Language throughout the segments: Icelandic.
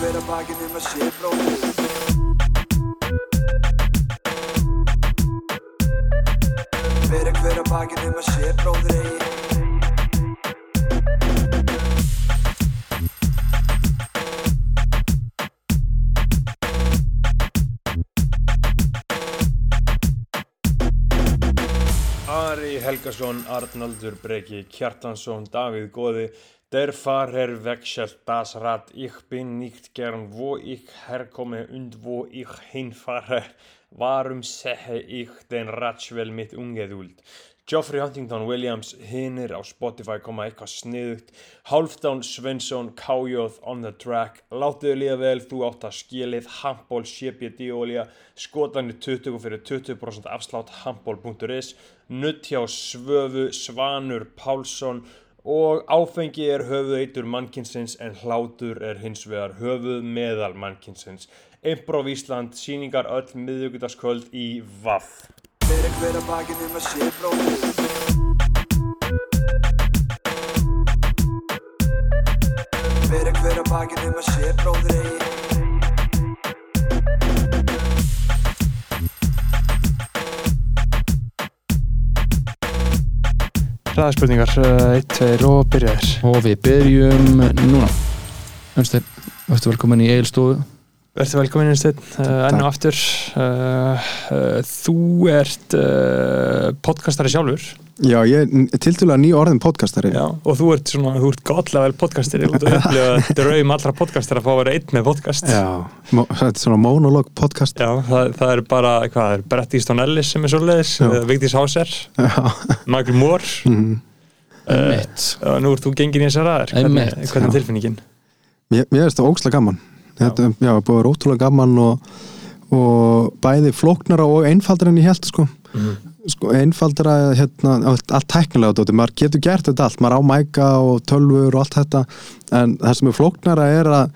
hver að bakinn um að sé bróðir Fyrir hver að bakinn um að sé bróðir eigi. Ari Helgason, Arnaldur Breki Kjartansson, Davíð Góði Der Fahrer wechselt das Rad. Ich bin nicht gern wo ich herkomme und wo ich hinfahre. Warum sehe ich den Ratschwell mit ungeduld? Geoffrey Huntington Williams hinnir á Spotify koma eitthvað sniðugt Hálfdán Svensson KJ on the track. Láttuðu líða vel, þú átt að skilið Handból CBD olja Skotanir 20 fyrir 20% afslátt Handból.is Nutt hjá Svöfu Svanur Pálsson og áfengi er höfuð eitur mannkinsins en hlátur er hins vegar höfuð meðal mannkinsins Improv Ísland, síningar öll miðugutaskvöld í VAF Fyrir hver að bakinn um að sé bróðir Fyrir Hraðspurningar, 1, 2 og byrjaðir. Og við byrjum núna. Önsteinn, varstu velkomin í Egilstofu Verður velkomin Einsteinn, uh, enn og aftur. Uh, Þú ert podcastari sjálfur Já, ég er tildulega ný orðin podcastari Já, og þú ert svona, þú ert gotlega vel podcastari og þú upplifa draum allra podcastar að fá að vera einn með podcast. Já, þetta er svona monolog podcast. Já, það, það er bara, hvað, það er Brett Easton Ellis sem er svoleiðis, Já. uh, Vigdís Michael Moore. Mm. Einmitt. uh, Nú ert þú gengin í þessar aðar Hvernig, hvernig er tilfinningin? mér, mér finnst það ókslega gaman. Þetta, já, búið að vera ótrúlega gaman og, og bæði flóknara og einfaldara en ég held sko, sko einfaldara hérna, allt, tæknilega dóti, maður getur gert þetta allt, maður á mæka og tölvur og allt þetta, en það sem er flóknara er að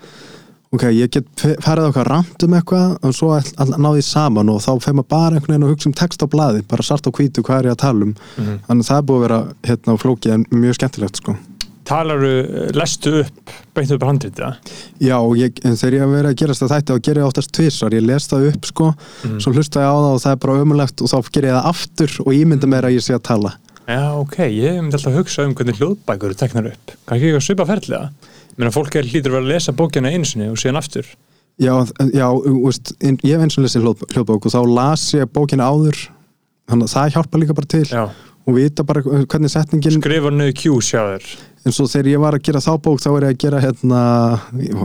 ok, ég get fe- farið á eitthvað rand um eitthvað og svo all, náði saman og þá fer maður bara einhvern veginn að hugsa um text á blaði bara sart á hvítu hvað er ég að tala um. Þannig að það er búið að vera hérna flókið en mjög skemmtilegt sko Talaru, lestu upp, beint upp handrið það? Já, ég, en þegar ég verið að gerast það þætti þá ger ég oftast tvisar, ég les það upp sko, svo hlusta ég á það og það er bara ömulegt og þá ger ég það aftur og ég mynda mér að ég sé að tala Já, ok, ég myndi alltaf að hugsa um hvernig hljóðbækur eru teknar upp. Kannski ekki að svipa ferðlega. Mér að fólk er hlýtur að vera að lesa bókina einu sinni og síðan aftur. Já, já, þú inn- ég hef eins og hljóð, hljóðbók og þá las ég bókina áður þannig að það hjálpa líka bara til Já. og vita bara hvernig setningin Skrifa niður Q sjá þér. En svo þegar ég var að gera þá bók þá var ég að gera hérna ég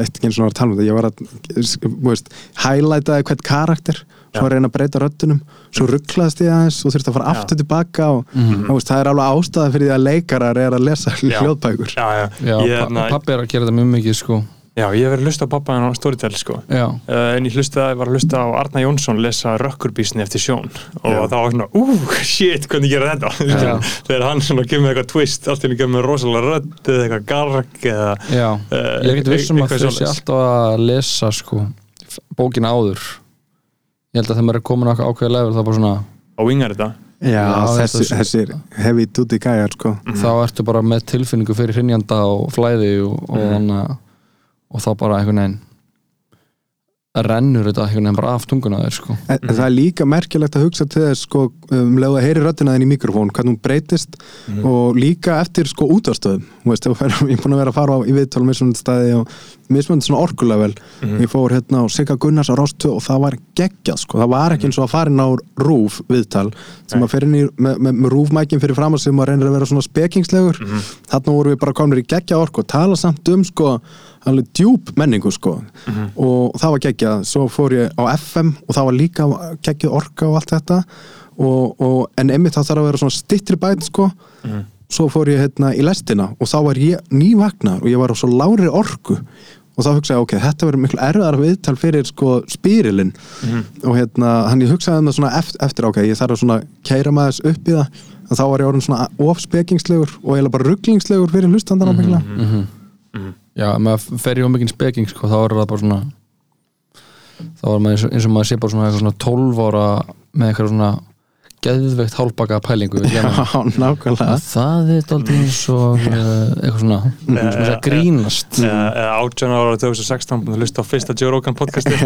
ætti ekki eins og var að tala um þetta ég var að, highlightaði hvert karakter svo Já. að reyna að breyta röddunum svo rugglaðist ég aðeins og þurfti að fara aftur tilbaka og mm veist, það er alveg ástæða fyrir því að leikarar er að lesa Já. hljóðbækur Já, já. Já, ég, pa na, pappi er að gera þetta mjög mikið sko já, ég hef verið að hlusta á pappa hann á Storytel, sko. Já, Uh, en ég hlusta, var að hlusta á Arna Jónsson lesa Rökkurbísni eftir sjón og Já. þá var svona, ú, shit, hvernig gera þetta? Þegar hann svona kemur eitthvað twist allt í henni kemur með rosalega rödd eða eitthvað garg eða já. Eh, Ég er ekkert viss um að þau sé alltaf að lesa sko bókina áður. Ég held að þegar maður er komin á ákveðið level þá bara svona og vingar þetta? Já, Já, þessi, þetta- þessir heavy duty gæjar sko. þá ertu bara með tilfinningu fyrir hrinjanda og flæði og, og, mm. Og þá bara einhvern veginn rennur þetta einhvern veginn bara af tunguna þér sko. En, en það er líka merkilegt að hugsa til þess sko, um leið að heyri röddina þinn í mikrofón hvernig hún breytist og líka eftir sko útastöðum veist, ég er búin að vera að fara á í viðtölu mismunandi staði og mismunandi svona orkulega vel ég fór hérna á Sigga Gunnars á Rástu og það var geggjað sko, það var ekki eins og að fara inn á rúf viðtal sem að fer inn í með, með, með rúfmækin fyrir fram að sem að reynir að vera svona spekingslegur. Þarna vorum við bara komin í geggjað orku og tala samt um sko alveg djúb menningu sko. Og það var geggjað, svo fór ég á FM og það var líka geggjað orka og allt þetta. Og, og, en einmitt það þarf að vera svona stittri bæt sko. Svo fór ég hérna í lestina og þá var ég nývagnar og ég var á svo lári orku. Og þá hugsaði ég, ok, þetta verður miklu erfiðar viðtal fyrir sko spýrilinn og hérna, hann ég hugsaði um það svona eftir, eftir ok, ég þarf að svona keira maður upp í það. En þá var ég orðin svona ofspekingslegur og eiginlega bara rugglingslegur fyrir hlustandan á mikla Já, ef maður fer í ómikinn speking sko, þá er það bara svona þá er maður eins og, eins og maður sé bara svona, eitthvað svona 12 ára með eitthvað svona geðveikt hálfbaka pælingu Já, nákvæmlega. Það er daldið eins og eitthvað svona er að grínast. eða eða 18 ára 2016 búin að hlusta á fyrsta Joe Rogan podcasti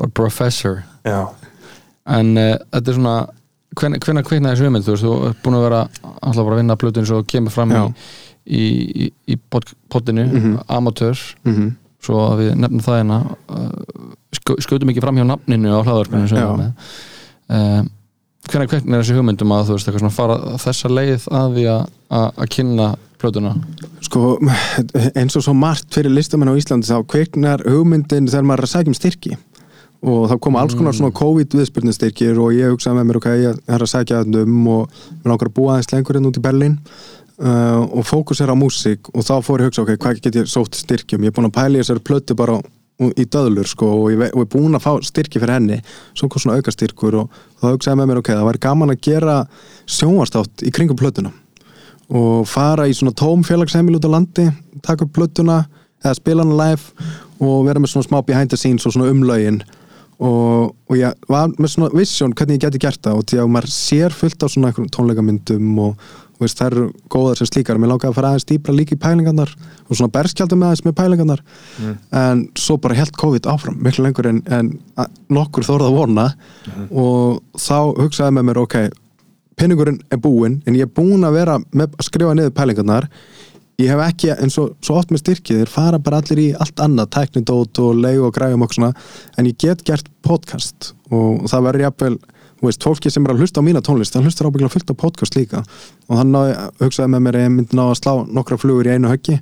bara professor. Já, en uh, þetta er svona hvenær hvenær kveiknaði þessu hugmynd? Þú veist, þú er búin að vera alltaf bara að vinna blötu eins og kemur fram Já. í, í, í pod, poddinu, Mhm. amatör mm svo að við nefnum það hérna uh, skjótum ekki fram hjá nafninu á við með. Uh, hvenær kveiknaði þessu hugmyndum að þú veist, eitthvað svona fara þessa leið að því að, kynna plötuna? Sko, eins og svo margt fyrir listamenn á Íslandi þá kveiknar hugmyndin þegar maður er að sækja um styrki og þá koma alls konar svona COVID viðspyrnustyrkir og ég hugsaði með mér ok, ég er að sækja þetta um og mér langar að búa aðeins lengur inn út í Berlín. Uh, og fókus er á músík og þá fór ég að hugsa ok, hvað get ég sótt styrkjum ég er búin að pæla í þessari plötu bara í döðlur sko og ég, og ég er búin að fá styrki fyrir henni svo kom svona auka styrkur og þá hugsaði með mér ok, það væri gaman að gera sjónvarstátt í kringum plötuna og fara í svona tóm félagsheimil út á landi, taka upp plötuna eða spila hana live og vera með svona smá behind the scenes og svona umlaugin og, og ég var með svona vision hvernig ég geti gert það og því að maður sér fullt af svona tónleikamyndum og, og veist, þær eru góðar sem slíkar. Mér langaði að fara aðeins dýpra líka í pælingarnar og svona berskjaldum með aðeins með pælingarnar. En svo bara held COVID áfram miklu lengur en, en nokkur þorða að vona. Og þá hugsaði með mér ok, pinningurinn er búinn en ég er búinn að vera með að skrifa niður pælingarnar ég hef ekki, eins og svo oft með styrkið þeir fara bara allir í allt annað tæknidót og leið og græjum og svona en ég get gert podcast. Og það verður jafnvel, þú veist, fólki sem er að hlusta á mína tónlist, það hlustar ábygglega fullt á podcast líka. Og hann náði, hugsaði með mér að ég myndi ná að slá nokkra flugur í einu höggi.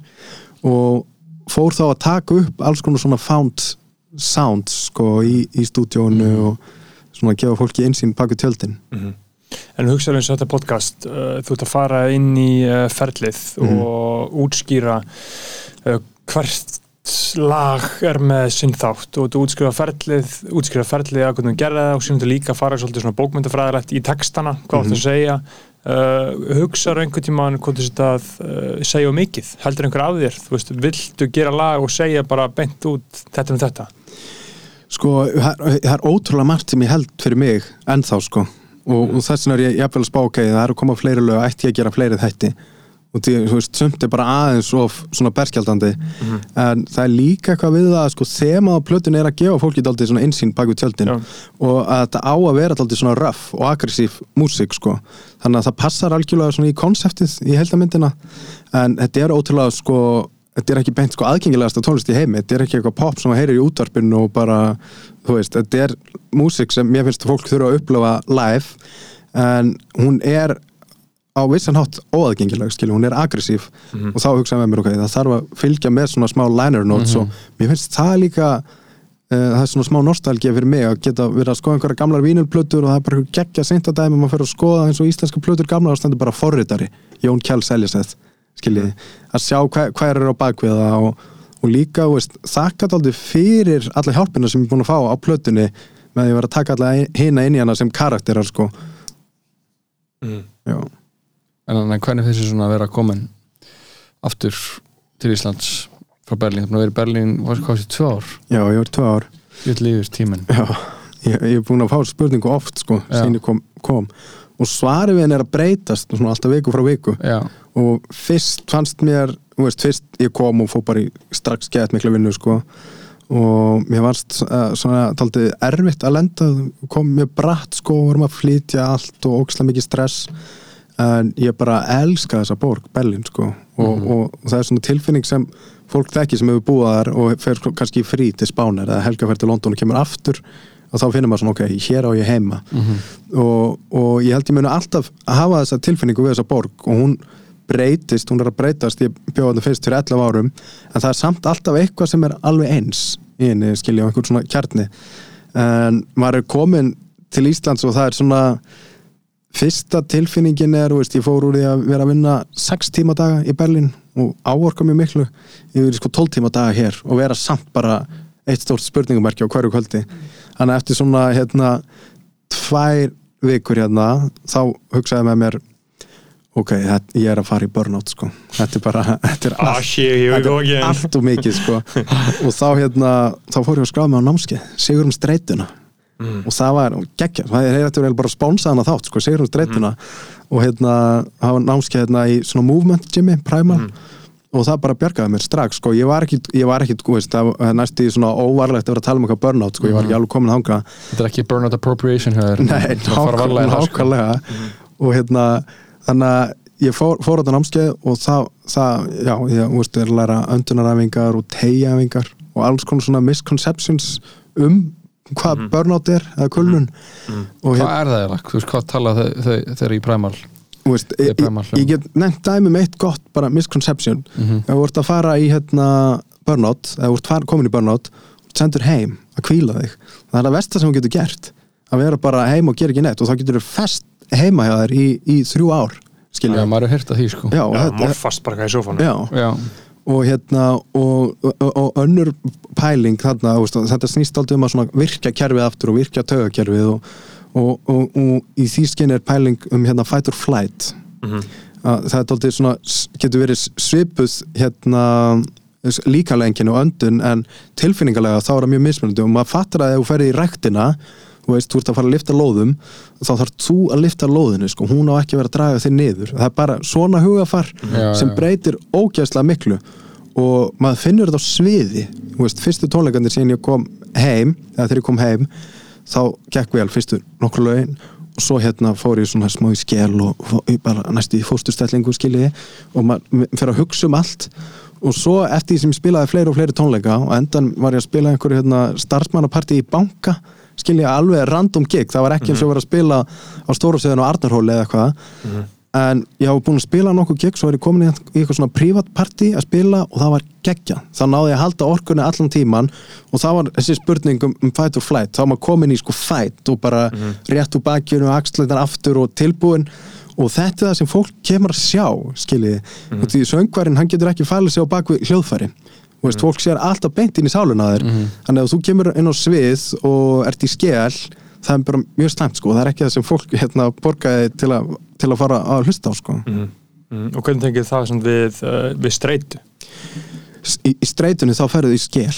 Og fór þá að taka upp alls konar svona found sounds sko í, í stúdíónu og svona gefa fólki einsýn bak við tjöldin En hugsaðu eins og þetta podcast, uh, þú ert að fara inn í uh, ferlið og útskýra uh, hvert lag er með sinn þátt. Og þú útskýra ferlið, útskýra ferlið að hvernig þú gerði það og síðan þú líka fara svolítið svona bókmyndafræðilegt í textana, hvað mm að segja. Uh, hugsaðu einhvern tímann hvað þú sett að uh, segja um mikið. Heldur einhver af þér, þú veist, viltu gera lag og segja bara beint út þetta um þetta? Sko, það er ótrúlega margt sem ég held fyrir mig ennþá sko og, og þess vegna er ég jafnvel að spá ok, það er að koma fleiri lög, ætti ég að gera fleiri þætti? Og því, þú veist, sumt er bara aðeins of svona berskjaldandi en það er líka eitthvað við það sko, þema á plötun er að gefa fólki dálítið svona einsýn bak við tjöldin. Já. og að þetta á að vera dálítið svona rough og aggressív músík sko. Þannig að það passar algjörlega svona í konseptið í heildamyndina en þetta er ótrúlega sko þetta er ekki beint sko aðgengilegasta tónlist í heimi. Þetta er ekki eitthvað pop sem að heyrir í útvarpinu og bara, þú veist, þetta er músík sem mér finnst að fólk þurfa að upplifa live en hún er á vissan hátt óaðgengileg skilju, hún er aggressív. Og þá hugsaði með mér ok, það þarf að fylgja með svona smá liner notes og mér finnst það líka uh, það er svona smá nostalgía fyrir mig að geta verið að skoða einhverja gamlar vínulplötur og það er bara einhver geggja seint að dæmi maður fyrir að skoða eins og íslenska plötur gamlar og stendur bara forritari, Jón Kjell Seljeseth skiljiði, að sjá hvað, hvað er á bakvið það og, og líka veist, þakka aldrei fyrir alla hjálpina sem ég er búin að fá á plötunni með því að vera að taka alla hina inn í hana sem karakterar sko Mm. Já. en þannig hvernig finnst þér svona að vera komin aftur til Íslands frá Berlín, það er búin að vera í Berlín var hvað þessi tvö ár, Já, ég var tvö ár ég lífur tíminn Já, ég, ég er búin að fá spurningu oft sko, Já. sín ég kom, kom og svarið við henni er að breytast alltaf viku frá viku. Já, og fyrst fannst mér, veist, fyrst ég kom og fór bara í strax gett mikla vinnu sko. Og mér varst uh, svona taldið erfitt að lenda. Kom mér bratt sko, vorum að flytja allt og óksla mikið stress. En ég bara elska þessa borg, Berlín sko. Og, og, það er svona tilfinning sem fólk þekki sem hefur búið þar og fer kannski frí til Spánar eða helga fer til London og kemur aftur og þá finnir maður svona ok, hér á ég heima. Og, og ég held ég muni alltaf að hafa þessa tilfinningu við þessa borg og hún breytist, hún er að breytast ég bjóða þetta fyrst fyrir 11 árum en það er samt alltaf eitthvað sem er alveg eins í henni, skilja, einhvern svona kjarni. En maður er komin til Íslands og það er svona fyrsta tilfinningin er, veist, ég fór úr því að vera að vinna 6 tíma daga í Berlín og áorka mjög miklu. Ég verið sko 12 tíma daga hér og vera samt bara eitt stórt spurningumerki á hverju kvöldi þannig að eftir svona hérna tvær vikur hérna þá hugsaði með mér ok, þetta, ég er að fara í burnout sko. Þetta er bara, þetta er Ah, allt we þetta er allt og mikið sko. Og þá hérna, þá fór ég að skráða mig á námskeið Sigur um streituna og það var geggja, það er hefði bara spánsað hana þátt, sko, Sigrun Streituna. Og hérna, það var námskeið hérna í svona movement gymmi, primal og það bara bjargaði mér strax, sko, ég var ekki ég var ekki, þú veist, það næst í svona óvarlegt að vera að tala um eitthvað burnout, sko, ég var ekki alveg komin þangað. Þetta er ekki burnout appropriation hjá þér. Nei, sko. nákvæmlega. Og hérna, þannig að ég fór, fór á þetta námskeið og það, það já, ég, veist, er að læra öndunaræfingar og tegjaæfingar og alls konar svona misconceptions um hvað burnout er, eða kulnun. Og Hvað er það? Þú veist, hvað tala þau þau- þeir í primal? Þú veist, ég, ég, ég get nefnt dæmi með eitt gott bara misconception. Mhm. ef þú ert að fara í hérna burnout, ef þú ert komin í burnout sendur heim að kvíla þig. Það er það versta sem þú getur gert að vera bara heim og gera ekki neitt og þá getur þú fest heima hjá þér í, í þrjú ár Já, skilja, maður er hýrt að því, sko. Já, Já, þetta- morfast bara hvað í Já, og hérna og, og, og önnur pæling þarna, veist, þetta snýst aldrei um að virkja kerfið aftur og virkja taugakerfið og, og, og, og í því skinn er pæling um hérna fight or flight. Að það er aldrei svona getur verið svipuð hérna líkalengin og öndun en tilfinningalega þá er það mjög mismunandi. Og maður fattar að ef þú ferði í ræktina þú veist, þú ert að fara að lifta lóðum þá þarf þú að lifta lóðinu sko. hún á ekki að vera að draga þig niður. Það er bara svona hugafar Já, sem já. breytir ógæðslega miklu. Og maður finnur þetta á sviði. Þú veist, fyrstu tónleikandir síðan ég kom heim eða þegar ég kom heim þá gekk vel fyrstu nokkur lögin og svo hérna fór ég svona smá í skel og bara næstu í fósturstellingu skiljiði og maður fyrir að hugsa um allt. Og svo eftir því sem ég spilaði fleiri og fleiri tónleika og endan var ég að spila einhverju hérna, starfsmannapartí í banka skiljiði alveg random gig, það var ekki eins og vera að spila á Stórasöðun og Arnarhóli eða eitthvað en ég hafa búin að spila nokkuð gig svo er ég komin í eitthvað svona privatparti að spila og það var geggja þá náði ég að halda orkunni allan tíman og það var þessi spurning um, um fight or flight. Þá var maður komin í sko fight og bara rétt úr bakjunu og axleitar aftur og tilbúin og þetta er það sem fólk kemur að sjá skiljiði, og því söngvarinn hann getur ekki fælið sig á bakvið hljóðfæri. Þú veist, fólk sér alltaf beint inn í sáluna þér. Þannig að þú kemur inn á svið og ert í skel það er bara mjög slæmt sko, það er ekki það sem fólk hérna, borgaði til að, til að fara að hlusta á sko. Mm, og hvernig tengið það svona við, uh, við streitu? Í, í streitunni þá ferðu í skel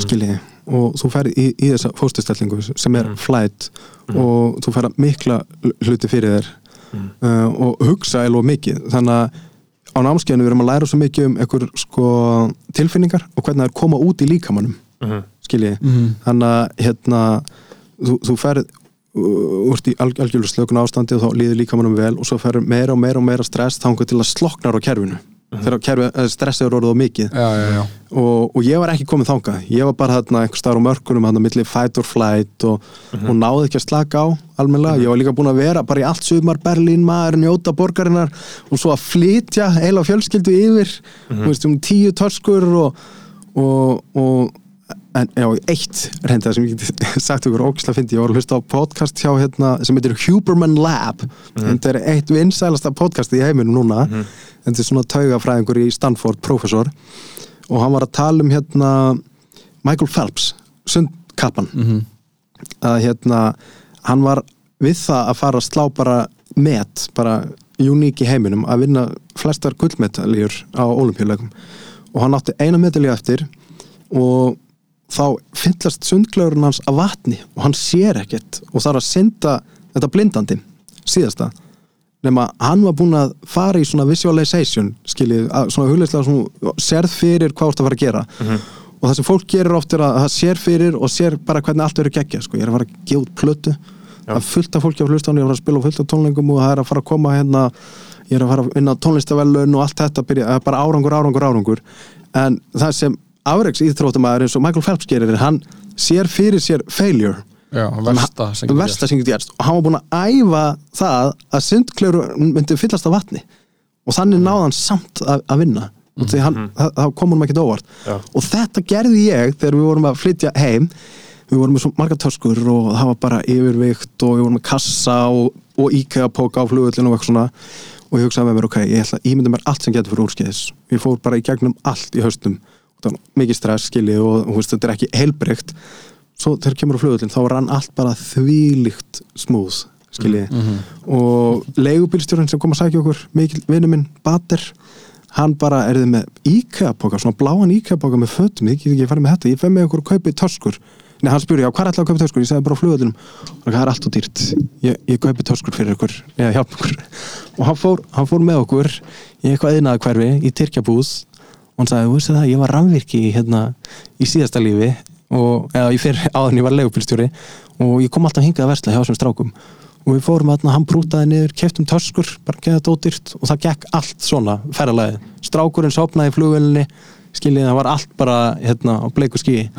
skiljiði, og þú ferð í, í þessa fóstustellingu sem er flight og þú ferð að mikla hluti fyrir þér uh, og hugsa eða mikið, þannig að á námskeiðinu við erum að læra svo mikið um einhver sko, tilfinningar og hvernig það er koma út í líkamannum skiljiði, þannig að hérna, þú, þú ferð uh, úr í alg algjörlega slökun ástandi og þá líður líkamannum vel og svo ferð meira og meira og meira stress þangað til að sloknar á kerfinu. Þegar kerfi, eh, stressið er orðið á mikið. Já, já, já. Og, og ég var ekki komið þangað. Ég var bara þarna einhver staðar á mörkunum þarna milli fight or flight og, og náði ekki að slaka á almennilega, ég var líka búin að vera bara í allt sumar Berlín maður, njóta borgarinnar og svo að flytja heila fjölskyldu yfir. Þú veist um tíu törskur og, og, og en já, eitt reynda sem ég geti sagt ykkur ógislega fyndi, ég var að hlusta á podcast hjá hérna, sem heitir Huberman Lab. Þetta er eitt vinsælasta podcast í heiminum núna. Þetta er svona taugafræðingur í Stanford, professor og hann var að tala um hérna Michael Phelps, sundkappan. Að hérna hann var við það að fara að slá bara met, bara uník í heiminum að vinna flestar gullmetaljur á olimpíuleikum og hann átti eina medalja eftir og þá fyllast sundklöfurinn hans af vatni og hann sér ekkert og þarf að synda þetta blindandi síðasta. Nema hann var búinn að fara í svona visualization skiljið, svona hugleislega svona, sérð fyrir hvað þú ert að fara að gera. Og það sem fólk gerir oft er að það sér fyrir og sér bara hvernig allt verður geggja sko. ég er að fara að gefa út plötu. Það er fullt af fólki á hlustan, ég er að spila fullt af tónlingum og það er að fara að koma hérna ég er að fara að vinna tónlistavellun og allt þetta byrja, bara árangur, árangur, árangur. En það sem afreiks íþróttumæður eins og Michael Phelps gerir er hann sér fyrir sér failure. Já, versta sem getur gerst. og hann var búinn að æfa það að sundklöru myndi fyllast af vatni. Og þannig náði hann samt að, að vinna. Og því hann, það, það kom hann ekki óvart. Já. og þetta gerði ég þegar við vorum að flytja heim. Við vorum með svo marga töskur og það var bara yfirvikt og við vorum með kassa og, og IKEA-póka á flugullinu og eitthvað svona. Og ég hugsaði með mér, ok, ég ætla að ímynda mér allt sem getur fyrir úrskeiðis. Ég fór bara í gegnum allt í haustum mikið stress, skiljið og þú veist, þetta er ekki heilbreykt svo þegar kemur á flugullin, þá rann allt bara þvílíkt smúð skiljið og leigubílstjórinn sem kom að sækja okkur mikil vinnu minn, Bater hann bara erði með IKEA-póka svona bláan IKEA-póka með fötum, ég get ekki farið með þetta ég fæ með okkur að kaupa í töskur. Nei, hann spurði, já, hvað er alltaf að kaupa töskur? Ég sagði bara á flugvöldunum og það er allt og dýrt. Ég, ég kaupi töskur fyrir ykkur, eða hjálp ykkur. Og hann fór, hann fór með okkur í eitthvað einaða hverfi, í Tyrkjabúð og hann sagði, þú veist það, ég var rafvirki hérna, í síðasta lífi og, eða ég fyrir áðan ég var leigupilstjóri og ég kom alltaf hingað að versla hjá þessum strákum. Og við fórum að hann brútaði niður, keftum töskur bara geða þetta ódýrt og það gekk allt svona ferðalagi, strákurinn sopnaði í flugvölinni, skiljið það var allt bara hérna á bleiku skíi.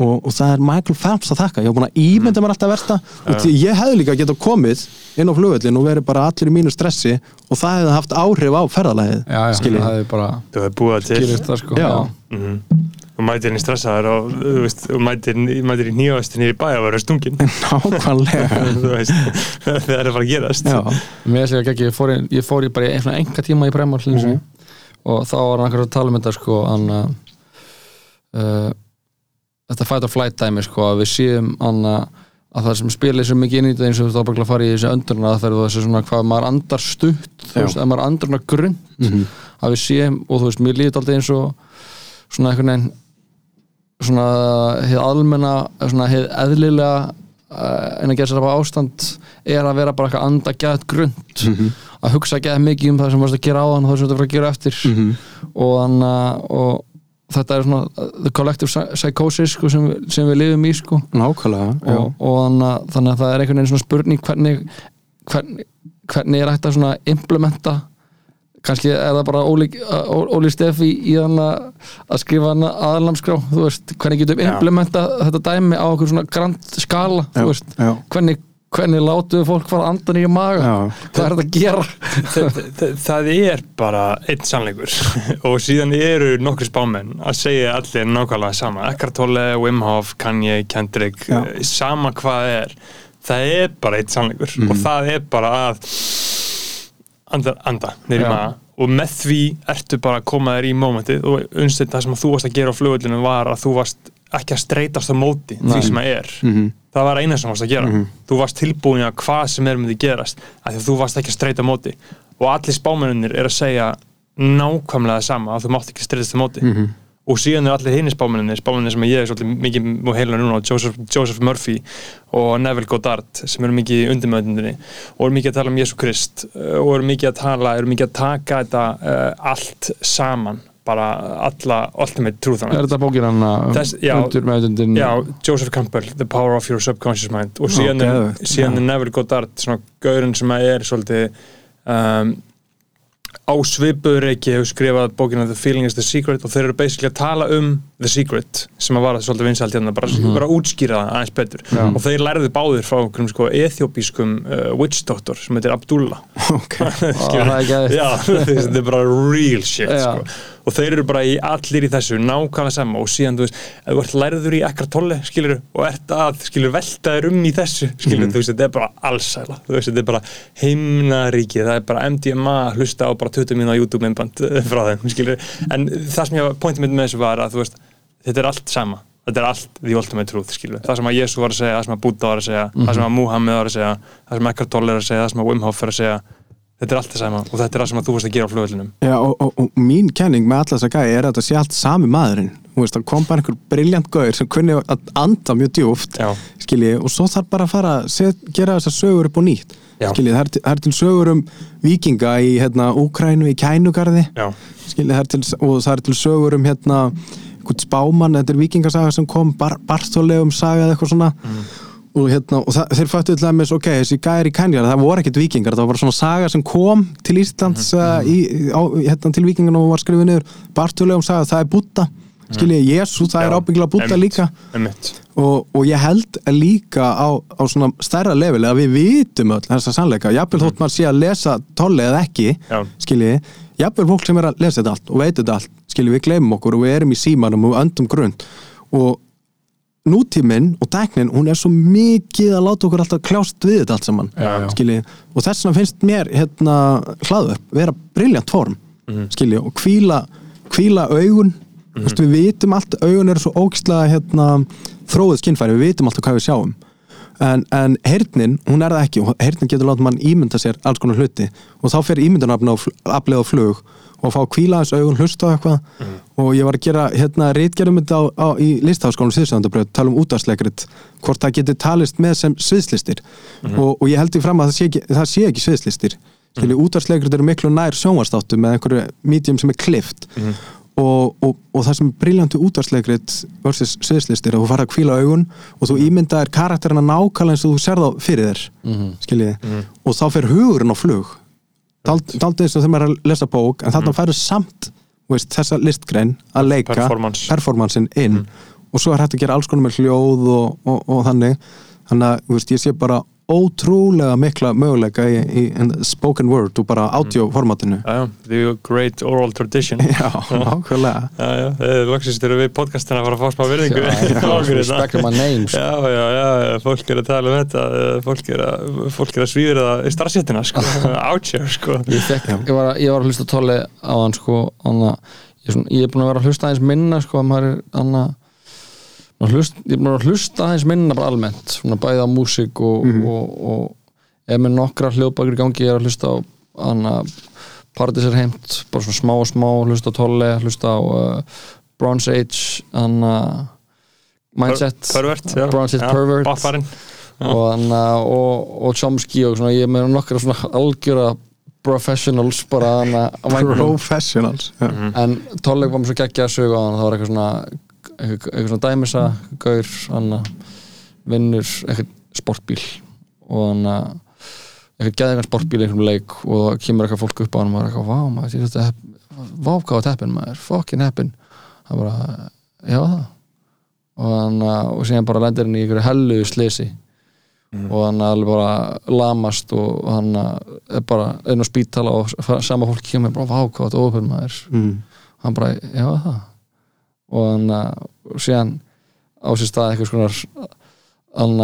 Og, og það er Michael Phelps að þakka. Ég var búin að ímynda mér alltaf versta og ég hefði líka getað komið inn á flugvöllin og verið bara allir í mínu stressi og það hefði haft áhrif á ferðalagið Já, já, skiljið það er bara búið það til. skilist það sko. Já. Mhm. og mætir henni stressaður og þú veist, og mætir, mætir í nýjavestinni í bæ og verður stungin nákvæmlega. Þú veist, það er að fara að gerast. Já, Mér er ekki, ég fór, í, ég fór í bara í enga tíma í Bremar mm og þá var hann að tala um þetta sko hann að uh, þetta fight or flight dæmi sko að við séum hann að að það sem spilir svo mikið inn í þetta eins og þú veist að fara í þessi öndurna það fyrir þessi svona hvað maður andar stutt þú veist, að maður andar hana grund að við séum og þú veist, mér líður alltaf eins og svona einhvern veginn svona heið almenna svona heið eðlilega uh, en að gera sér að ástand er að vera bara eitthvað anda gæðt grund að hugsa gæðt mikið um það sem varst að gera á hann og það sem þú ert að fara að gera eftir. Og, þannig að- þetta er svona uh, the collective psy- psychosis sko, sem, sem við lifum í sko nákvæmlega já. og, og þannig, að, það er einhvern veginn svona spurning hvernig hvernig, hvernig er að svona implementa kannski er það bara Óli, Ó- Óli Stefi í þannig að, skrifa hann aðalnamskrá þú veist, hvernig getum implementa þetta dæmi á okkur svona grand skala Já, þú veist, já. hvernig, hvernig látum við fólk fara andan í maga? Já. hvað er þetta að gera? Það, það, það er bara einn sannleikur. Og síðan eru nokkur spámenn að segja allir nákvæmlega sama. Eckhart Tolle, Wim Hof, Kanye, Kendrick Já. eh, sama hvað það er. Það er bara einn sannleikur. Og það er bara að anda, anda neyri maður og með því ertu bara að koma þér í mómentið. Og unnstætt það sem að þú varst að gera á flugvöldinu var að þú varst ekki að streytast á móti því Nei. sem að er. Mhm. Það var eina sem varst að gera. Þú varst tilbúin að hvað sem er myndi gerast af því að þú varst ekki að streyta móti. Og allir spámennir er að segja nákvæmlega það sama að þú mátt ekki streytast á móti. Og síðan er allir hinni spámennir spámennir sem ég er svolítið mikið og heila núna Joseph, Joseph Murphy og Neville Goddard sem eru mikið í undirmöðundinni og eru mikið að tala um Jésu Krist uh, og eru mikið að tala, eru mikið að taka þetta uh, allt saman bara alla ultimate truth er þetta bókin hann að undur með undundin Já, Joseph Campbell, The Power of Your Subconscious Mind. Og síðan, er, Neville Goddard svona gaurinn sem er svolítið um, á svipuður ekki hefur skrifað bókina The Feeling is the Secret og þeir eru basically að tala um The Secret sem að vara svolítið vinsælt hérna bara, bara að útskýra það aðeins betur. Og þeir lærðu báðir frá okkur sko, ethiopískum uh, witch doctor sem heitir Abdullah. Ok, það er geðvægt. Já, þetta er bara real shit Já. sko. og þeir eru bara í allir í þessu nákvæmlega sama. Og síðan þú veist ef þú ert lærður í ekkert tolle skilur og ert að skilur velta þér um í þessu skilur Mhm. þú veist þetta er bara allsæla þú veist þetta er bara heimnaríki það er bara MDMA að hlusta á bara 20 minna YouTube myndband eh, frá þeim en það sem ég pointið mitt með þessu var að þú veist þetta er allt sama. Þetta er allt the ultimate truth skilur það sem að Jésu var að segja, það sem að Buddha var að segja það sem að Muhammed var að segja, það sem að Eckhart Tolle er að segja það sem að Wim Hof er að segja. Þetta er allt það sama og þetta er það sem að þú veist að gera á flugvöllinum Já, og, og, og mín kenning með alla þessa gæði er að þetta sé allt sami maðurinn. Veist, það kom bara einhver briljant gauður sem kunni að anda mjög djúft skilji, og svo þarf bara að fara að set, gera þessar sögur upp og nýtt skilji, það er, til- það er til sögur um vikinga í hérna, Úkrænu, í Kænugarði skilji, það til, og það er til sögur um hérna, einhvern spámann þetta er vikingasaga sem kom, Bar Bartholegum saga eða eitthvað svona. Og, hérna, og það, þeir fættu til dæmis, ok, þessi gæri kænjar, það voru ekkert vikingar, það var bara svona saga sem kom til Íslands uh, í, á, hérna, til vikingarna og var skrifið niður. Bartholegum saga, það er Búta skiljið, Jésu, það er Já, ábyggilega Búta einmitt, líka. einmitt. og, og ég held líka á, á svona stærra level að við vitum öll þessa sannleika, jafnvel þótt maður sé að lesa tolli eða ekki, Já. Jafnvel fólk sem er að lesa þetta allt og veit þetta allt skiljiði, við gleymum okkur og við erum í símanum og öndum grund og nútíminn og tæknin, hún er svo mikið að láta okkur alltaf kljást við þetta allt saman Já, já. skiljiði, og þess vegna finnst mér hérna hlaðvörp vera briljant form Mhm. skiljiði, og hvíla hvíla augun mm -hmm. við vitum allt, augun eru svo ógislega hérna, þróið skinnfæri, við vitum alltaf hvað við sjáum en, en heyrnin, hún er það ekki. Og heyrnin getur láta mann ímynda sér alls konar hluti. Og þá fer ímyndunafn á afleið á flug og fá að kvíla þess augun, hlusta á eitthvað. Og ég var að gera hérna rítgerum þetta á, á, í listaháskólanum síðsöndabröð tala um útvarsleikrit, hvort það getur talist með sem sviðslistir. Og, og ég held því fram að það sé ekki, það sé ekki sviðslistir. Mm. útvarsleikrit eru miklu nær sjónvastáttu með einhverju medium sem er klift og, og, og það sem er briljantu útvarsleikrit versus sviðslistir að þú fara að kvíla augun og þú ímyndaðir karakterina nákvæmlega eins og þú sér þá fyrir þér mm -hmm. og þá fer hugurinn á flug. Daldið eins og þegar maður er að lesa bók en þarna færðu samt veist, þessa listgrein að leika Performance. performancein inn. Og svo er hægt að gera alls konar með hljóð og, og, og þannig. Þannig að veist, ég sé bara ótrúlega mikla möguleika í, í, spoken word og bara audio-formatinu Já, já, the great oral tradition. Já, nákvæmlega. Já, já, þeir loksist eru við podcastina að fara að fá smá virðingu. Já, já, Okkur hérna. respect my name sko. Já, já, já, fólk er að tala um þetta eh, fólk er að, fólk er að svíður það í starfséttina, sko, oucher, sko. Ég, fekk, ég, var, að- ég var að hlusta tólli á hann sko, anna, ég, er svona, ég er búin að vera að hlusta aðeins minna sko, að maður er anna, hlust, ég er búin að hlusta aðeins minna bara almennt, svona bæði á músík og, og, og ef með nokkra hljóðbækur í gangi ég er að hlusta á anna, Paradís er heimt bara svona smá og smá, hlusta á tólli hlusta á uh, Bronze Age anna, Mindset Pervert, já. Bronze Age Já, Pervert. Baffarinn og, anna, og, og Chomsky og svona, ég er með nokkra svona algjöra professionals bara vængnum. Professionals en Tolleg var mér svo geggja að á hann það var eitthvað svona eitthvað, svona dæmisa, gaur hann vinnur eitthvað sportbíl og hann eitthvað geði eitthvað sportbíl í einhverjum leik og það kemur eitthvað fólk upp á hann og maður er eitthvað, vá maður, þetta vá hvað var teppin maður, fucking heppin það bara, já það. Og hann og síðan bara lendir hann í einhverju hellu slisi og hann alveg bara lamast og hann er bara inn á spítala og sama fólk kemur bara, vá hvað þetta ofur maður? Mm. hann bara, já það og hann og síðan á sér stað eitthvað hann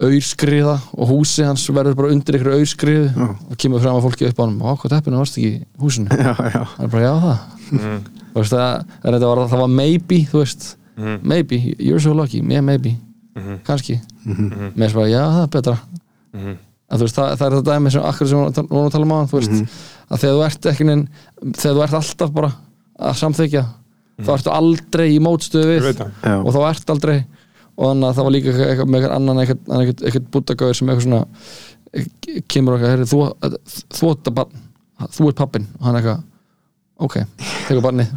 auðskriða og húsi hans verður bara undir auðskriðu Já. og kemur fram að fólki upp á hann og hvað teppinu varst ekki í húsinu já, já, hann er bara, já það Mm. Þú veist, það, það, það, var, það var maybe þú veist, Mhm. maybe, you're so lucky yeah, maybe, Mhm. kannski Mhm. með þess að, já það er betra Mhm. en þú veist, það, það er þetta dæmi sem akkur sem við vorum að tala um á þú veist, að þegar þú ert ekki neinn, þegar þú ert alltaf bara að samþykja þá ertu aldrei í mótstöðu við. Og þá ert aldrei. Og þannig að það var líka eitthvað, með eitthvað annan eitthvað, eitthvað, eitthvað búttagauður sem eitthvað svona kemur okkar, herri, þú, þú ert að barn, þú ert pappin og hann eitthvað, ok, tekur barnið.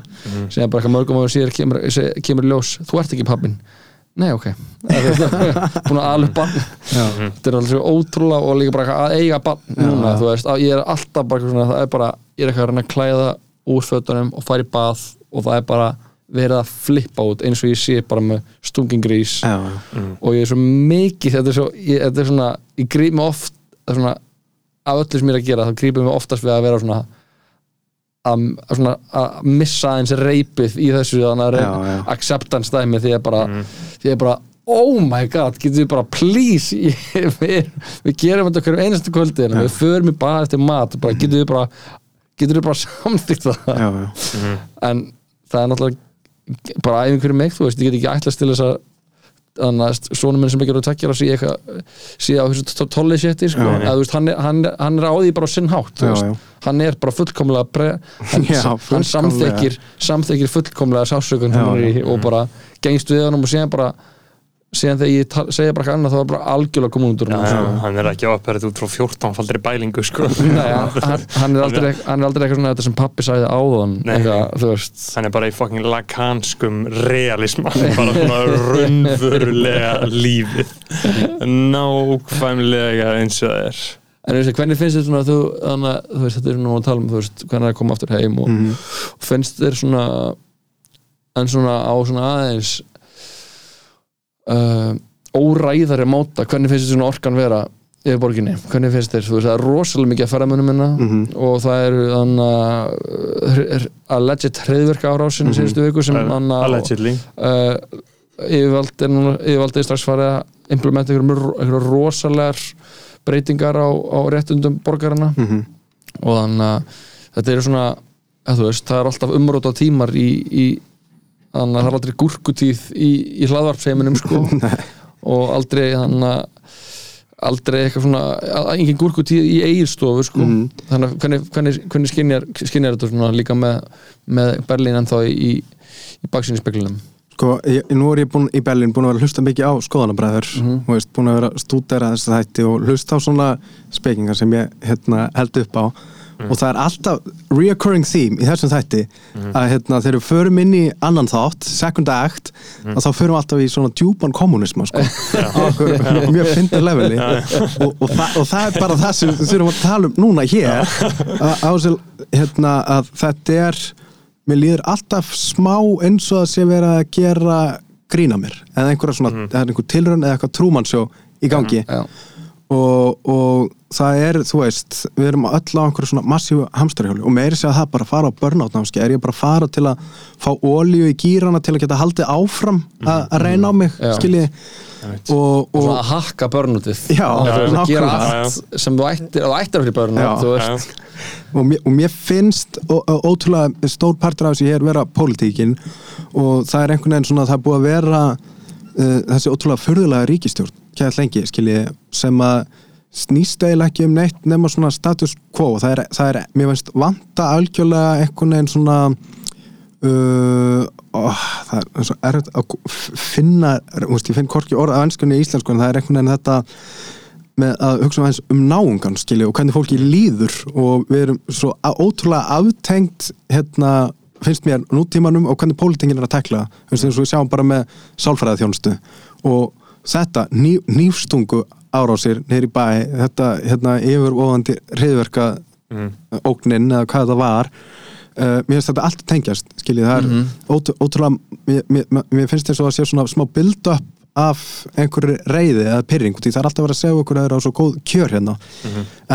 Síðan bara eitthvað mörgum áður síðar kemur, kemur í ljós, þú ert ekki pappin nei, ok. Búin að ala upp barn. Þetta er alveg svo ótrúlega og líka bara eitthvað að eiga barn núna, þú veist, ég er alltaf bara eitthvað svona, það er bara, ég er eitthvað að reyna að klæða úr fötunum og fara í bað og það er bara verið að flippa út eins og ég sé bara með stungingrís já. og ég er svo mikið þetta er, svo, ég, þetta er svona, ég gríp mig oft svona, af öllu sem ég er að gera þá grípum mig oftast við að vera svona að, svona, að missa eins reypið í þessu Já, já. acceptance dæmi því að bara, því að bara oh my god, getur við bara please ég, við, við gerum þetta hverjum einastu kvöldi en við förum í bara eftir mat bara, getur við bara getur við bara samþýtt það já, já. en það er náttúrulega bara æfing fyrir mig, þú veist, ég get ekki ætlast til þess að þannig að svona minn sem ekki eru að tekja að sé á þessu tolli sétti, sko, hann hann, hann er á því bara á sinn hátt, þú Já, veist já. hann er bara fullkomlega bre, hann, Já, hann fullkomlega. samþykir samþykir fullkomlega sásökun hann og bara gengst við hann og síðan bara síðan þegar ég segja bara eitthvað annað þá er bara algjörlega komin út úr já, sko. hann er ekki áperðið út frá 14 faldri bælingu sko. Nei, hann, hann, er aldrei hann er aldrei eitthvað svona þetta sem pappi sagði áðan eitthvað, hann er bara í fucking lakanskum realisma bara svona raunverulega lífið nákvæmlega eins og það er En veist, hvernig finnst þér svona að þú, þannig, að, þú veist, þetta er svona að tala um, þú veist, hvernig það er að koma aftur heim og, Mhm. og finnst þér svona en svona á svona aðeins uh, óræðari móta, hvernig finnst þér svona orkan vera yfir borginni, hvernig finnst þér, þú veist, það er rosalega mikið að ferðamönnum minna Mhm. og það eru þannig að alleged hreðverka árásin mm síðustu viku sem hann allegedly uh, yfirvald er strax farið að implementa einhverjum rosalegar breytingar á, á réttundum borgarana Mhm. og þannig að þetta eru svona að þú veist, það er alltaf umróta tímar í, í þannig að það er aldrei gúrkutíð í, í hlaðvarpsheiminum sko. Og aldrei þannig að aldrei eitthvað svona engin gúrkutíð í eigirstofu sko. þannig að hvernig, hvernig, hvernig skinjar þetta svona líka með, með Berlín en þá í, í baksinni Sko, ég, nú er ég búin í Berlín búin að vera að hlusta mikið á skoðanabræður mm veist, búin að vera að stúdera þess að þætti og hlusta á svona spekingar sem ég hérna, held upp á og það er alltaf reoccurring theme í þessum þætti að hérna, þegar við förum inn í annan þátt, second act að þá förum við alltaf í svona djúpan kommunisma sko, á okkur mjög fyndir leveli og, og, það, og það er bara það sem við þurfum að tala um núna hér. Að, á þessu, hérna, að þetta er mér líður alltaf smá eins og að sé vera að gera grína mér, eða einhverja svona eða einhver tilraun eða eitthvað trúmannsjó í gangi. Já, og, og það er, þú veist, við erum öll á einhverju svona massífu hamstarhjóli og meiri segja það bara að fara á burnout námski, er ég bara að fara til að fá ólíu í gýrana til að geta haldið áfram að að reyna á mig, Já. skilji? Og, og að hakka börnutið Já, þú veist að gera allt sem þú ættir, að þú ættir fyrir Já. veist, og mér, og mér finnst ótrúlega stór partur af þessu hér vera pólitíkin. Og það er einhvern veginn svona það er búið að vera uh, þessi ótrúlega förðulega ríkistjórn kæða lengi skilji sem að snýst eiginlega ekki um neitt nema svona status quo. Það er, það er mér finnst vanta algjörlega einhvern veginn svona uh, ó, það er svo erfitt að finna, veist, ég finn korki orð af ennskunni í íslensku en það er einhvern veginn þetta með að hugsa aðeins um náungan skilju og hvernig fólki líður. Og við erum svo ótrúlega aftengt hérna finnst mér nútímanum og hvernig pólitingin er að tekla eins og við sjáum bara með sálfræðaþjónustu og þetta ný, nýfstungu árásir neyri bæ, þetta hérna yfirvofandi hriðverka ógnin eða hvað þetta var uh, mér finnst þetta allt tengjast skiljið, það er ótrú, ótrúlega mér, mér, mér finnst þess að það sé svona smá build-up af einhverju reyði eða pyrring, því það er alltaf vera að segja okkur að það er á svo góð kjör hérna.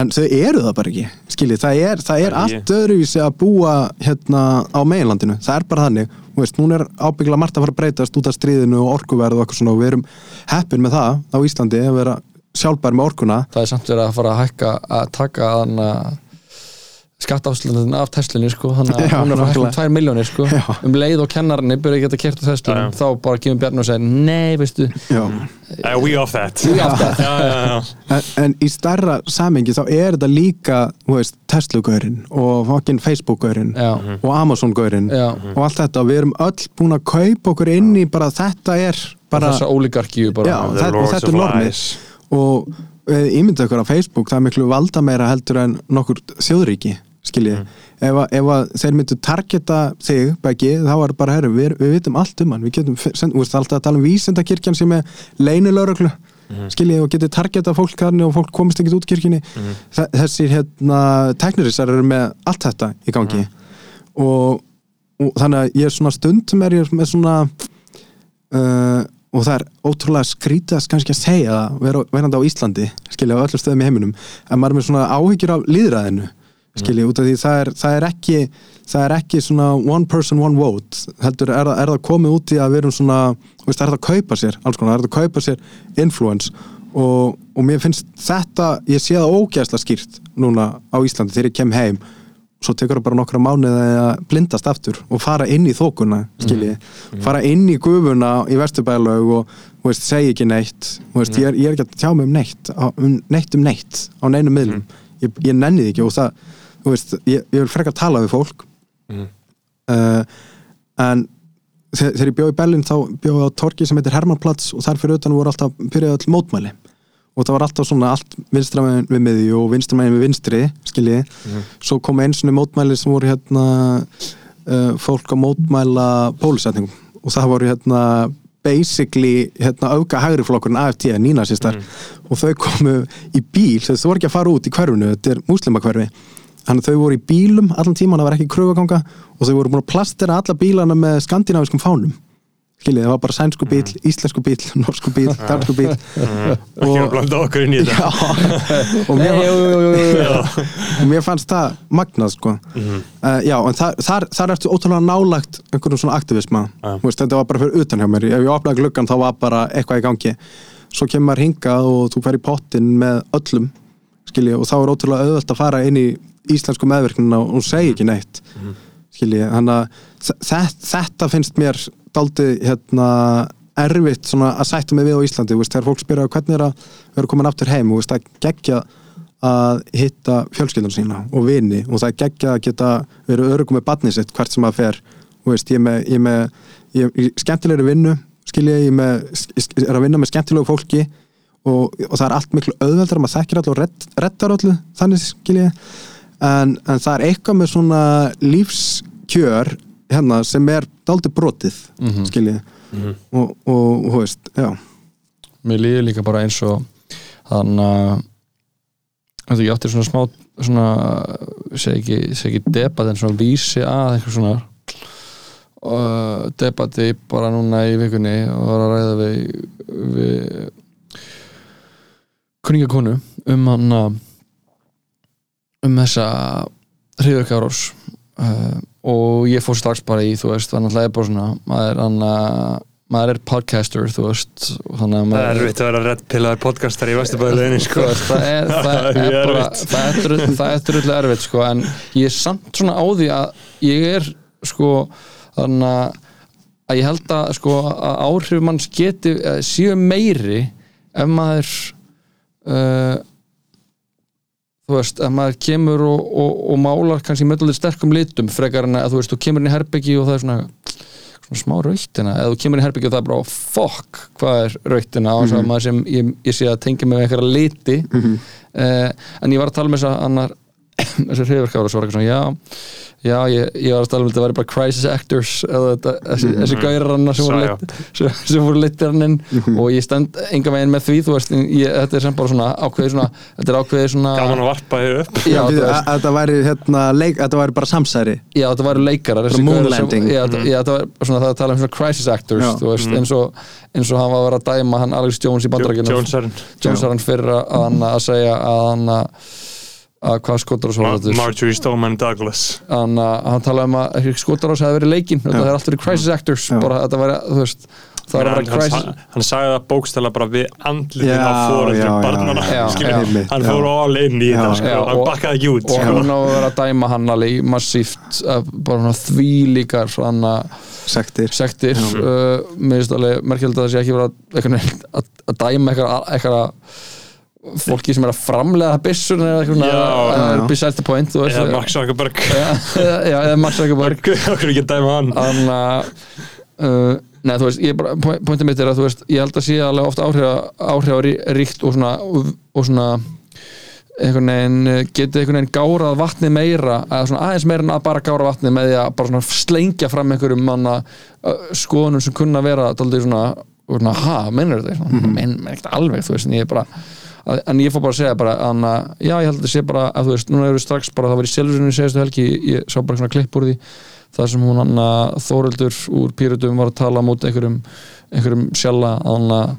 En þau eru það bara ekki, skiljið það er, það er allt öðruvísi að búa hérna á meginlandinu, það er bara þannig. Þú veist, hún er ábyggilega margt að fara að breytast út af stríðinu og orkuverð og eitthvað svona og við erum heppin með það á Íslandi að vera sjálfbær með orkuna. Það er samt verið að fara að hækka að taka að skattafslutin af Teslunni sko að hún er að hækka um nákvæmlega. 2 miljónir sko Já. um leið og kennarinn er byrja að geta kert á Teslunum þá bara kemur Bjarni og segir nei veistu. Uh, we off that We off that. já, já, já. En, en í starra samengi þá er þetta líka þú veist, Tesla-gaurinn og fucking Facebook-gaurinn Já. og Amazon-gaurinn og allt þetta við erum öll búin að kaupa okkur inn í bara þetta er bara, þessa ólíkarkíu bara þetta, er normið og uh, ímynda okkur á Facebook það er miklu valda meira heldur en nokkur þjóðríki skiljið að- ef að þeir myndu targeta þig beggi þá er bara herru við, við vitum allt um hann. Við getum, það er alltaf að tala um vísindakirkjan sem er leynilögreglu skiljið og getur targeta fólk þannig og fólk komist ekkert út kirkjunni. Þe- þessir hérna teknirisar eru með allt þetta í gangi. Og, og þannig að ég er svona stundum er ég með svona uh, og það er ótrúlega skrítast kannski að segja það vera, verandi á Íslandi skilja á öllum stöðum í heiminum en maður er með svona áhyggjur af líðræðinu skilja út af því það er, það er ekki það er ekki svona one person one vote. Heldur er, er það komið út í að við erum svona, veist, er það að kaupa sér alls konar, er það að kaupa sér influence? Og, og mér finnst þetta ég sé það ógæsla skýrt núna á Íslandi þegar ég kem heim. Svo tekur það bara nokkra mánuði að blindast aftur og fara inn í þókuna skilji, fara inn í gufuna í vesturbælaug og veist, segja ekki neitt. Veist, ég, er, ég er ekki að tjá mig um neitt um neitt um neitt á neinu miðlum. Ég, ég nenni því ekki og það þú veist, ég, ég vil frekar tala við fólk. Uh, en þegar, ég bjóð í Berlin þá bjóð ég á torki sem heitir Hermannplatz og þar fyrir utan voru alltaf byrjaði öll mótmæli. Og það var alltaf svona allt vinstramæðin við miðju og vinstramæðin við vinstri skilji, svo kom eins og mótmæli sem voru hérna uh, fólk að mótmæla pólisetningum og það voru hérna basically hérna auka hægri flokkurinn AFT, nínasistar og þau komu í bíl, þau voru ekki að fara út í hverfinu, þetta er muslimakverfi þannig að þau voru í bílum allan tíman, það var ekki kröfaganga og þau voru búin að plastera alla bílana með skandinaviskum fánum. Skiljið, það var bara sænsku bíl, íslensku bíl norsku bíl, dansku bíl ekki að blanda okkur inn í þetta. Og mér, og mér fannst það magnað sko. Uh, já, en þar, þar, þar ertu ótrúlega nálagt einhverjum svona aktivisma. Já. Þú veist, þetta var bara fyrir utan hjá mér. Ef ég opnaði gluggan þá var bara eitthvað í gangi. Svo kemur hingað og þú fer í pottin með öllum skilji, og þá er ótrúlega auðvöld að fara inn í íslensku meðverknina og hún segi ekki neitt skilji, þannig að þe- þe- þetta finnst mér daldi hérna erfitt svona að sætta mig við á Íslandi þú veist, þegar fólk spyrja hvernig er að vera komin aftur heim þú veist, það geggja að hitta fjölskyldun sína og vini og það geggja að geta verið örugum með badnið sitt hvert sem að fer. Þú veist, ég er með, ég með ég, skemmtilegri vinnu skilja ég, ég er með, er að vinna með skemmtilegu fólki og, og það er allt miklu auðveldar maður þekkir allir og redd, reddar allir þannig skilja ég en, en það er eitthvað með svona lífskjör hérna sem er daldið brotið mm -hmm. skilja ég og, og, og þú veist, já. Mér líður líka bara eins og þannig að þetta ég átti svona smá svona, segi ekki, segi ekki debat en svona vísi að eitthvað svona uh, debati bara núna í vikunni og var að ræða við, við kuningakonu um hann um þessa hriðverkárós uh, og ég fór strax bara í þú veist, þannig að það er bara svona maður, anna, maður er podcaster þú veist að Það maður er erfitt að vera reddpillaður podcastar í Vesturbæðileginni sko. Það er, bara það er, drullu erfitt sko, en ég er samt svona á því að ég er sko þannig að að ég held að sko að áhrif manns geti eh, séu meiri ef maður uh, þú veist, ef maður kemur og, og, og málar kannski með alveg sterkum litum frekar en að þú veist, þú kemur inn í herbyggi og það er svona svona smá rautina, eða þú kemur inn í herbyggi og það er bara fuck, hvað er rautina? Og mm maður sem ég, ég sé að tengja með einhverja liti. Mm en ég var að tala með þess að annar þessi hriðverkára og svo var eitthvað svona já, já ég, ég var að tala um þetta væri bara crisis actors eða þetta, þessi, þessi gauranna sem voru leitt sem, sem voru leittir hann inn. Og ég stend enga veginn með því þú veist, ég, þetta er sem bara svona ákveðið svona, þetta er ákveðið svona Gaman að varpa þið upp. Já, þetta væri, hérna, leik, þetta væri bara samsæri. Já, þetta væri leikarar moonlanding. já, þetta- já, þetta var svona það að tala um svona crisis actors Já. þú veist, eins, og, eins og hann var að vera að dæma hann Alex Jones í Jónsarinn Jones hann fyrir að, hann að segja að hann að að hvað skotar og svo var þetta Marjorie Stoneman Douglas. Hann, hann talaði um að Skotarás hefði verið leikinn. Þetta er alltaf verið crisis actors. Bara þetta væri, þú veist er hann, hann, hann sagði það bókstæla bara við andlitin Já, á já, barnana já, já. Hann fór all in í Já, þetta sko. já, hann bakkaði ekki út og sko. hann á að vera að dæma hann alveg massíft bara því líkar hann að sektir. sektir. Uh, mér finnst alveg merkjöld að það sé ekki vera að, dæma eitthvað, eitthvað fólki sem er að framlega byssun eða besides the point eða Mark Zuckerberg. Eða Max Zuckerberg. Okkur ekki að dæma hann. Þannig að uh, Nei, þú veist, bara, point- pointið mitt er að þú veist, ég held að sé alveg ofta áhrif, áhrifaríkt og svona, og, svona einhvern veginn, eh, getið einhvern veginn gárað vatnið meira, svona aðeins meira en að bara gára vatnið með því að bara slengja fram einhverjum manna uh, skoðunum sem kunna vera svona, svona, ha, mennur þetta? Mm menn, menn ekkert alveg, þú veist, en ég er bara að- en ég fór bara að segja bara að, já, ég held að sé bara, að þú veist, núna eru strax bara, það var í selurinu segistu helgi, ég sá bara svona klipp úr því það sem hún hann Þóruldur úr Pírutum var að tala mútið einhverjum, einhverjum sjalla að hann að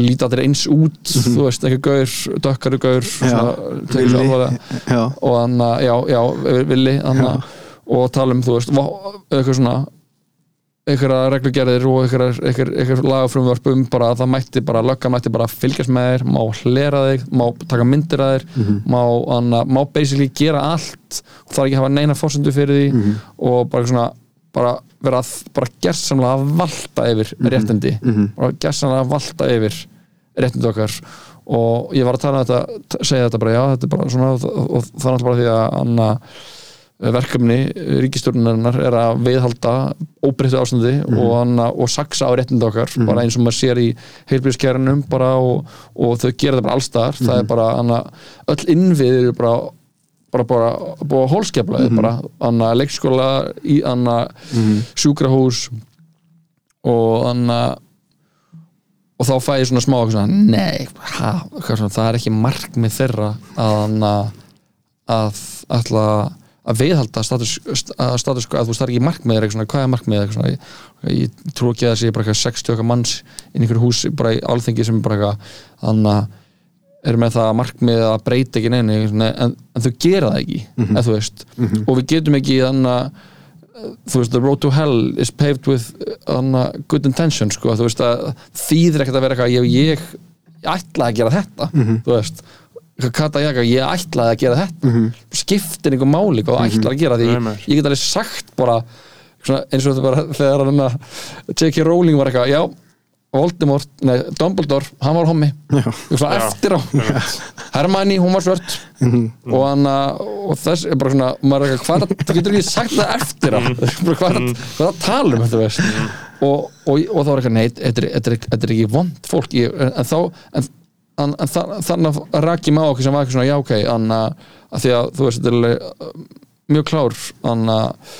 líta allir eins út þú veist, einhver gaur, dökkari gaur svona, Villi. já, og hann já, já, villi og tala um, þú veist eitthvað svona einhverja reglugerðir og einhverja, einhver, einhver lagafrumvarp um bara að það mætti bara, lögga mætti bara fylgjast með þér, má hlera þig má taka myndir að þér má, anna, má basically gera allt og það er ekki að hafa neina fórsendu fyrir því og bara svona bara vera bara gersamlega að valta yfir réttindi. Bara gersamlega að valta yfir réttindi okkar. Og ég var að tala um þetta, segja þetta bara já, þetta er bara svona og, og, og það er náttúrulega bara því að anna, verkefni ríkistjórnarinnar er að viðhalda óbreyttu ástandi og, anna, og saksa á réttindi okkar. Bara eins og maður sér í heilbríðskjærunum bara og, og þau gera þetta bara allstar það er bara anna, öll innvið eru bara bara bara búið að hólskefla mm bara anna, leikskóla í anna, sjúkrahús og anna og þá fæ ég svona smá svona, nei, ha, hvað svona, það er ekki markmið þeirra að anna, að ætla að viðhalda status, að status að þú er ekki markmið eitthvað svona, hvað er markmið eitthvað svona, ég, ég trú ekki að það sé bara eitthvað 60 okkar manns inn í einhverju hús bara í alþengi sem bara eitthvað þannig að er með það markmið að breyta ekki neina en, en þau gera það ekki mm þú veist, og við getum ekki þannig að þú veist, the road to hell is paved with anna, good intention sko, þú veist að þýðir ekkert að vera eitthvað ég, ég, ætlaði að gera þetta þú veist, kata ég ég ætlaði að gera þetta. Skiptir einhver máli hvað þú ætlaði að gera því Nei, ég get alveg sagt bara svona, eins og þetta bara þegar hann að J.K. Rowling var eitthvað, já Voldemort, nei, Dumbledore, hann var hommi. Já. svona Já. eftir á. Hermione, hún var svört. Og hann og þess er bara svona, maður er eitthvað, hvað, þú getur ekki sagt það eftir á. Bara hvað er að- hvað er að tala um þetta veist? Og, og, og þá er eitthvað, nei, þetta er, þetta er, þetta er ekki vond fólk. Ég, en þá en, en, en þa- þannig að raki maður okkur sem var eitthvað svona, já ok þannig að, að því að þú veist, uh, mjög klár þannig að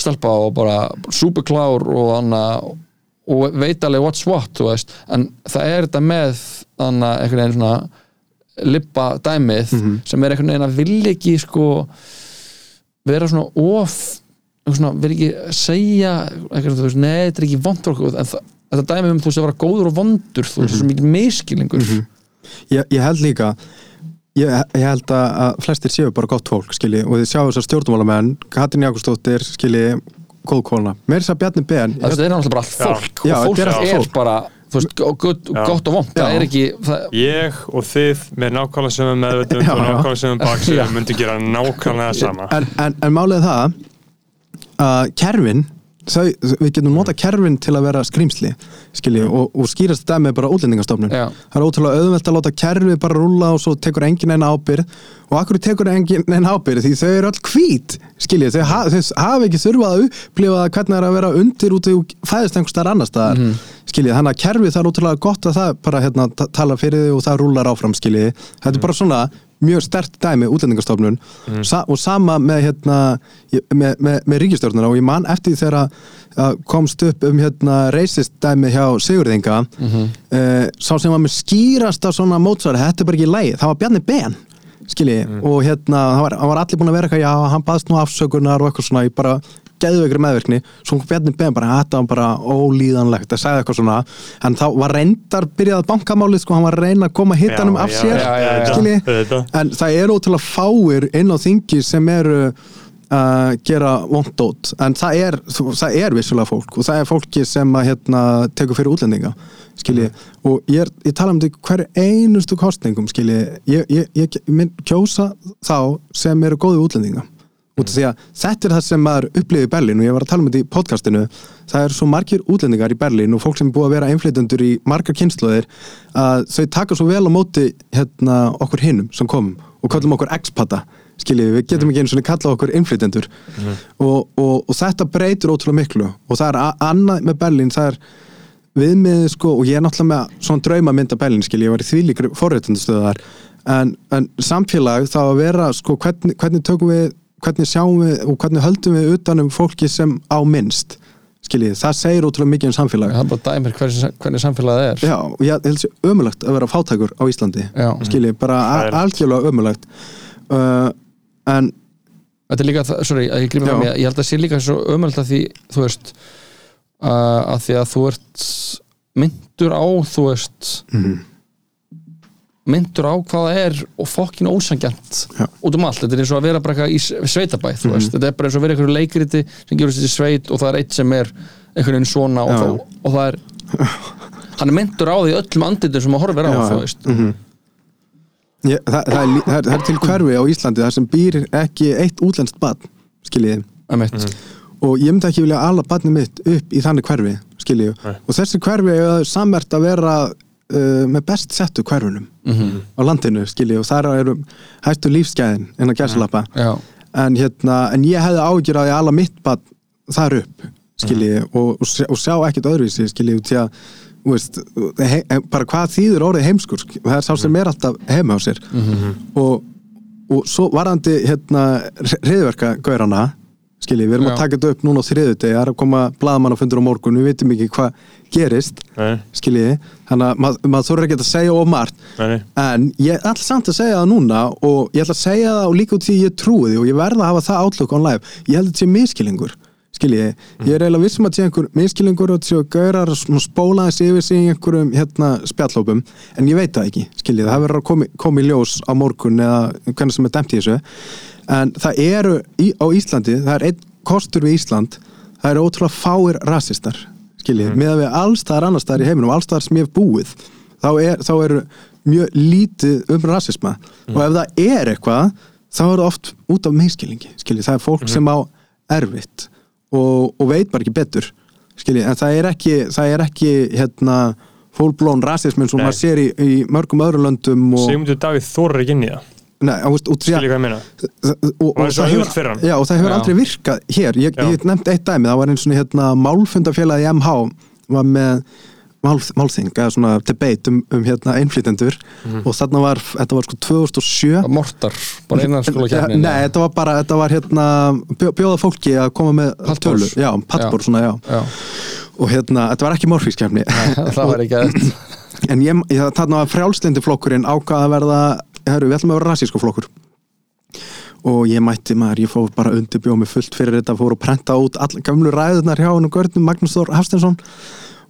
stelpa og bara superklár og hann og veit alveg what's what þú veist, en það er þetta með þannig að einhvern veginn svona lippa dæmið sem er einhvern veginn að vilja ekki sko vera svona of vera ekki segja er ekki vond fólk en það, þetta dæmið um þú veist að vera góður og vondur þú veist, mm -hmm. svo mikið miskilingur ég, ég held líka ég, ég held að, að flestir séu bara gott fólk skilji, og þið sjáu þessar stjórnmálamenn Katrin Jakobsdóttir, skilji góð kona, mér er þess að Bjarni Ben. Það er náttúrulega bara fólk Já, og fólk er er, bara veist, gott, gott og vond það er ekki það, Ég og þið með nákvæmlega sem meðvitund Já, og nákvæmlega sem baksum Já. myndi gera nákvæmlega sama. En, en, en málið er það að kerfin þau, við getum nota kerfin til að vera skrýmsli skilji, og, og skýrast þetta með bara útlendingastofnun. Það er ótrúlega auðvelt að láta kerfi bara rúlla og svo tekur engin einn ábyrð og akkur tekur engin einn ábyrð því þau eru öll hvít skilji, þau, ha, þau hafa ekki þurfað að upplifa hvernig það er að vera undir út og fæðist einhvers staðar annar staðar mm skilji, þannig að kerfi það er ótrúlega gott að það bara hérna, ta- tala fyrir þau og það rúlar áfram skilji, þetta er bara svona mjög stert dæmi útlendingastofnun. Sa og sama með hérna með, með, með ríkistjórnuna og ég man eftir þegar komst upp um hérna reisist dæmi hjá Sigurðinga eh, sá sem var með skýrasta svona mótsvari, þetta er bara ekki lægi það var Bjarni Ben skilji, og hérna hann var, hann var allir búin að vera eitthvað, já, hann baðst nú afsökunar og eitthvað svona, ég bara geðu ykkur meðvirkni, svo kom Bjarni Ben bara, þetta var bara ólíðanlegt, það sagði eitthvað svona en þá var reyndar byrjað bankamálið, sko, hann var að reyna að koma hittanum af sér, skilji. En það eru ótrúlega fáir inn á þingi sem eru að gera vondót en það er, það er vissulega fólk og það er fólki sem að hérna, tekur fyrir útlendinga skilji, og ég, er, ég tala um þetta í hverju einustu kostningum skilji, ég, ég, ég kjósa þá sem eru góði útlendinga út af því að þetta er það sem maður upplifir í Berlín og ég var að tala um þetta í podcastinu það er svo margir útlendingar í Berlín og fólk sem er búið að vera einflytundur í margar kynnslóðir að þau taka svo vel á móti hérna, okkur hinnum sem komum og kallum okkur expata skiljið, við. Getum ekki einu svona kalla okkur innflytendur og, og, og þetta breytir ótrúlega miklu. Og það er annað með Berlín, það er viðmið sko, og ég er náttúrulega með svona drauma mynda Berlín, skilji, ég var í þvílíkri forréttundastöðar en, en samfélag þá að vera, sko, hvernig, hvernig tökum við hvernig sjáum við og hvernig höldum við utanum fólki sem á minnst skiljið, það segir ótrúlega mikið um samfélag það er bara dæmir hvernig, hvernig samfélagið er Já, og ég held sér ömulegt að vera fátækur á Íslandi Já. skiljið, bara Það er- a- algjörlega ömulegt uh, en Þetta er líka, það- sorry, ég grípa Já. fram í að ég held að sé líka svo ömöld að því, þú veist uh, að því að þú ert myndur á, þú veist Mhm. Myndur á hvað það er og fokkin ósangjant Já. út um allt, þetta er eins og að vera bara eitthvað í s- sveitabæ, þú Mhm. veist, þetta er bara eins og að vera einhverju leikriti sem gefur sér sveit og það er eitt sem er einhvern veginn svona og, það, og það er hann er myndur á því öllum anditum sem að horfir á, Já, þú já. veist Mhm. ég, það, það, er, það, er, það er til hverfi á Íslandi þar sem býr ekki eitt útlenskt barn skiljiði Einmitt. og ég myndi ekki vilja ala barnið mitt upp í þannig hverfi skiljiði og þessi hverfi er samvert að vera uh, með best settu hverfunum Mhm. á landinu skiljiði og þar eru hættu lífsgæðin innan gæsalappa. Já, en, hérna, en ég hefði ágjur að ég ala mitt barn þar upp skiljiði og, og, sjá, og sjá ekkert öðruvísi skiljiði til að veist, he, bara hvað þýður orðið heimskur sk- það er sá sem er alltaf heima á sér. Og, og svo varandi hérna hriðverka gaurana skiljið, við erum Já. að taka þetta upp núna á þriðu degi, það er að koma blaðamann á fundur á morgun við vitum ekki hvað gerist Nei, skiljiði, þannig að mað, maður þurfa ekki að segja of margt. Nei, en ég ætla samt að segja það núna og ég ætla að segja það og líka út því ég trúi því og ég verða að hafa það átlöku on live ég held að þetta sé miskilingur skiljiði, ég er eiginlega vissum að sé einhver miskilingur og þetta séu gaurar svona spóla þessi yfir sig í einhverjum hérna spjallópum en ég veit það ekki, skiljiði, það verður að komi í ljós á morgun eða hvernig sem er dæmt í þessu en það eru í, á Íslandi, það er einn kostur við Ísland, það eru ótrúlega fáir rasistar, skiljið, með að við allstaðar annars staðar í heiminum, allstaðar sem ég hef búið þá, er, þá eru mjög lítið um rasisma. Og ef það er eitthvað, þá er það oft út af meðskilingi, skiljið, það er fólk sem á erfitt og, og veit bara ekki betur skilji, en það er ekki það er ekki, hérna full-blown rasism eins og Nei. maður sér í, í mörgum öðrum löndum og, Sigmundur Davíð þorir ekki inn í það nei, og, veist, og, skilja hvað ég meina? og, og, Var svo það hann. já, og það hefur aldrei virkað hér, ég, ég nefndi eitt dæmi það var einn svona hérna málfundafélagi í MH var með mál, málþing eða svona debate um, um hérna einflýtendur Mhm. og þarna var, þetta var sko 2007 Mortar, bara innan skóla Ja, Nei, þetta var bara, þetta var hérna bjó- bjóða fólki að koma með Pallborðs. tölu Já, pallbor, svona, já. Já, Og hérna, þetta var ekki morfískefni það var ekki að En ég, ég þarna var frjálslindi flokkurinn ákvað að verða Herru, við ætlum að vera rasísku flokkur. Og ég mætti maður, ég fór bara undirbjóð mig fullt fyrir þetta Fór að prenta út all, gamlu ræðunar hjá hann og görnum Magnús Þór Hafstensson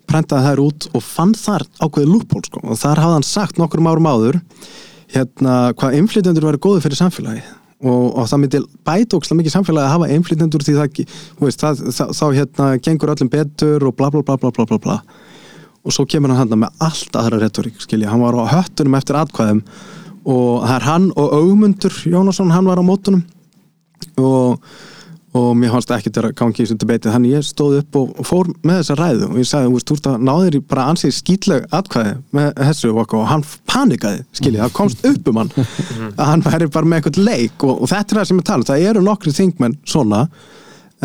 Prentaði þær út og fann þar ákveðið lúppól sko. Og þar hafði hann sagt nokkrum árum áður Hérna, hvað inflytjendur verið góði fyrir samfélagi og, og það myndi bæta ókslega mikið samfélagi að hafa einflýtendur því það, þú veist, það, það, þá hérna gengur öllum betur og bla bla bla bla bla bla bla. Og svo kemur hann handa með allt aðra retorík skilja, hann var á höttunum eftir atkvæðum og það er hann og Augmundur Jónasson, hann var á mótunum. Og, og mér fannst ekki til að gangi í þessu debeti þannig ég stóð upp og, og fór með þessa ræðu. Og ég sagði, þú veist, þú náðir í bara ansið skýtleg atkvæði með þessu og, hann panikaði, skilja, það komst upp um hann. Að hann væri bara með eitthvað leik. Og, og þetta er það sem ég tala, um. það eru nokkri þingmenn svona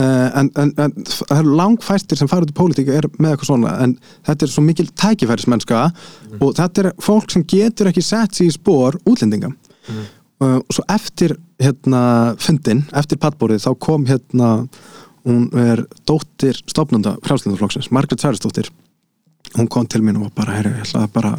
en, en, en það eru langfæstir sem fara út í pólitíka er með eitthvað svona en þetta er svo mikil tækifærismennska og þetta er fólk sem getur ekki sett sér í spór útlendinga. Uh, og svo eftir hérna fundin, eftir pattbórið þá kom hérna hún er dóttir stofnanda frjálslindaflokksins, Margaret Særisdóttir hún kom til mín og var bara, herri, ég ætlaði bara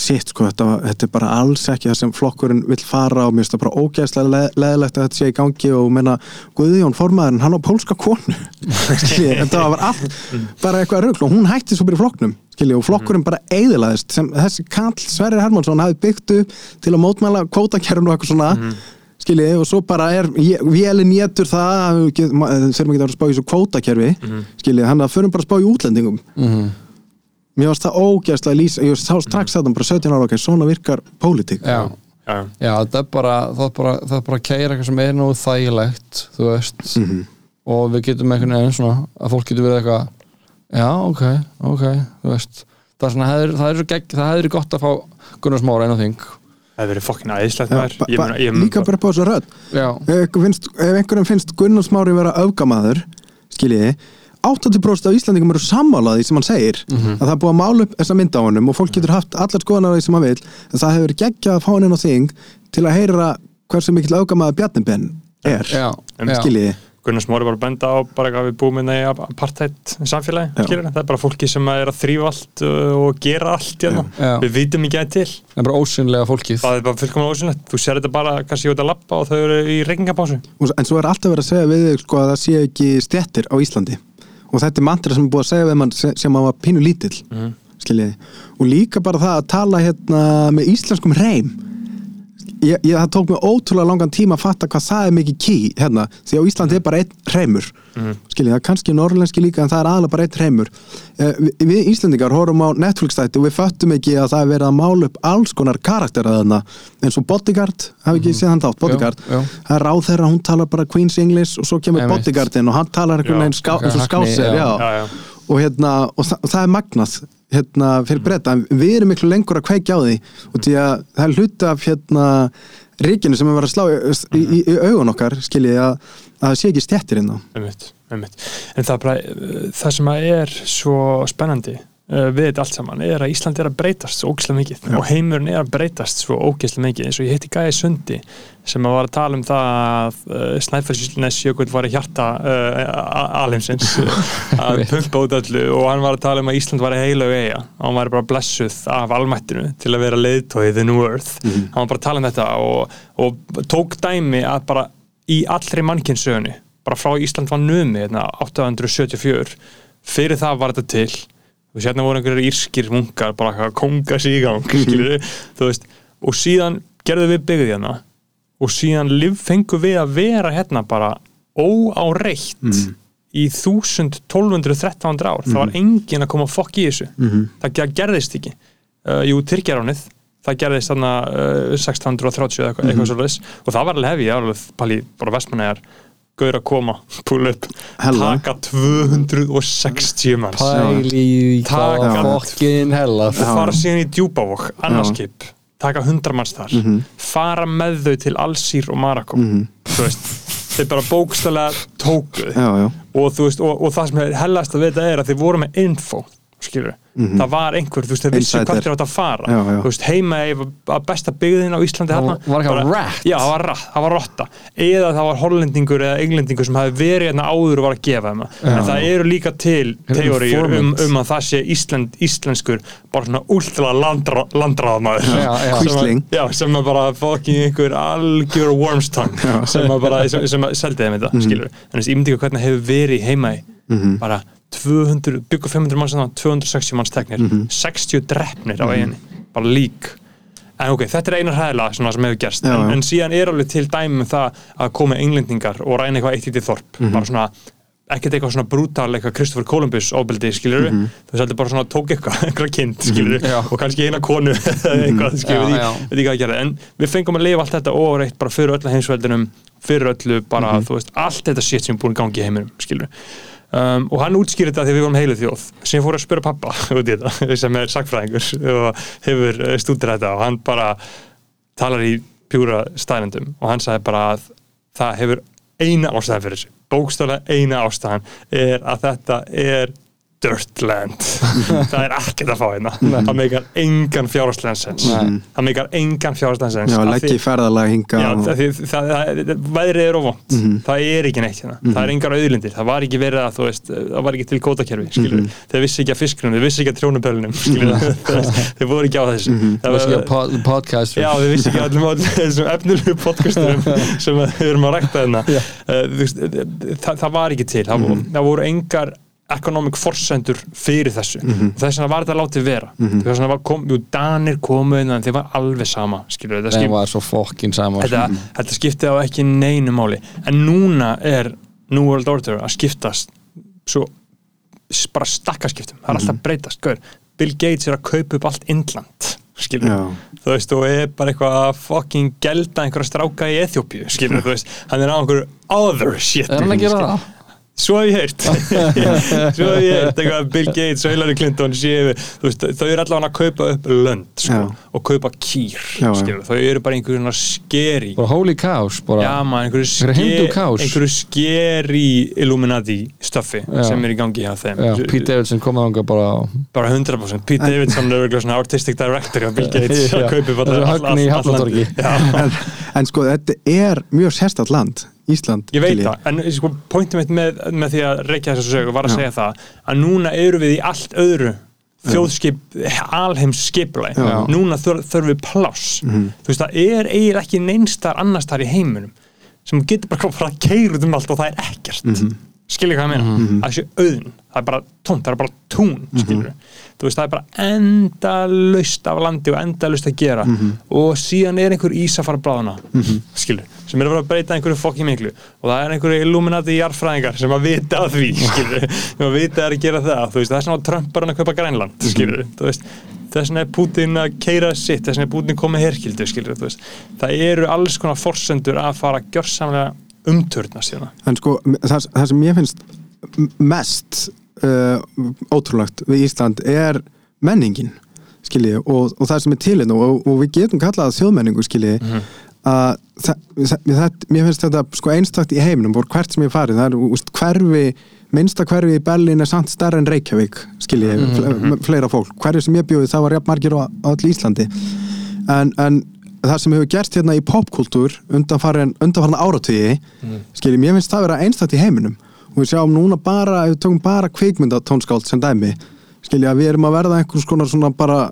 sitt sko, þetta, var- þetta er bara alls ekki það sem flokkurinn vill fara og mér finnst það bara ógæðslega le leðilegt að þetta sé í gangi og menna, Guðjón formaðurinn, hann á pólska konu. Skilji, þetta var allt bara eitthvað rugl og hún hætti svo bara í flokknum skilji, og flokkurinn bara eigðilaðist sem þessi kall Sverrir Hermansson hafi byggt upp til að mótmæla kvótakerfinu og eitthvað svona skilji, og svo bara er vélinn étur það þegar maður getur að spá í svo kvótakerfi skilji, hann að förum bara að spá í útlendingum mér varst það ógæðslega lýsa ég sá strax að það bara 17 ára ok, svona virkar pólitík. Já, Já, já það er bara það er bara, það er bara að keira eitthvað sem er nú þægilegt þú veist. Mhm. og við getum einhvern veginn svona að fólk getur verið eitthvað já, ok, ok, þú veist. Það er svona, það er, það er, svo gegg, það hefur gott að fá Gunnar Smára einn á þing. Það hefur verið fokkin meina- ég meina líka bara á þessu rödd. Já, ef, einhver finnst, ef einhverjum finnst Gunnar Smári vera öfgamaður skiljiði 80% af Íslandingum eru sammálaði sem hann segir. Mhm. að það er búið að mála upp þessa mynd á honum og fólk getur haft allar skoðanar því sem hann vil en það hefur geggjað að fá hann inn á þing til að heyra hversu mikill öfgamaður Bjarnibenn er. Já, já. skiljiði? Gunnar Smári bara að benda á bara eitthvað við búum inn í apartheid samfélagi, Já. skilur það er bara fólki sem er að þrýfa allt uh, og gera allt hérna. Já. við vitum ekki að til. Það er bara ósynlega fólkið. Það er bara fullkomlega ósynlegt, þú sér þetta bara kannski út að lappa og þau eru í reykingabásu Og- en svo er alltaf verið að segja við þig sko, að það sé ekki stjettir á Íslandi og þetta er mantra sem er búið að segja við mann sem, að var pínu lítill skiljiði, og líka bara það að tala hérna með íslenskum reym ég, ég, það tók mig ótrúlega langan tíma að fatta hvað það er mikið ký hérna, því á Íslandi er bara einn reymur Mhm. skiljiði, það er kannski norrlenski líka en það er aðalega bara einn reymur eh, við, við Íslendingar horfum á Netflix þætti og við föttum ekki að það er verið að mála upp alls konar karaktera þarna eins og Bodyguard, hafi ekki séð hann þátt Bodyguard, Mhm. já. það er ráð þeirra hún talar bara Queen's English og svo kemur Einmitt. Bodyguardin og hann talar einhvern Já, veginn eins og skásir já. já. Og hérna og, þa og það er magnað hérna fyrir breyta, en við erum miklu lengur að kveikja á því og því að það er hluti af hérna ríkinu sem er verið að slá í, í, í, í augun okkar skiljið að, að það sé ekki stjettir inn á Einmitt, einmitt. En það, bara, uh, það sem að er svo spennandi við þetta allt saman er að Ísland er að breytast svo ógeðslega mikið og heimurinn er að breytast svo ógeðslega mikið eins og ég hitti Gæði Sundi sem að var að tala um það að uh, Snæfellsnes Jökull var í hjarta uh, alheimsins að pumpa út öllu og hann var að tala um að Ísland var heila eiga og hann var bara blessuð af almættinu til að vera leiðtóið the new earth. Hann var bara að tala um þetta og, og tók dæmi að bara í allri mannkynnsögunni bara frá Ísland var numi hérna, 874 fyrir það var þetta til og sérna voru einhverjir írskir munkar bara að konga sig í gang skilurðu, þú veist, og síðan gerðum við byggðið hérna og síðan liv, fengum við að vera hérna bara óáreitt í 1000-1200-1300 ár. Það var enginn að koma að fokk í þessu. Það ge- gerðist ekki. Uh, jú, Tyrkjaránið það gerðist þarna uh, 1630 eða eitthvað, eitthvað mm og það var alveg hefði, alveg pæli, bara vestmannegar gaur að koma, pull up. Hella. taka 260 manns. Pæli í Taka- fokkin hella. Fara síðan í djúbavok, annarskip taka 100 manns þar. Fara með þau til Alsýr og Marakó þú veist, þeir bara bókstælega tókuð já, já, og, og, og það sem hellast að vita er að þeir voru með info skilur, það var einhver þú veist, vissu Insider. hvað þeir átt að fara. Já, já. þú veist, heima að besta byggðin á Íslandi Það þarna, var eitthvað bara- rat. já, það var rat, það var rotta. Eða það var hollendingur eða englendingur sem hafi verið hérna áður og var að gefa þeim það. en það eru líka til teóriur um, um að það sé Ísland, íslenskur bara svona últra landra, já. sem, að, sem að bara fucking einhver algjör wormstang sem að bara, sem, sem að seldi þeim þetta, skilur en þessi ímyndingu hvernig hefur verið heima í. Bara 200, byggur 500 manns þannig, 260 manns teknir. 60 drefnir á eiginni, bara lík en ok, þetta er einar svona sem hefur gerst, Já, en, já. en síðan er alveg til dæmi um það að koma englendingar og ræna eitthvað eitt í því þorp bara svona, ekkert eitthvað svona brútal eitthvað Kristoffer Columbus ofbeldi, skilur við þú veist, heldur bara svona tók eitthvað, eitthvað kind skilur Já. og kannski eina konu eitthvað, skilur Já, við, veit ekki hvað að gera. En við fengum að lifa allt þetta og reitt bara fyrir öllu heimsveldinum fyrir öllu bara, þú veist, allt þetta shit sem er búin gangi í heiminum, skilur um, og hann útskýrði þetta þegar við vorum heilu þjóð sem fór að spura pappa út í þetta sem er sagfræðingur og hefur stútir þetta og hann bara talar í pjúra stærendum og hann sagði bara að það hefur eina ástæðan fyrir þessu. Bókstaflega eina ástæðan er að þetta er Dirtland það er ekkert að fá hérna. Það meikar engan fjárhagslegan sens. Það meikar engan fjárhagslegan sens. Já í ferðalag hinga Já, og, það, það, það, það, veðrið er ofont það er ekki neitt hérna, það er engar auðlindir. Það var ekki verið að, þú veist, það var ekki til kótakerfi skilur, þeir vissi ekki að fiskunum þeir vissi ekki að trjónubölunum skilur, þeir voru ekki á þessu. Það Kannski var, að pod- podcast Já, við vissum ekki öllum öllum þessum efnilegu podcasturum sem að við erum að rækta þarna uh, veist, það, það var ekki til. Það, mm. það voru engar economic forsendur fyrir þessu. Og þess vegna var þetta látið vera. Þess vegna var kom, jú, Danir komu inn en þeir var alveg sama skilur, þetta, Það skip, var svo fokkin sama þetta, þetta skipti á ekki neinu máli. En núna er New World Order að skiptast svo bara stakkaskiptum, það er alltaf að breytast Gaur. Bill Gates er að kaupa upp allt Indland skilur, Já. þú veist, og er bara eitthvað að fucking gelda einhverja stráka í Eþjópíu, skilur, þú veist, hann er á einhverju other shit Er hann að gera það? Svo hef ég heyrt. Svo hef ég heyrt eitthvað að Bill Gates og Hillary Clinton séu, þú veist, þau eru allavega að kaupa upp lönd, sko, Já. og kaupa kýr Já, skilur, þau eru bara einhverjum skeri Bara holy cows bara. Já, maður, einhverju ske- einhverju skeri Illuminati stöffi Já. sem er í gangi hjá þeim. Já, Pete Davidson kom að hanga bara bara 100% Pete Davidson er svona artistic director hjá Bill Gates að kaupa í Hafnartorgi. en, en sko þetta er mjög sérstætt land Ísland Ég veit skilji. það, en sko, pointum mitt með, með því að reykja þessu sögu var að segja það að núna eru við í allt öðru þjóðskip, alheims Já. Mhm. núna þur, þurfum við pláss. Þú veist, það er eiginlega ekki neinstar annars þar í heiminum sem getur bara að keira út um allt og það er ekkert. Mm Mhm. skilja hvað ég meina, það sé auðn það er bara tónt, það er bara tún þú veist, það er bara endalaust af landi og endalaust að gera. Og síðan er einhver ís að fara að bráðuna skilur, sem er að fara að breyta einhverju fokki miklu. Og það er einhverju illuminati jarðfræðingar sem að vita að því skilur, sem að vita að gera það. Þú veist, það er svona Trump bara að kaupa Grænland skilur, þú veist. Þess vegna er Putin að keira sitt þess vegna er Putin komið herkildu skilur, það eru alls konar forsendur að fara gjörsamlega umturnast hérna en sko það, það sem ég finnst mest uh, ótrúlegt við Ísland er menningin skilji og, og það sem er til hérna og, og við getum kallað þjóðmenningu skilji að það, það, mér finnst þetta sko einstakt í heiminum og hvert sem ég farið, það er úst, hverfi minnsta hverfi í Berlín er samt stærra en Reykjavík skilji, fle, fleira fólk. Hverfi sem ég bjóði það var jafn margir á, á öll Íslandi. En, en það sem hefur gerst hérna í popkultúr undanfarin, undanfarin áratugi skilji, mér finnst það vera einstakt í heiminum og við sjáum núna bara, ef við tökum bara kvikmyndatónskáld sem dæmi skilji að við erum að verða einhvers konar svona bara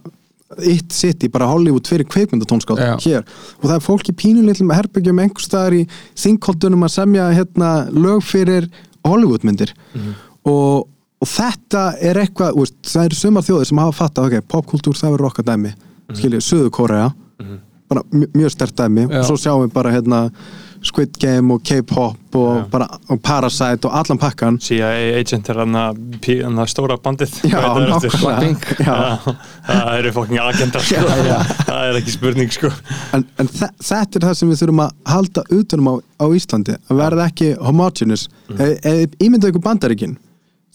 It City, bara Hollywood fyrir kveikmyndatónskátt Já. hér. Og það er fólk í pínulitlum herbyggjum einhver staðar í þingkoltunum að semja hérna lög fyrir Hollywoodmyndir. Og, og þetta er eitthvað, veist, það eru sumar þjóðir sem hafa fattað, ok, popkultúr það verður okkar dæmi. Skiljið, Suðu Korea bara mj- mjög stert dæmi. Já. og svo sjáum við bara hérna Squid Game og K-pop og, og Parasite og allan pakkan CIA agent er hann að stóra bandið. Já, það eftir? nákvæmlega. Já. Já, það eru fokking agendar sko. það er ekki spurning sko. en, en þe- þetta er það sem við þurfum að halda utanum á, á Íslandi að verða ekki homogenous mm. e, e, ímyndaðu ykkur bandaríkin.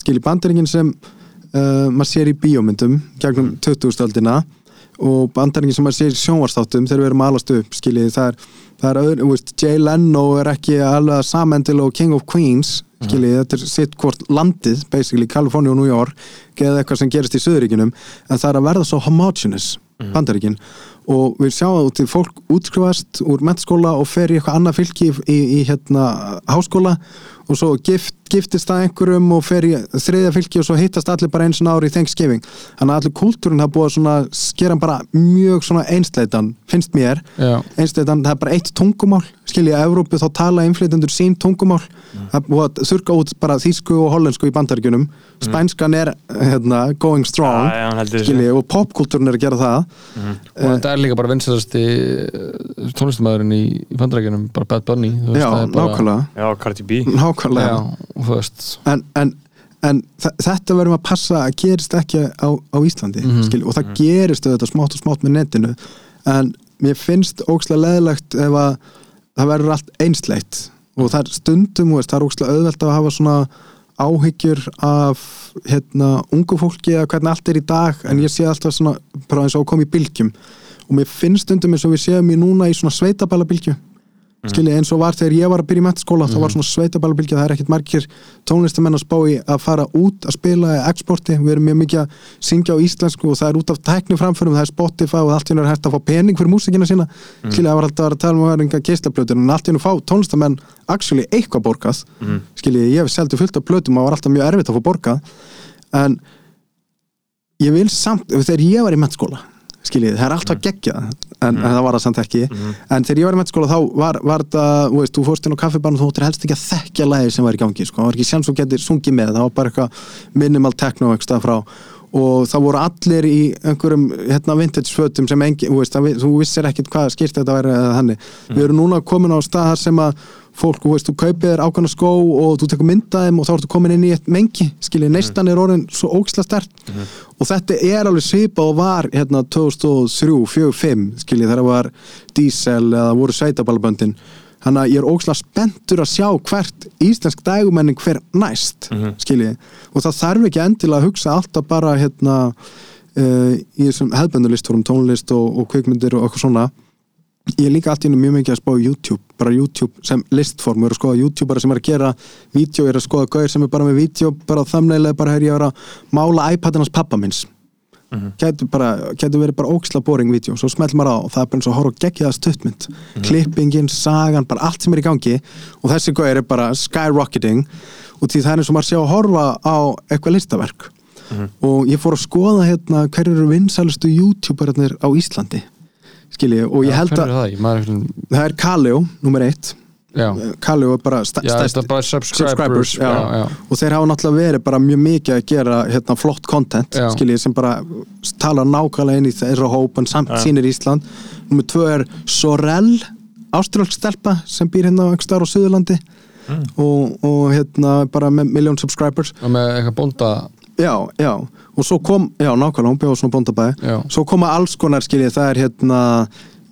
Skilji bandaríkin sem uh, maður sér í bíómyndum gegnum 2000-öldina og bandaríkin sem maður sér í sjónvarstáttum þegar við erum að alast upp skilji það er, það er öðru, veist, Jay Leno er ekki alveg að samendil og King of Queens skilji, þetta er sitt hvort landið basically, California og New York eða eitthvað sem gerist í Suðuríkinum en það er að verða svo homogenous bandaríkin. Og við sjáum að fólk útskrifast úr mentaskóla og fer í eitthvað annað fylki í, í, í hérna háskóla og svo gift, giftist það einhverjum og fer í þriðja fylki og svo hittast allir bara eins og ári í Thanksgiving. Þannig að allir kultúrin hafa búið að svona skera bara mjög svona einsleitan finnst mér, Já. einsleitan það er bara eitt tungumál, skilja að Evrópu þá tala innflytendur sín tungumál. Það er búið að þurka út bara þýsku og hollensku í bandaríkjunum, spænskan er hérna, going strong Já, já, hann heldur þessu. skilji, og popkultúrin er að gera það. Og þetta er líka bara vinsælasti tónlistamæðurinn í, í bandarækjunum bara Bad Bunny þú já, það er bara- nákvæmlega. Já, Cardi B nákvæmlega. Já, en, en, en þetta verðum að passa að gerist ekki á, á Íslandi Mhm. skilji, og það gerist auðvitað smátt og smátt með netinu en mér finnst ókslega leðilegt ef að það verður allt einsleitt. Og það er stundum, veist, það er ókslega auðvelt að hafa svona áhyggjur af hérna, ungu fólki eða hvernig allt er í dag en ég sé alltaf svona bara eins og kom í bylgjum. Og mér finnst stundum eins og við séum í núna í svona sveitabæla bylgju skilji eins og var þegar ég var að byrja í mentaskóla þá var svona sveitabælabilgja, það er ekkert margir tónlistamenn að spá í að fara út að spila exporti, við erum mjög mikið að syngja á íslensku og það er út af tækni framförum það er Spotify og allt í hennu er hægt að fá pening fyrir músikina sína, mm. skilji það var alltaf að tala um enga geislablötur, en allt í hennu fá tónlistamenn actually eitthvað borgað. Mm. skilji, ég hef seldi fullt af blötum og var alltaf mjög erfitt að fá borgað. En ég vil samt, þegar ég var í mennskóla skiljið, það er alltaf geggjað en, en það var það samt ekki. En þegar ég var í mennskóla þá var, var það, þú veist, þú fórst inn á kaffibarn og þú ættir helst ekki að þekkja lagi sem var í gangi sko. það var ekki sjans þú getur sungið með, það var bara eitthvað minimal techno eitthvað frá og það voru allir í einhverjum hérna, vintage fötum sem engi, þú veist, það, þú vissir ekkit hvað skýrt þetta væri eða þannig. Við erum núna komin á staðar sem að fólk, þú veist, þú kaupir þér ákvæmna skó og þú tekur myndaðum og þá ertu komin inn í eitt mengi, skiljið, neistan er orðin svo óksla stert og þetta er alveg svipað og var hérna 2003, 4, 5 skiljið, þegar það var diesel eða voru sveitaballaböndin þannig að ég er óksla spenntur að sjá hvert íslensk dægumenning hver næst mm skiljið, og það þarf ekki endilega að hugsa alltaf bara hérna uh, í þessum hefðbendurlisturum tónlist og, og kvikmyndir og eitthvað svona. Ég er líka allt í einu mjög mikið að spá YouTube bara YouTube sem listform, ég er að skoða YouTubera sem er að gera vídeo, ég er að skoða gauðir sem er bara með vídeo, bara þamneilega bara hér ég er að mála iPadinans pappa minns gæti, bara, gæti verið bara óksla boring vídeo, svo smelt maður á og það er bara eins og að horfa að gegja það stuttmynd klippingin, sagan, bara allt sem er í gangi. Og þessi gauðir er bara skyrocketing. Og því það er eins og maður sé að horfa á eitthvað listaverk. Og ég fór að skoða hérna hverju eru vinsælustu YouTuberarnir á Íslandi. Skilji, og ég held að ekki. Það er Kaleo, nummer eitt Já, Kaleo er bara bara subscribers, subscribers, já. já, já. og þeir hafa náttúrulega verið bara mjög mikið að gera hérna, flott content, skiljið sem bara talar nákvæmlega inn í þeirra hóp en samt sýnir Ísland. Nummer tvö er Sorel ástrálsk stelpa sem býr hérna á starf á Suðurlandi. Og, og hérna bara með miljón subscribers. Og með eitthvað bónda já, já, og svo kom já, nákvæmlega, hún bjóð svona bóndabæði svo koma alls konar, skiljið, það er hérna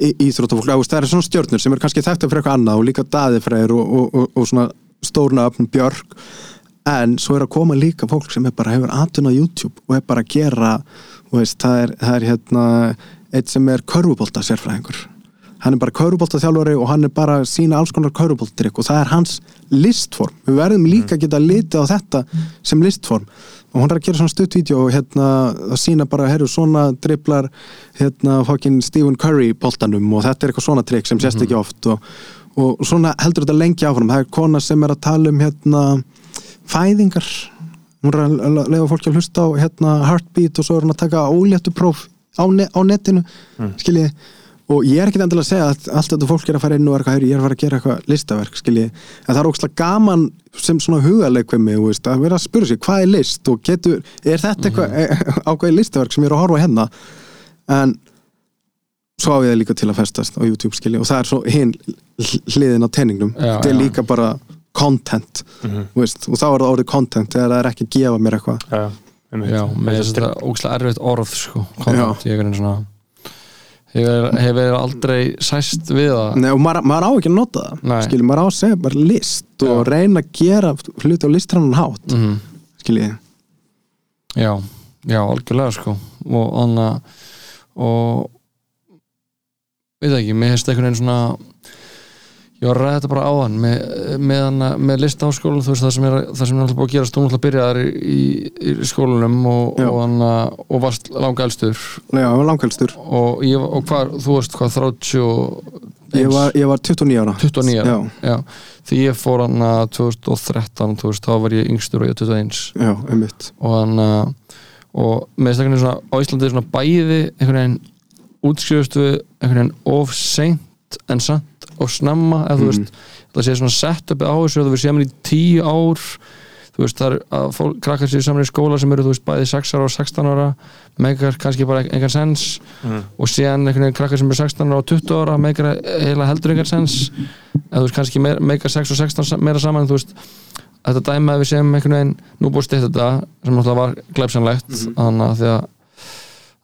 í- íþróttafólk, eða, þú veist, það er svona stjörnur sem er kannski þekkta fyrir eitthvað annað og líka daðifræðir og, og, og, og svona stórna öfnum björk. En svo er að koma líka fólk sem bara hefur atun á YouTube og er bara að gera veist, það er, það er hérna eitt sem er körfubólta sérfræðingur. Hann er bara körfubóltaþjálfari og hann er bara sína alls konar körfubóltrykk og það er hans listform, við verðum líka að geta litið á þetta sem listform og hann er að gera svona stuttvídeó og hérna að sína bara, herru, svona driblar hérna fucking Stephen Curry boltanum og þetta er eitthvað svona trikk sem sést ekki oft og, og svona heldur þetta lengi áfram. Það er kona sem er að tala um hérna fæðingar. Hún er að lega fólki að hlusta á hérna heartbeat og svo er hún að taka óléttu próf á, ne á netinu mm. skiljið og ég er ekki endilega að segja að allt þetta fólk er að fara inn og er eitthvað, "Heyrðu, ég er að fara að gera eitthvað listaverk skiljið, en það er ógslag gaman sem svona veist, að vera að spyrja sig hvað er list? Og getur, er þetta eitthvað mm ákveði listaverk sem ég er að horfa hérna? En svo á ég líka til að festast á YouTube skilji og það er svo hinn hliðin á tenningnum Já, þetta er já. líka bara content Mhm. þú veist, og þá er það orðið content það er ekki að gefa mér eitthvað. Já. Já, með þess að Þetta ógæslega erfitt orð sko, content, ég er einhvern hefur, hefur aldrei sæst við það? Nei, og maður, maður á ekki að nota það skilji, maður á að segja bara list og Já. reyna að gera hluti á listrannan hátt mm skilji, Já, já, algjörlega sko. Og anna og veit það ekki, mér hefst einhvern veginn svona ég var að ræða þetta bara áðan með, með, hana, með listaháskólan þú veist það sem er, það sem er alltaf búið að gerast. Þú náttúrulega byrjaðar í, í, í skólanum og, og, hana, og varst langa elstur já, ég var langkvæmstur og, ég, og hvað, þú veist hvað 30 ég var, ég var 29 ára. 29 ára, já, já. því ég fór hann 2013, þú veist, þá var ég yngstur og ég 21 já, einmitt. Og hann og með þess að svona á Íslandi svona bæði einhvern veginn útskrifustu við einhvern veginn of seint en samt og snemma þú Mhm. veist, það sé svona sett uppi á þessu þú veist, séum í tíu ár þú veist, það er að fólk krakkar sér saman í skóla sem eru, þú veist, bæði 6 ára og 16 ára meikar kannski bara engan sens Mhm. og síðan einhvern veginn krakkar sem eru 16 ára og 20 ára meikar heila heldur engan sens eða þú veist, kannski meikar 6 og 16 meira saman, þú veist þetta dæmi að við séum einhvern veginn nú búið stið þetta sem náttúrulega var glæpsanlegt þannig að því að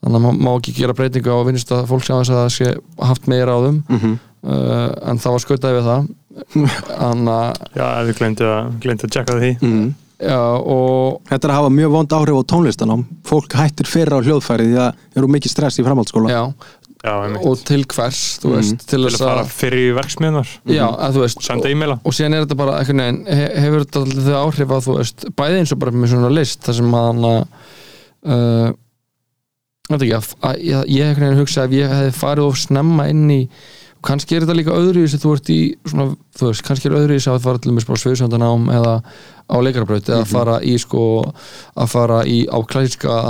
þannig að má, má ekki gera breytingu á að fólk sem að það sé haft meira á þeim mm uh, en það var skautaði við það. Þannig að Já, ef við glemdu að, checka því. Mm. já, og Þetta er að hafa mjög vond áhrif á tónlistanám. Fólk hættir fyrir á hljóðfæri því að eru mikið stress í framhaldsskóla. Já, Já, og til hvers, þú Mhm. veist til Til að þess fara að, fyrir verksmiðnar já, að þú veist Senda e-maila. og síðan er þetta bara einhvern veginn he, hefur þetta alltaf þau áhrif að þú veist bæði eins og bara með svona list þar sem að hann uh, þetta ekki að, að ég, ég einhvern veginn hugsa ef ég hefði farið of snemma inn í og kannski er þetta líka öðru í þú ert í svona, þú veist, kannski er öðru í að fara til mér bara sviðsöndanám eða á leikarabraut eða fara í sko að fara í á klassiska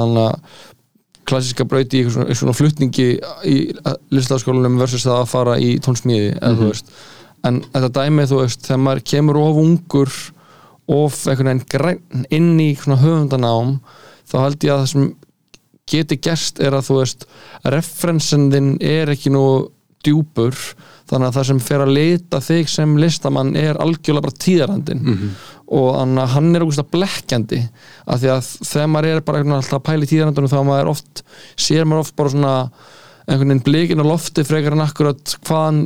klassiska braut í svona, svona flutningi í listaskólanum versus það að fara í tónsmíði eða þú veist. En þetta dæmið þú veist þegar maður kemur of ungur of einhvern veginn græn inn í svona höfundanám þá held ég að það sem geti gerst er að þú veist referensendin er ekki nú djúpur þannig að það sem fer að leita þig sem listamann er algjörlega bara tíðarandin og þannig að hann er ógust blekkjandi af því að þegar maður er bara alltaf að pæla í tíðarandunum þá maður oft, sér maður oft bara svona einhvern veginn blikin á lofti frekar en akkurat hvaðan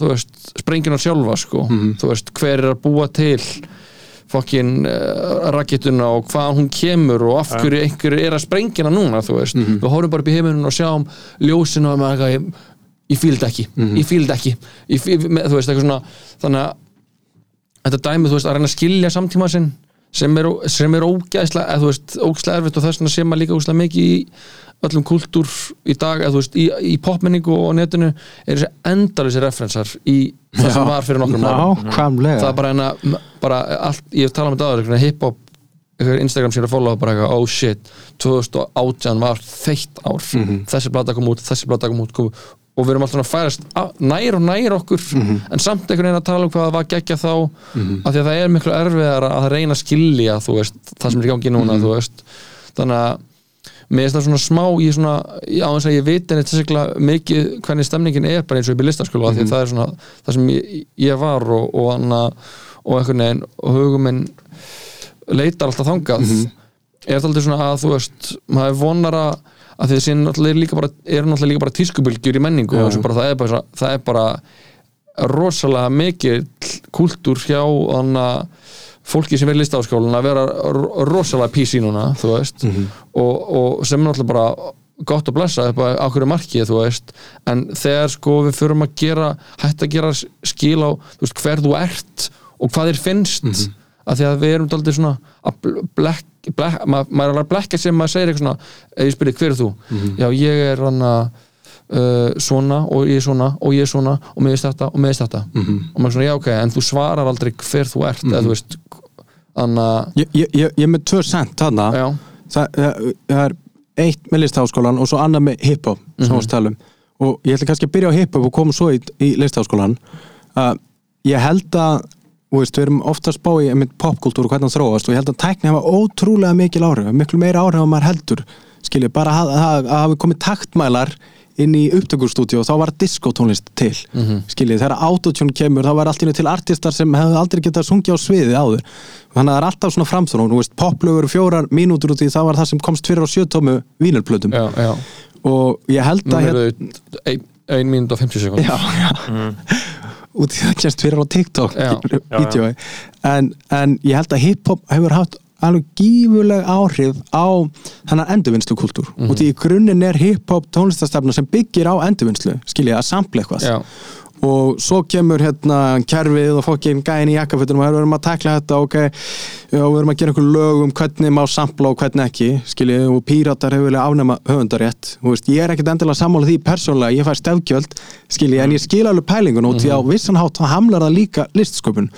þú veist, sprengina sjálfa sko. Þú veist, hver er að búa til fokkin uh, raketuna og hvað hún kemur og af hverju einhverju er að sprengina núna þú veist, við horfum bara upp í heiminum og sjáum ljósinu og maður eitthvað, ég, ég fíld ekki, ég fíld ekki. Ég með, þú veist, eitthvað svona þannig að þetta dæmi, þú veist, að reyna að skilja samtíma sinn sem er, sem er ógæðslega, eða þú veist, ógæðslega erfitt og þess vegna sé maður líka ógæðslega mikið í öllum kultúr í dag, eða þú veist, í, í popmenningu og netinu er þessi endalisi referensar í það sem var fyrir nokkrum árum. Það er bara en að bara allt, ég hef talað um þetta veginn hip-hop, Instagram sér að followa bara eitthvað, oh shit, 2018 var feitt ár, þessi blata kom út þessi blata kom út kom, og við erum alltaf að færast nær og nær okkur en samt einhvern veginn að tala um hvað það var geggja þá af því að það er miklu erfiðar að reyna að skilja veist, það sem er í gangi núna þú veist, þannig að mér finnst það svona smá ég svona, á þess að ég veit en þetta mikið hvernig stemningin er bara eins og upp í listaskóla mm því það er svona það sem ég, ég var og, og, hana, og einhvern veginn og hugum minn leitar alltaf þangað. Er þetta alltaf svona að þú veist maður vonar að, að þessi náttúrulega er líka bara, er náttúrulega líka bara tískubylgjur í menningu og þessu bara, það, er bara, það er bara rosalega mikið kultúr hjá fólki sem er listafaskólan að vera ro- rosalega PC núna þú veist. Og, og sem náttúrulega bara gott að blessa upp á okkur markið þú veist. En þegar sko við förum að gera hætt að gera skil á þú veist, hver þú ert og hvað þér finnst mm -hmm. Að því að við erum daldið svona blek, blek, ma, maður er að blekka sem maður segir eitthvað svona eða ég spyrir hver er þú? Já ég er hann að uh, svona og ég er svona og ég er svona og með þetta og með þetta. Og maður er svona já ok en þú svarar aldrei hver þú ert eða þú veist þannig að Ég, ég, ég, er með tvö sent þarna. Það, það, er eitt með listháskólan og svo annað með hiphop sem Mhm. við talum og ég ætla kannski að byrja á hiphop og koma svo í, í listháskólan uh, ég held að veist, við erum ofta að spá í einmitt popkultúr og hvernig það þróast og ég held að tækni hafa ótrúlega mikil áhrif miklu meira áhrif að maður heldur skiljið, bara að, að, að hafi komið taktmælar inn í upptökustúdíu og þá var diskotónlist til skiljið, þegar autotune kemur þá var einu til artistar sem hefðu aldrei getað sungið á sviði áður. Þannig að það er alltaf svona framþróun, þú veist, poplögur fjórar mínútur út í það var það sem komst fyrir á sjötómu vínarplötum já, já. Og ég held að er þau 1 mínúti og 50 sekund já, já. út í það kemst fyrir á TikTok Já, vídeói. En, en ég held að hip-hop hefur haft alveg gífuleg áhrif á þennan endurvinnslu kultúr Mhm. út í grunninn er hip-hop tónlistastefna sem byggir á endurvinnslu skilja að sampla eitthvað. Já, og svo kemur hérna kerfið og fokkin gæin í jakkafötunum og við erum að takla þetta ok, já, við erum að gera einhver lög um hvernig má sampla og hvernig ekki skiljið? Og píratar hefur vilja afnema höfundarétt. Þú veist, ég er ekkert endilega sammála því persónulega, ég fæ stefgjöld skiljið, en ég skil alveg pælingun og því á vissan hátt þá hamlar það líka listsköpun.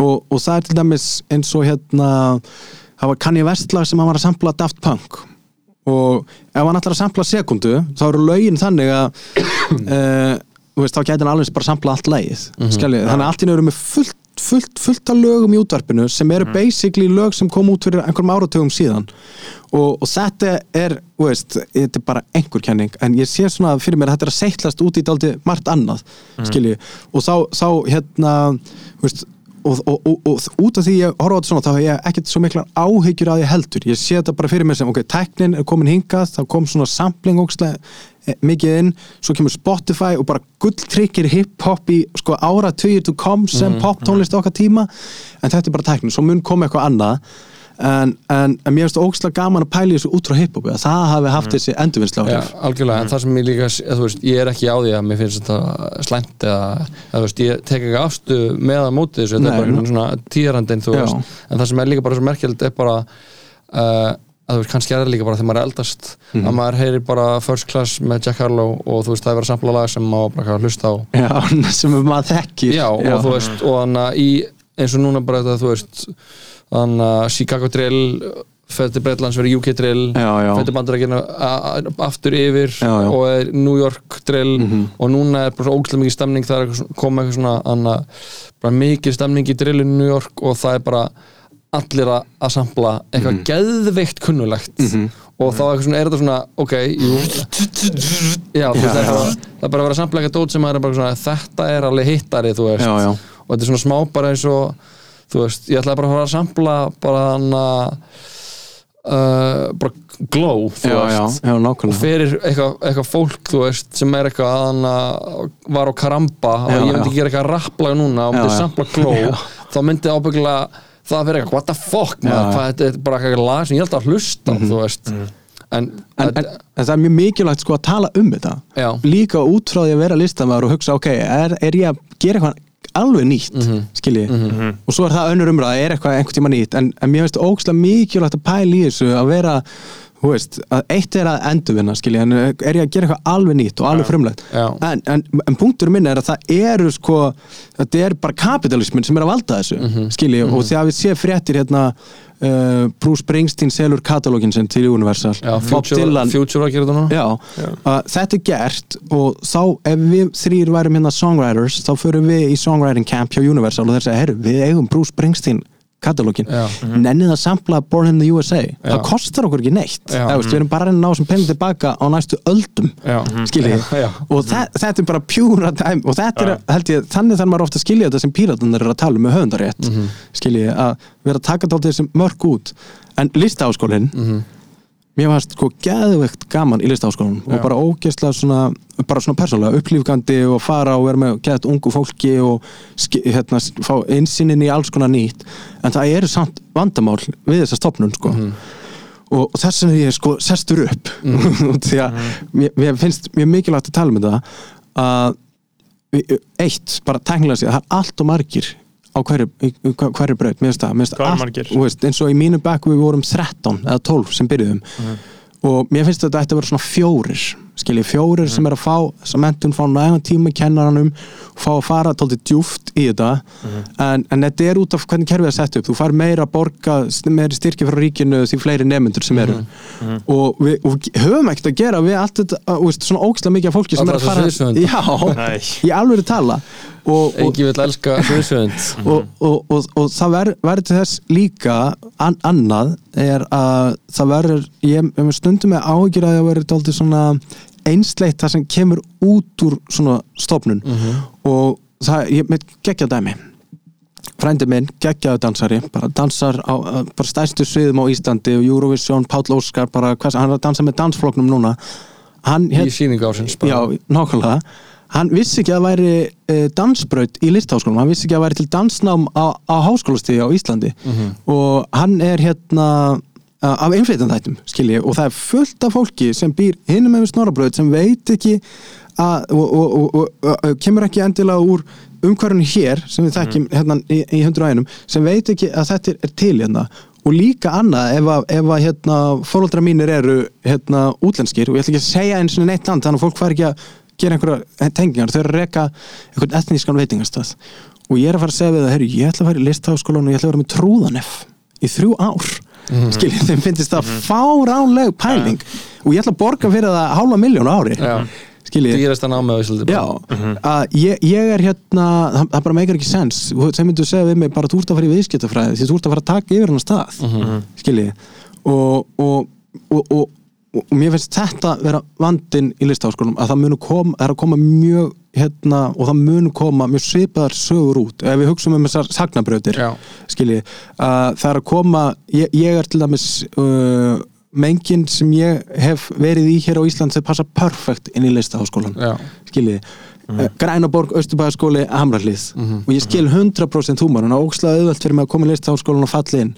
Og, og það er til dæmis eins og hérna það var Kanye West lag sem hann var að sampla Daft Punk. Og ef hann ætlar að sampla sekundu þá eru lögin þannig að uh, veist, þá gæti hann alveg bara sampla allt lagið mm þannig að allt í nöður með fullt, fullt, fullt af lögum í útvarpinu sem eru basically lög sem kom út fyrir einhverjum áratugum síðan. Og, og þetta er, veist, þetta er bara einhver kenning, en ég sé svona fyrir mér að þetta er að seitlast út í daldi margt annað skilji, og þá, þá hérna, veist Og, og, og, og út af því ég horfa á þetta svona þá hef ég ekkert svo miklar áhyggjur að ég heldur. Ég sé þetta bara fyrir mér sem, ok, tæknin er komin hingað, þá kom svona sampling ókslega mikið inn, svo kemur Spotify og bara gulltrykkir hip-hop í sko ára tögir to come sem pop tónlist okkar tíma, en þetta er bara tæknin svo mun koma eitthvað annað en, en, en mér finnst ókslega gaman að pæla í þessu út frá hip-hopi, að það hafi haft þessi endurvinnsla já, áhrif algjörlega, en það sem ég líka veist, ég er ekki á því að mér finnst þetta slæmt eða, veist, ég tek ekki afstu með að móti þessu, þetta er bara svona tíðarandinn, þú Já. veist, en það sem er líka bara svo merkjöld er bara uh, að þú veist, kannski er það líka bara þegar maður er eldast Mhm. að maður heyrir bara First Class með Jack Harlow og þú veist, það er verið að sampla lag sem maður bara hlusta á. Já, sem maður þekkir. Já, og þú veist, og þannig að í eins og núna bara þetta, þú veist þannig að Chicago Drill fætti Breitlands verið UK Drill Já, já. fætti bandarækina aftur yfir Já, já. og er New York Drill. Og núna er bara svo ógæslega mikið stemning það er koma eitthvað svona anna, bara mikið stemning í Drill í New York og það er bara allir að, að sampla eitthvað geðveikt kunnulegt. Og þá eitthvað svona, er þetta svona, ok, jú. Já, veist, það er bara það er bara að vera að sampla eitthvað dót sem er bara svona þetta er alveg hittari, þú veist. Já. og þetta er svona smá bara eins og þú veist, ég ætlaði bara að fara að sampla bara hann að uh, bara glow, þú já, veist. já, já, fyrir eitthvað, eitthvað fólk þú veist, sem er eitthvað að hann að var á karamba og ég myndi já. gera eitthvað rapplag núna og myndi sampla glow þá myndi það að vera eitthvað, what the fuck maður, Já, já. hvað, þetta er bara eitthvað lag sem ég held að hlusta á, þú veist. En, en, en, en það er mjög mikilvægt sko að tala um þetta. Já. líka út frá því að vera listamæður og hugsa ok, er, er ég að gera eitthvað alveg nýtt, mm. -hmm. skilji og svo er það önnur umræða, er eitthvað einhvern tíma nýtt en, en mér finnst ógslag mikilvægt að pæla í þessu að vera, þú veist að eitt er að endurvinna, skilji en er ég að gera eitthvað alveg nýtt og alveg frumlegt? Já. en, en, en punktur minn er að það eru sko, þetta er bara kapitalismin sem er að valda þessu, Mhm. skilji og því að við sé fréttir hérna uh, Bruce Springsteen selur katalógin sinn til Universal. Já, future, Dylan future að gera þetta núna. Já, að þetta er gert og þá ef við þrýr værum hérna songwriters þá förum við í songwriting camp hjá Universal og þeir segja, herru, við eigum Bruce Springsteen katalógin, Já. nennið að sampla Born in the USA, það kostar okkur ekki neitt. Já. Eða, veist, við erum bara að reyna að ná sem penning tilbaka á næstu öldum Já. skiljið, Já, já. og þe þetta er bara pjúra dæm og þetta er, held ég, þannig þarf maður ofta að skilja þetta sem píratunir eru að tala um með höfundarétt mm skiljið, að vera að taka dálítið sem mörg út, en listaháskólinn mér varst sko geðveikt gaman í listaháskólanum og bara ógeðslega svona bara svona persónulega upplýfgandi og fara og vera með geðt ungu fólki og hérna, fá einsýnin í alls konar nýtt. En það eru samt vandamál við þessa stopnun sko. Og, og þess vegna ég sko sestur upp. Mm. því að mér, mér finnst mjög mikilvægt að tala um þetta að eitt, bara tæknilega sér, það er allt og margir á hverju, braut. Mér finnst það, eins og í mínu bekku við vorum 13 eða 12 sem byrjuðum. Og mér finnst þetta að vera svona fjórir skilji, fjórir sem er að fá þessa mentun, fá nægan tíma kennaranum fá að fara tóltið djúft í þetta. En, en þetta er út af hvernig kerfið er sett upp. Þú fær meira að borga, meiri styrki frá ríkinu því fleiri nefnendur sem eru. Og við og höfum ekkert að gera við allt þetta, veist, svona ógstlega mikið af fólki sem Alla er að sviðshöfunda. já, í alveg tala. Og, og, Engi vil elska sviðsönd og, og, og, og það ver- verður til þess líka an, annað er að það verður ég, stundum með áhyggjur að það verður dálítið svona einsleitt það sem kemur út úr svona stofnun. Mhm. og það, ég með geggja dæmi. Frændi minn, geggjaðu dansari bara dansar á bara stærstu sviðum á Íslandi og Eurovision, Páll Óskar bara, hvers, hann er að dansa með dansfloknum núna. Hann, í síningu ásins já, nákvæmlega. Hann vissi ekki að væri uh, dansbraut í listháskólum, hann vissi ekki að væri til dansnám á, á háskólastíði á Íslandi. Og hann er hérna af einfleitan þættum, skilji og það er fullt af fólki sem býr hinum með snorabraut sem veit ekki að, og, og, og, og, kemur ekki endilega úr umhverfunu hér sem við þekkjum hérna í, í hundru einum sem veit ekki að þetta er, til hérna. Og líka annað ef að, ef að hérna, fóröldra mínir eru hérna, útlenskir og ég ætla ekki að segja eins og neitt land þannig að fólk fær ekki að gera einhverja tengingar, þau eru að reka einhvern etnískan veitingastað og ég er að fara að segja við það, herru, ég ætla að fara í listháskólan og ég ætla að vera með trúðanef í þrjú ár mm. skiljið, þeim finnst það fáránleg pæling. Og ég ætla að borga fyrir það hálfa miljón á ári. Já. skiljið, á að ég, ég er hérna það, það bara meikar ekki sens. Þeim myndu segja við mig bara þú ert að fara í viðskiptafræði því þú ert að fara að taka yfir hann stað. Mm -hmm. skiljið og, og, og, og, og mér finnst þetta vera vandinn í listaháskólum að það koma, það er að koma mjög hérna, og það munu koma mjög svipaðar sögur út, ef við hugsaum um þessar sagnabrautir, Já. skiljið að það er að koma, ég, ég er til dæmis uh, mengin sem ég hef verið í hér á Ísland sem passa perfekt inn í listaháskólan Já. skiljiði mm. Grænaborg, Östubæðaskóli, Hamrallið og ég skil 100% húmorinn og ógslaði auðvelt fyrir mig að koma í listaháskólan og falla inn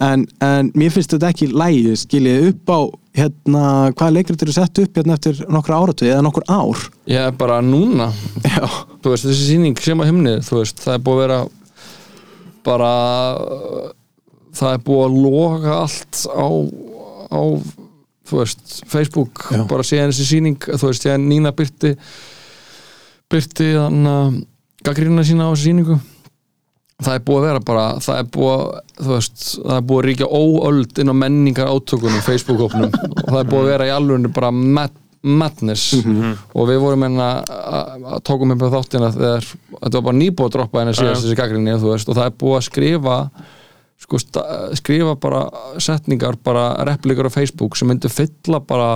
en, en mér finnst þetta ekki lægi skiljiði upp á hérna, hvaða leikrit eru sett upp hérna eftir nokkra áratu eða nokkur ár? Ég er bara núna. Já, þú veist, þessi sýning sem á himni veist, það er búið að vera bara það er búið að loka allt á, á þú veist, Facebook Já. bara síðan þessi sýning, þú veist, síðan Nína byrti byrti þannig að gaggrínuna sína á þessi sýningu það er búið að vera bara það er búið, að- þú veist, það er búið að ríkja óöld inn á menningar átökunum Facebook-hópnum. Og það er búið að vera í alveg bara mad, madness. Og við vorum enna að tókum upp á þáttina þegar þetta var bara nýbúið að droppa henni síðast þessi gaggrinni og það er búið að skrifa sko, skrifa bara setningar, bara replikur á Facebook sem myndu fylla bara,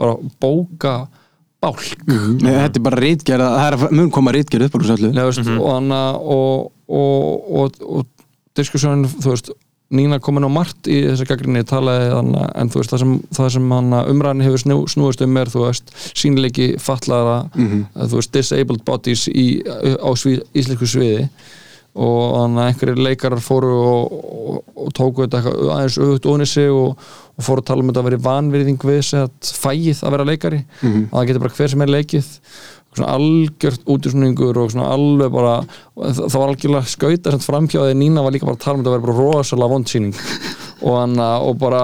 bara bóka bálk. Nei, þetta er bara rítgerð það er að mun koma rítgerð upp á þessu öllu. Veist, og og, og, og, diskussjónin þú veist, Nína komin á margt í þessa gaggrinni talaði hana, en þú veist, það sem, það sem umræðin hefur snú, snúist um er, þú veist sínleiki fatlaða að, þú veist, disabled bodies í, á svið, íslensku sviði. Og þannig að einhverjir leikarar fóru og, og, og tóku þetta eitthvað aðeins auðvitað ofni sig og, og fóru að tala um þetta að vera vanvirðing við þess að fægið að vera leikari. Að það getur bara hver sem er leikið svona algjört útisnungur og svona alveg bara það var algjörlega skauta sem framhjáði Nína var líka bara að tala um þetta að vera bara rosalega vondsýning og, hana, og bara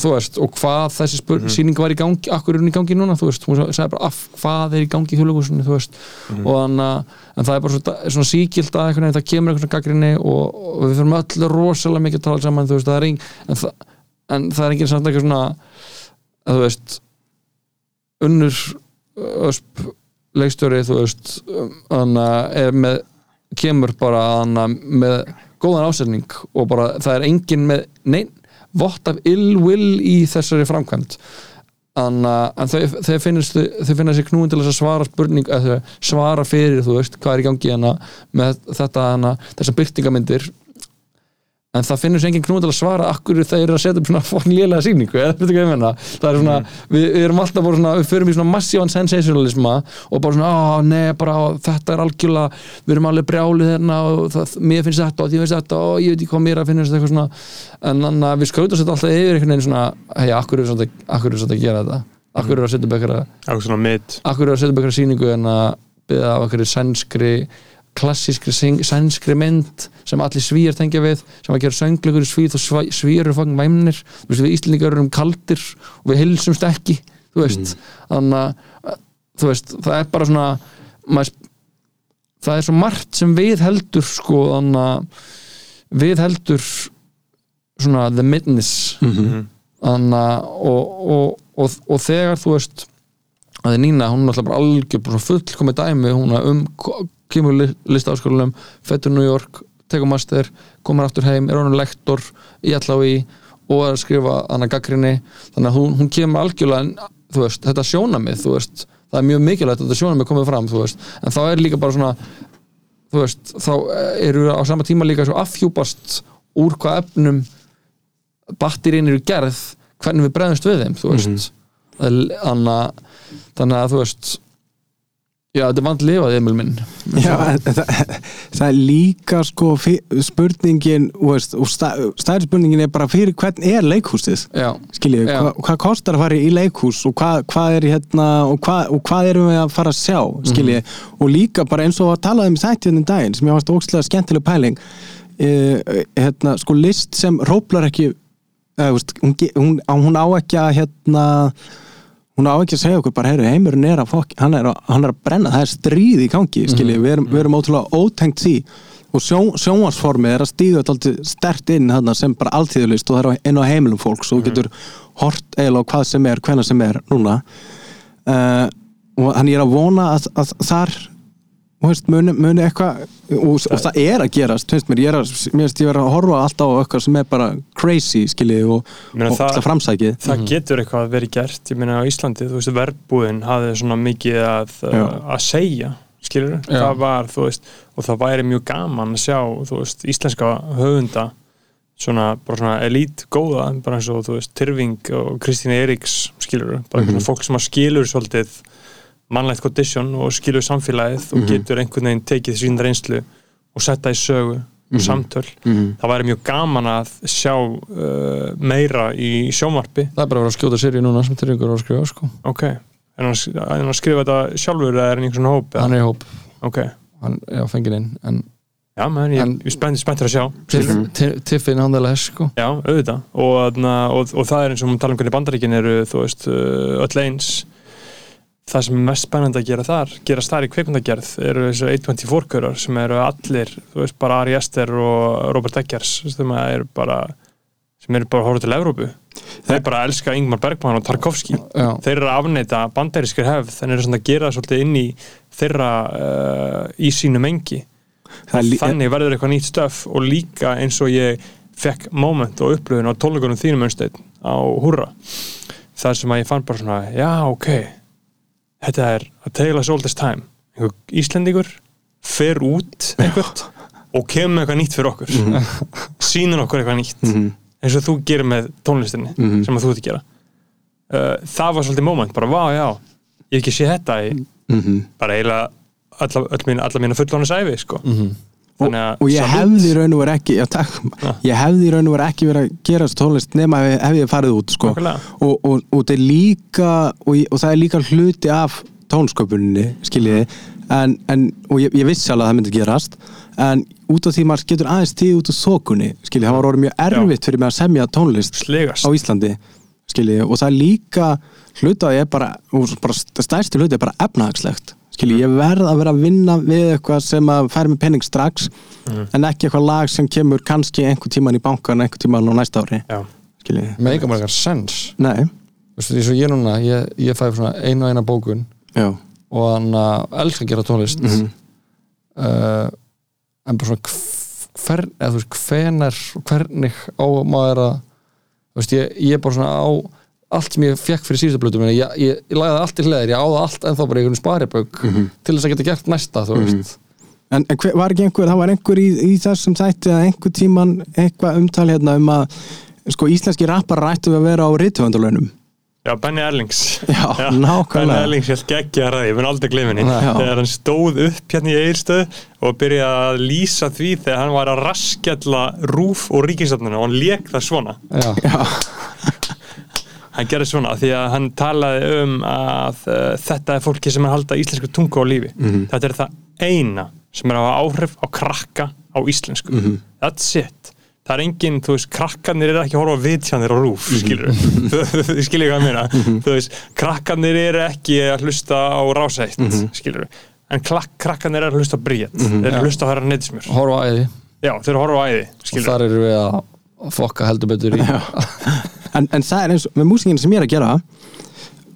þú veist, og hvað þessi spur, sýning var í gangi, akkur er hún í gangi núna þú veist, hún sagði bara af hvað er í gangi í þjóðleikusinu, þú veist, og hana en það er bara svona, svona síkilt að einhvern veginn það kemur einhvern svona gaggrinni og, og við fyrir öll rosalega mikið að tala saman, þú veist, það er ein, en, það, en það er enginn samt eitthvað svona að þú veist unnur ösp leikstjóri þú veist er með kemur bara hann með góðan ásetning og bara það er enginn með neinn vott af ill will í þessari framkvæmt en, þau, finnast þau finna sér knúin til að svara spurning eða svara fyrir þú veist hvað er í gangi hana með þetta hana þessar byrtingamyndir en það finnur sér enginn knúin til að svara akkur þeir eru að setja upp svona fokkin lélega sýningu eða veitu hvað ég menna það er svona, við, við erum alltaf bara svona við förum í svona massívan sensationalisma og bara svona, á, nei, bara þetta er algjörlega, við erum alveg brjálið hérna og það, mér finnst þetta og því finnst þetta og ég veit ekki hvað mér að þetta eitthvað svona. En þannig að við skautum þetta alltaf yfir einhvern veginn svona, hei, akkur er þetta að gera þetta, akkur er að setja upp eitthvað akkur er að setja upp eitthvað sýningu en að klassískri sænskri mynd sem allir svíjar tengja við sem að gera söngleikur í og svæ- svíjar eru fangin væmnir. Þú veist, við Íslendingar erum kaldir og við hilsumst ekki þú veist, þannig að þú veist, það er bara svona maður, það er svo margt sem við heldur sko, þannig að við heldur svona the midness þannig að og, og, og, og þegar þú veist að Nína, hún er alltaf bara algjör fullkomið dæmi, hún er um kemur listaáskólanum, fættur New York tekur master, komur aftur heim er hún lektor í LHI og er að skrifa hann að gaggrinni, þannig að hún, hún kemur algjörlega þú veist, þetta sjónamið þú veist, það er mjög mikilvægt að þetta sjónamið komið fram þú veist, en þá er líka bara svona þú veist, þá eru á sama tíma líka svo afhjúpast úr hvað efnum batterín eru gerð hvernig við bregðumst við þeim þú veist. Þannig að þannig að þú veist já, þetta er vant lifað Emil minn. Já, það, það er líka sko spurningin veist, og stæ- stærri spurningin er bara fyrir hvern er leikhúsið? Skiljið, hva, hvað kostar að fara í leikhús og hvað, hvað er hérna og hvað, og hvað erum við að fara að sjá skiljið, og líka bara eins og að tala um þættjörnum daginn sem ég varst ókslega skemmtileg pæling e, hérna, sko list sem róplar ekki eða, veist, hún, hún, hún á ekki að hérna hún á ekki að segja okkur bara, heyru, heimurinn er að fokk, hann hann er að brenna, það er stríð í gangi, skiljið, við, erum, við erum ótrúlega ótengt því. Og sjó, sjónvarsformið er að stíða alltaf stert inn þarna sem bara alltíðulist og það er inn á heimilum fólks og þú getur hort eiginlega á hvað sem er, hvenna sem er núna. Uh, og hann er að vona að, að þar muni, muni eitthvað og, og það er að gerast, mér. Ég er að, ég vera að horfa alltaf á eitthvað sem er bara crazy, skiljið og, og það- framsækið. það getur eitthvað verið gert ég meina á Íslandi, þú veist, verbúðin hafði svona mikið að, að segja skilur, Já. það var þú veist, og það væri mjög gaman að sjá þú veist, íslenska höfunda svona, bara svona elít góða bara eins og, þú veist, Tyrfing og Kristína Eiríks, skilur, bara mm fólk sem að skilur svolítið mannlegt condition og skilur samfélagið og getur einhvern veginn tekið sín reynslu og setja í sögu og samtöl. Það væri mjög gaman að sjá uh, meira í sjónvarpi. Það er bara að vera að skjóta séri núna sem til ykkur að skrifa sko. ok, en hann, skrifa þetta sjálfur eða er hann í einhvern hóp eða? hann er í hóp, ok, hann er á fengin inn en já, menn, ég, spennt, spenntur að sjá. Ti- Tiffin er les sko. já, auðvitað. Og, þarna, og, og það er eins og við tala um hvernig bandaríkin eru þú veist, uh, öll eins það sem er mest spennandi að gera þar gerast þar í kveikmyndagerð eru þessu 124-körar sem eru allir þú veist, bara Ari Ester og Robert Eggers sem eru bara sem eru bara að horfa til Evrópu. Þeir bara elska Ingmar Bergman og Tarkovski já, þeir eru að afneita bandarískir hefð þannig eru svona að gera það svolítið inn í þeirra uh, í sínu mengi Það er þannig verður eitthvað nýtt stöf og líka eins og ég fekk moment og upplöfun á tónleikunum þínum önsteinn á Húrra. Þar sem að ég fann bara svona já ok þetta er A Tale as Old as Time. Einhver Íslendingur fer út einhvert og kemur með eitthvað nýtt fyrir okkur. Sýnur okkur eitthvað nýtt. Eins og þú gerir með tónlistinni sem að þú ert að gera. Uh, það var svolítið moment, bara vá já ég ekki sé þetta í bara eiginlega alla, alla, mín, alla mína fullónu sæfi sko. Að og ég hefði raun og verið ekki já, takk, ég hefði raun og verið ekki verið að gera þessu tónlist nema ef, ef ég farið út sko. Og, og, og, það er líka, og, og það er líka hluti af tónsköpuninni skiljiði. En, en, og ég, ég vissi alveg að það myndi gerast. En út af því maður getur aðeins tíð út úr þokunni skiljiði, það var orðið mjög erfitt fyrir mig að semja tónlist slegast á Íslandi skiljiði, og það er líka hlutaði er bara, og bara stærsti hluti er bara efnahagslegt skiljiði, ég verð að vera að vinna við eitthvað sem að færi með penning strax en ekki eitthvað lag sem kemur kannski einhver tíman í bankan, einhver tíman á næsta ári. Með eitthvað margar sens. Nei. Eins og ég núna, ég, ég fæ svona einu og eina bókun já, og hann uh, elskar að gera tónlist Mhm. uh, en bara svona hv- hvern, eða þú veist, hvenar hvernig á maður að þú veist, ég, ég bara svona á allt sem ég fekk fyrir síðustu blötu ég, ég, ég lagði það allt í hliðar, ég á það allt ennþá bara í einhvern sparibögg til þess að geta gert næsta þú veist, En, en hver, var ekki einhver, það var einhver í, í þessum þætti að einhver tíman eitthvað umtal hérna um að sko íslenski rappar rættu að vera á rithöfundalönum? Já, Benny Erlings. Já, Benny nákvæmlega. Erlings held geggja að ræði, ég mun aldrei Nei. Já. þegar hann stóð upp hérna í eirstöð og byrjaði að lýsa því þegar hann var að raskjalla rúf og ríkisöfnuna og hann lék það svona. Já, Já, hann gerði svona því að hann talaði um að uh, þetta er fólki sem er að halda íslensku tungu á lífi. Þetta er það eina sem er að hafa áhrif á krakka á íslensku. That's it. Það er engin, þú veist, krakkarnir eru ekki að horfa á vitjanir á rúf, skilur þú skilur hvað ég meina? Þú veist, krakkarnir eru ekki að hlusta á rásætt, skilur en klak, krakkarnir eru að hlusta þeir eru að hlusta á hæra neytismjör horfa æði. Já, þeir eru að horfa æði, og þar eru við að fokka heldur betur í en, en það er eins og með músíkinu sem ég er að gera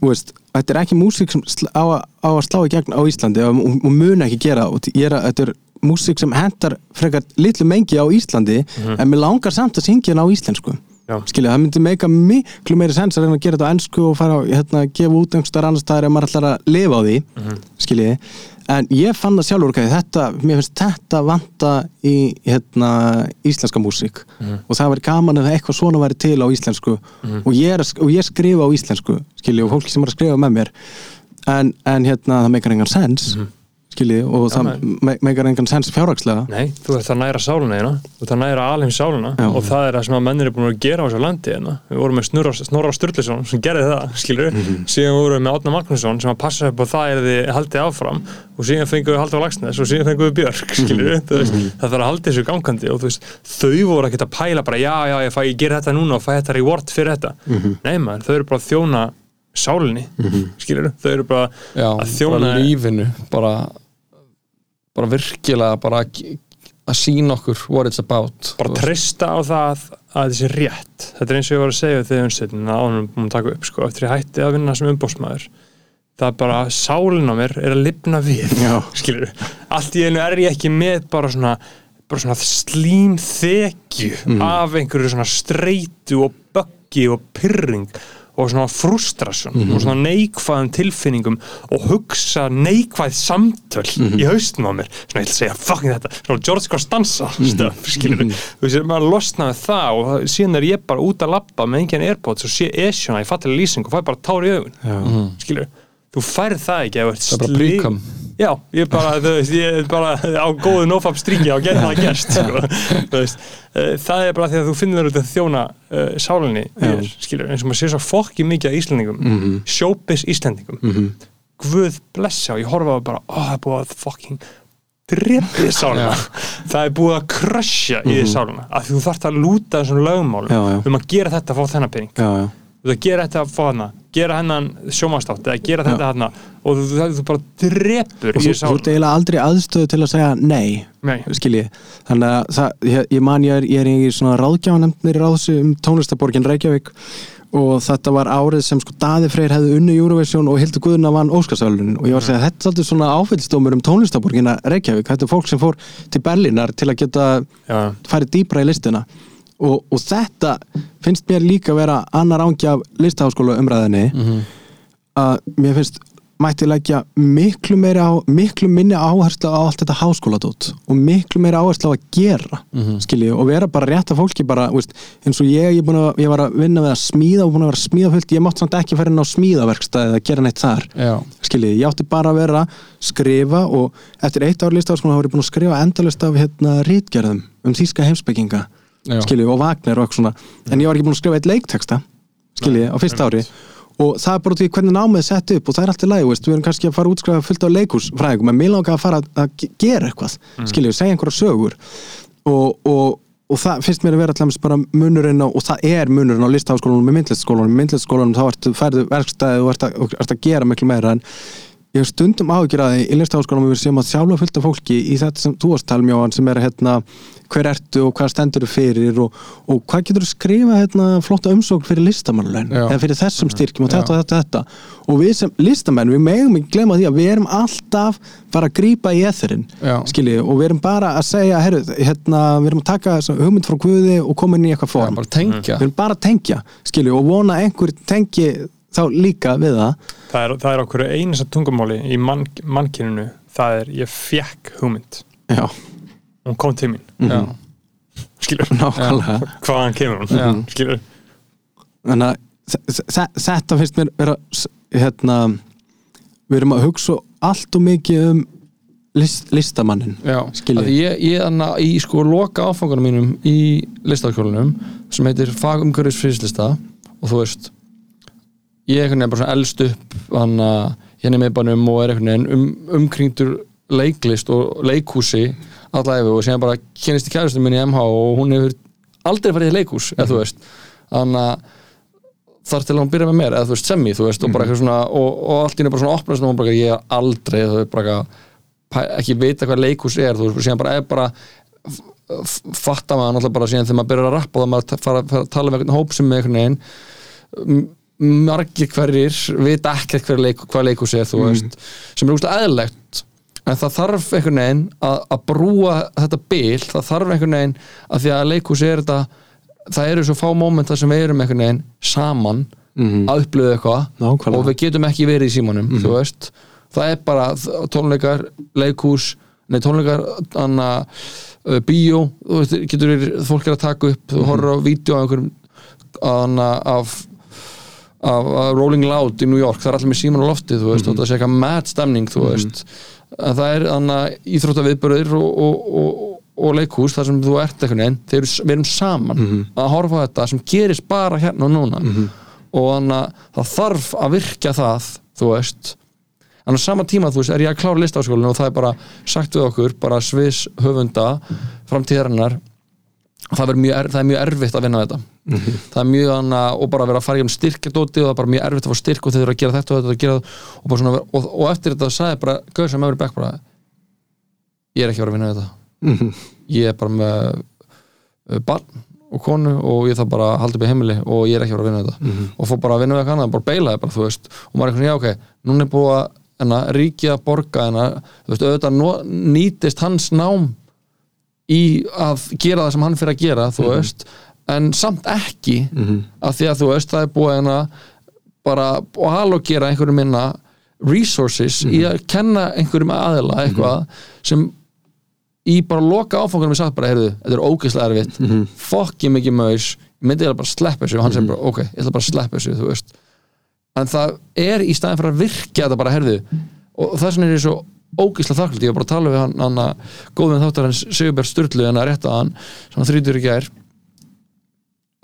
veist, þetta er ekki músík sem á, á að slá í gegn á Íslandi og, og, og mun ekki gera. Og er að, þetta er músík sem hentar frekar litlu mengi á Íslandi en mér langar samt að syngja hérna á íslensku. Skilja, það myndi meika miklu meiri sens að reyna að gera þetta á ennsku og fara að hérna, gefa út einhverstaðar annars staðar ef maður ætlar að lifa á því Mhm. skiljiði, en ég fann það sjálfur okay, þetta, mér finnst þetta vanta í hérna, íslenska músík. Mhm. og það væri gaman ef eitthvað svona væri til á íslensku. Og, ég er, að og ég skrifa á íslensku skiljiði, og fólki sem er að skrifa með mér. En, en hérna, það meikar engan sens skiljiði, og það me meikar engan sens fjárhagslega Nei, þú ert að næra sáluna þína þú ert að næra alheim sáluna Já. og það er það sem að mennir er búin að gera á þessu landi hérna. við vorum með Snorra, Snorra Sturluson sem gerði það, skilur Mhm. síðan vorum við með Átna Magnússon sem að passa upp á það er þið haldið áfram og síðan fengum við Haldur Lagsnes og síðan fengum við Björk skilur Mhm. veist, það þarf að halda þessu gangandi og þú veist, þau voru ekkert að pæla bara já, já, ég, fæ, ég ger þetta núna og fæ þetta reward fyrir þetta Mhm. nei maður, þau eru bara að þjóna sálinni, skilur þau eru bara já, að þjóna bara lífinu bara, bara virkilega bara að sína okkur what it's about bara treysta á það að þessi rétt. Þetta er eins og ég var að segja þegar unnstættin að ánum búin að taka upp sko, eftir ég hætti að vinna sem umbósmaður það er bara sálinn á mér er að lifna við Já. skilur allt í einu er ég ekki með bara svona bara svona slím þekju af einhverju svona streitu og böggi og pyrring og svona frustrasjón og svona neikvæðum tilfinningum og hugsa neikvæð samtöl í haustum á mér. Svona ég að segja fucking þetta svona George Costanza stöf skilur þú veist maður losna með það og síðan er ég bara út að labba með engin airpods og sé esjuna í fattilega lýsing og fæ bara tár í augun skilur þú færð það ekki Það er bara príkam. Já, ég bara, þú veist, ég er bara á góðu nofab stríki á gett það gerst sko. Uh, það er bara því að þú finnur að þjóna uh, sálinni þér, skilur, eins og maður sé svo fokki mikið af Íslandingum, mm -hmm. sjópis Íslandingum Guð blessa og ég horfa á bara, ó, það er búið að fucking drepið sálina. Það er búið að krasja í því sálina. Að þú þarft að lúta þessum lögmálum. Já, já. um að gera þetta að fá þennan pening. Veist að gera þetta að fá hana gera hennan sjómastátt eða gera þetta hana og þú, þú, bara drepur og þú, eiginlega aldrei aðstöðu til að segja nei, Nei. skilji þannig að það, ég, ég man ég er, ég er í svona ráðgjáfanemnir í ráðsi um tónlistaborgin Reykjavík og þetta var árið sem sko Daði Freyr hefði unni Eurovision og Hildur Guðuna vann Óskarsvölunin og ég var að segja að þetta er svolítið svona áfællstómur um tónlistaborgina Reykjavík, þetta er fólk sem fór til Berlínar til að geta Já. farið dýpra í listina og, og þetta finnst mér líka vera annar ángi af listaháskóla umræðinni að mér finnst mætti leggja miklu meiri á miklu minni áherslu á allt þetta háskóladót og miklu meiri áherslu á að gera mm skilji, og vera bara rétt af fólki bara, veist, eins og ég, ég, að, ég var að vinna við að smíða og búin að vera að smíða fullt, ég mátt samt ekki fara inn á smíðaverkstæði eða gera neitt þar já, skilji, ég átti bara að vera að skrifa og eftir eitt ár listaháskóla þá var ég búin að skrifa endalist af hérna rítgerðum um þýska heimsbygginga Já. skilji, og Wagner og eitthvað svona. En ég var ekki búin að skrifa eitt leikteksta skilji, á fyrsta ári. Og það er bara því hvernig námið er sett upp og það er allt í lagi, veist, við erum kannski að fara að útskrifa fullt af leikúsfræðingum, en mér langar að fara að, að ge- gera eitthvað, mm. skilju, segja einhverja sögur. Og, og, og það finnst mér að vera allavega bara munurinn á, og það er munurinn á listaháskólanum með myndlistskólanum, með myndlistskólanum þá ertu færðu verkstæði og ert að, og ert að gera miklu meira en ég hef stundum áhyggjur að í listaháskólanum við séum að sjálfa fullt af fólki í þetta sem þú varst talmjóðan sem er hérna hver ertu og hvað stendur þú fyrir og, og hvað getur þú skrifa hérna flotta umsókn fyrir listamannlaun Já. eða fyrir þessum styrkjum og þetta Já. og þetta og þetta og við sem listamenn, við megum ekki glemma því að við erum alltaf bara að grípa í eþurinn Já. skiljið, og við erum bara að segja herru, hérna, við erum að taka hugmynd frá Guði og koma inn í eitthvað já, form tengja við erum bara að tengja, skiljið, og vona einhver tengi þá líka við það. Það er, það er okkur einasta tungumáli í mann, mannkyninu. Það er ég fekk hugmynd. Já, hún kom til mín, já, skilur nákvæmlega. Hvaðan kemur hún, Já. skilur þannig að þe- þe- þetta finnst mér vera hérna við erum að hugsa allt og mikið um list, listamannin já. Skil ég. Ég, ég anna, í sko loka áfangunum mínum í listaskólanum sem heitir fagumhverfis frislista og þú veist ég er einhvern veginn bara elst upp hann að hérna með bannum og er einhvern veginn um, umkringdur leiklist og leikhúsi allavega og sem bara kynist í kærustum minni í MH og hún hefur aldrei farið í leikhús eða þú veist. Þannig að þar til að hún byrja með mér eða þú veist semmi þú veist og bara eitthvað svona og, og allt í henni bara svona opnast og hún bara ég er aldrei þú veist bara ekki vita hvað leikhús er þú veist og síðan bara er bara fatta maður náttúrulega bara síðan þegar maður byrjar að rappa og þá maður fara, að tala um einhvern hóp sem með einhvern veginn margir hverjir ekkert hver leik, hvað leikhús er þú veist, sem er úrst eðlilegt. En það þarf einhvern veginn að, að brúa þetta bil, það þarf einhvern veginn að því að leikhús er þetta það eru svo fá moment þar sem við erum einhvern veginn saman Mhm. að upplöðu eitthvað og við getum ekki verið í símanum þú veist, það er bara tónleikar, leikhús nei tónleikar, anna uh, bíó, þú veist, getur verið fólk er að taka upp, þú horfir á vídeo af einhverjum anna, af af, Rolling Loud í New York, það er allir með síman á lofti þú veist, og það sé eitthvað mad stemning þú veist, að það er anna, íþróttaviðbörður og, og, og, og leikhús þar sem þú ert einhvern veginn. Þeir eru, við erum saman að horfa á þetta sem gerist bara hérna og núna og þannig að það þarf að virkja það þú veist. En á sama tíma þú veist er ég að klára listafaskólinu og það er bara sagt við okkur bara svis höfunda framtíðarinnar það, mjög, það er mjög erfitt að vinna þetta. Það er mjög hana, og bara vera að fara í um styrkjadóti og það er bara mjög erfitt að fá styrk og þeir eru að gera þetta og þetta og, gera, og, svona, og, og eftir þetta sagði bara gauð sem hefur bekk bara ég er ekki að vera að vinna þetta. Mhm. ég er bara með uh, barn og konu og ég þarf bara að halda upp í heimili og ég er ekki að vera að vinna þetta. Og fór bara að vinna við eitthvað annað, bara beilaði bara, þú veist. Og maður er eitthvað, já ok, núna er búið að ríkið að borga enna, þú veist, auðvitað nýtist hans nám í að gera það sem hann fyrir að gera, þú veist en samt ekki af því að þú veist, það er búið enna bara og halogera einhverjum minna resources í að kenna einhverjum aðila eitthvað sem í bara loka áfangunum við sagt bara, heyrðu, þetta er ógeðslega erfitt. Mm -hmm. fokki mikið maus ég myndi eða bara að sleppa þessu og hann segir bara, ok, ég ætla bara að sleppa þessu þú veist, en það er í staðin fyrir að virkja þetta bara, heyrðu. Og vegna er ég svo ógeðslega þakklátt. Ég var bara að tala við hann, hann að góðum þáttar hans Sigurbjörn Sturlu, hann að rétta hann sem hann þrýtur í gær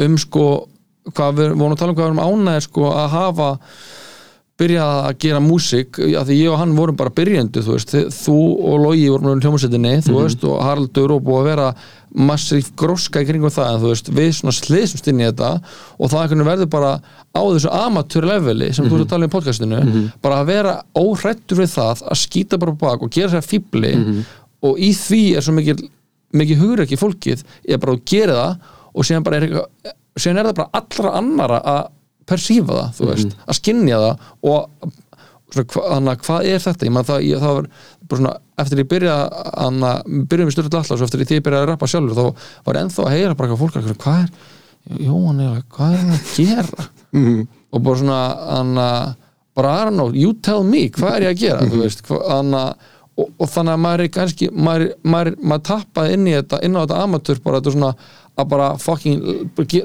um sko hvað við vorum að tala um hvað við erum ánæðir sko að hafa byrjað að gera músík af því ég og hann vorum bara byrjendu þú veist, þú og Logi vorum með hljómsveitinni þú veist, og Haraldur og búið að vera massíf gróska í kringum það veist, við svona sliðsumst inn í þetta og það verður bara á þessu amateur leveli sem þú ert að tala um í podcastinu bara að vera óhrættur við það að skýta bara bak og gera sér fíbli og í því er svo mikið mikið hugur ekki fólkið ég bara að gera það og bara er er það bara allra annara að persífa það, þú veist, að skinja það og hva, hana, hvað er þetta, ég maður það, ég, það var bara svona, eftir ég byrja hana, byrjum við styrla alltaf, svo eftir ég byrjaði að rappa sjálfur þá var ennþá að heyra bara hvað fólk hvað er, Jóhann er hvað er hann að gera? Og bara svona, hana, bara know, you tell me, hvað er ég að gera? Þú veist, hva, hana og, og þannig að maður er kannski maður, maður, maður tappaði inn í þetta, inn á þetta amatör bara þetta svona að bara fucking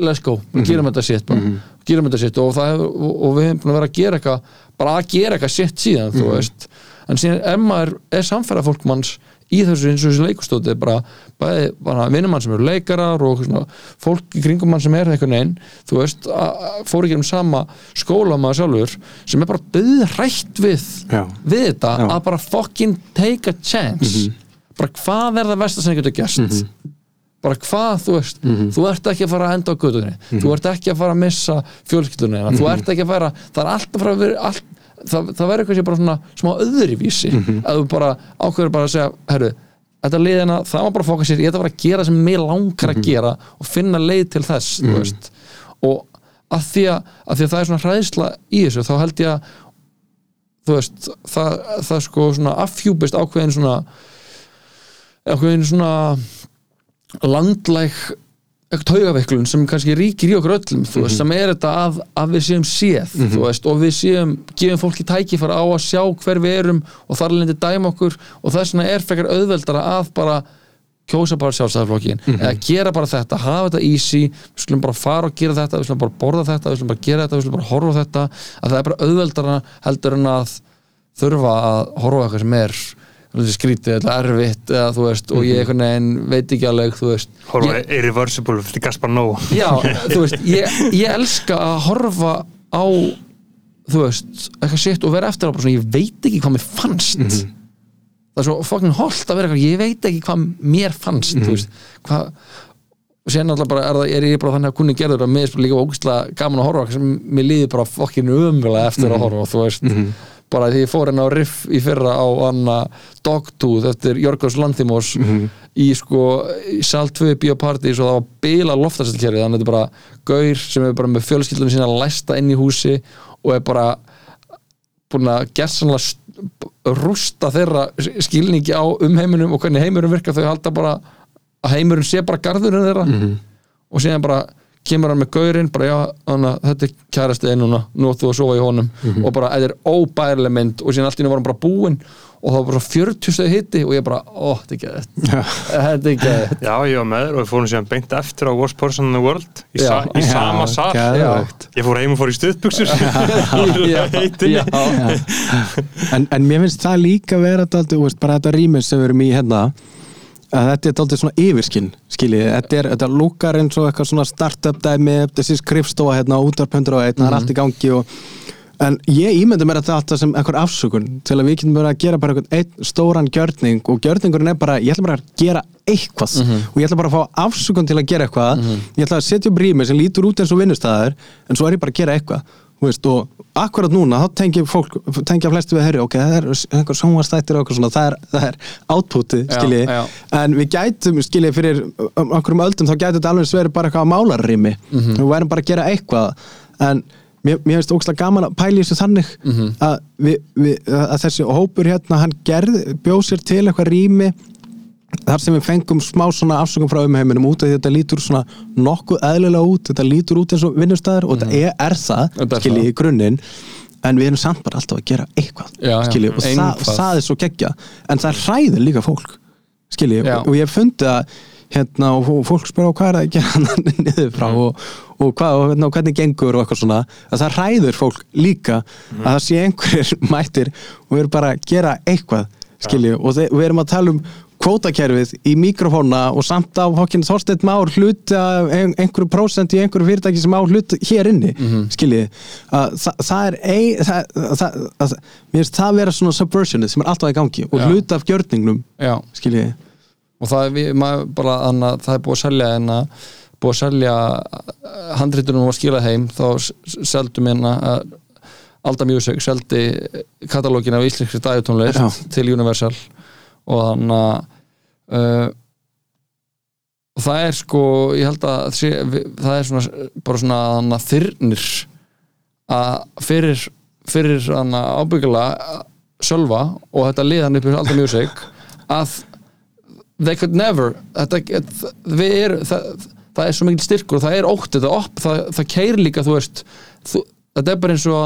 let's go, bara gerum þetta shit bara, þetta shit og, hefur, og, og við hefum búin að vera að gera eitthvað bara að gera eitthvað shit síðan, þú veist. En síðan ef maður er samfæra fólkmanns í þessu eins og þessu leikustóti bara, bæði, bara vinnumann sem eru leikarar og svona, fólk í kringum mann sem er einhvern veginn, þú veist að- að fór ekki um sama skóla maður sjálfur sem er bara döðrætt við Já. við þetta Já. að bara fucking take a chance. Bara hvað er það versta sem getur gerst bara hvað, þú veist þú ert ekki að fara að enda á gödunni þú ert ekki að fara að missa fjölskyldunni mm þú ert ekki að fara, það er alltaf vera allt, það, það verður sem bara svona smá öðruvísi, að þú bara ákveður bara að segja, herru þetta liðina, það var bara að fóka sér, ég ætla bara að gera sem mig langar að gera og finna leið til þess, þú veist. Og að því að, að því að það er svona hræðsla í þessu, þá held ég að þú veist, það, það sko svona afhjúpist ákveðin svona ákveðin svona landlæg eitthvað taugaveiklun sem kannski ríkir í okkur öllum veist, sem er þetta að, að við séum séð þú veist, og við séum, gefum fólki tækifæra á að sjá hver við erum og þar lendi dæma okkur og þess vegna er frekar auðveldara að bara kjósa bara sjálfstæðarflokkin eða gera bara þetta, hafa þetta easy við skulum bara fara og gera þetta, við skulum bara borða þetta við skulum bara gera þetta, við skulum bara horfa þetta að það er bara auðveldara heldur en að þurfa að horfa eitthvað sem er skrítið eða erfitt eða þú veist, og ég einhvern veginn veit ekki alveg, Horfa Irreversible eftir Gaspar Noé Já, þú veist, ég, ég elska að horfa á þú veist, eitthvað sitt og vera eftir á ég veit ekki hvað mér fannst. Það er svo fucking holdt að vera eitthvað ég veit ekki hvað mér fannst þú veist, hvað og sér náttúrulega bara er, það, er ég bara þannig að kunni gerður að mér er líka ógustlega gaman að horfa sem mér líði bara fucking umvöla eftir að horfa þú veist, bara því ég fór henni á riff í fyrra á anna Dogtooth eftir Jorgos Lanthimos í sko í sal 2 bioparty svo það var bila loftarstilkerfi þannig að þetta er bara gaur sem er bara með fjölskyldunum sína læsta inn í húsi og er bara búin að gersanlega st- rústa þeirra skilningi á umheiminum og hvernig heimurinn virkar þau halda bara að heimurinn sé bara garðurinn þeirra og síðan bara kemur hann með gaurinn bara já, hana, þetta er kærasti einn núna nú átt þú að sofa í honum. Og bara þetta er óbærileg mynd og síðan allt í henni var hann bara búinn og það var bara 40 stegi hitti og ég bara, ó, þetta er ekki þetta þetta er þetta Já, ég var með þér og við fórum síðan beint eftir á Worst Person in the World í, Já. sa í Já, sama sal. geðveikt. Ég fór heim og fór í já, en, en mér finnst það líka vera dálítið, þú veist, bara þetta rýmis sem við erum í hérna að þetta er dálítið svona yfirskinn skiljið, þetta, er, þetta lúkar eins og eitthvað svona startup dæmi, þessi skrifstofa hérna á útarpundur og einn, það er allt í gangi og En ég ímynda mér að þetta sem einhver afsökun til að við getum verið að gera bara einn stóran gjörning og gjörningurinn er bara, ég ætla bara að gera eitthvað og ég ætla bara að fá afsökun til að gera eitthvað. Ég ætla að setja upp rými sem lítur út eins og vinnustæðar en svo er ég bara að gera eitthvað veist, og akkurat núna þá tengja fólk, tengja flestu við herri ok, það er einhver sjónvarstættir og eitthvað svona það er, það er outputið, skiljið en við gætum, skiljið, fyrir um, okkur um öldum þá gætum þetta alveg verið bara eitthvað málarrými Mhm. við værum bara að gera eitthvað en mér, mér finnst ógslag gaman að pæla í þessu þannig Mhm. að, við, við, að þessi hópur hérna, hann gerð, bjóð sér til eitthvað rými þar sem við fengum smá svona afsökum frá umheiminum út af því að þetta lítur svona nokkuð eðlilega út, þetta lítur út eins og vinnustæður og þetta er, er það, skiljið í grunninn en við erum samt bara alltaf að gera eitthvað Já, já. skiljið, og það, Eitthvað. það er svo geggja en það hræðir líka fólk skiljið, Já. og, og ég hef fundið að hérna, og fó- fólk spyrir á hvað er það að gera hann niður frá Mhm. og, og, hvað, og hérna, og hvernig gengur og eitthvað svona að það hræður fólk líka Mhm. að það sé einhverjir mættir og við erum bara að gera eitthvað skiljið, og þe- við erum að tala um kvótakerfið í mikrofóna og samt á hokkinn Þorsteinn Már ein- einhverju prósent í einhverju fyrirtæki sem á hlut hér inni Mhm. skiljið, að það, það er ein, það, það, það, það vera svona subversionið sem er alltaf í gangi og Já. hluti af gjörningnum skiljið og það er, við, bara, þannig að það er búið að selja en að búið að selja handritunum og skila heim þá seldum hérna að Alda Music seldi katalógin af íslenskri dægutónlist Já. til Universal og þannig að uh, og það er sko ég held að sé, það er svona bara svona þyrnir að fyrir fyrir að ábyggilega Sölva og þetta liðan upp í Alda Music að they could never þetta, er, það, það er svo mikil styrkur það er ótt þetta upp, það, það keir líka þú veist þú, þetta er bara eins og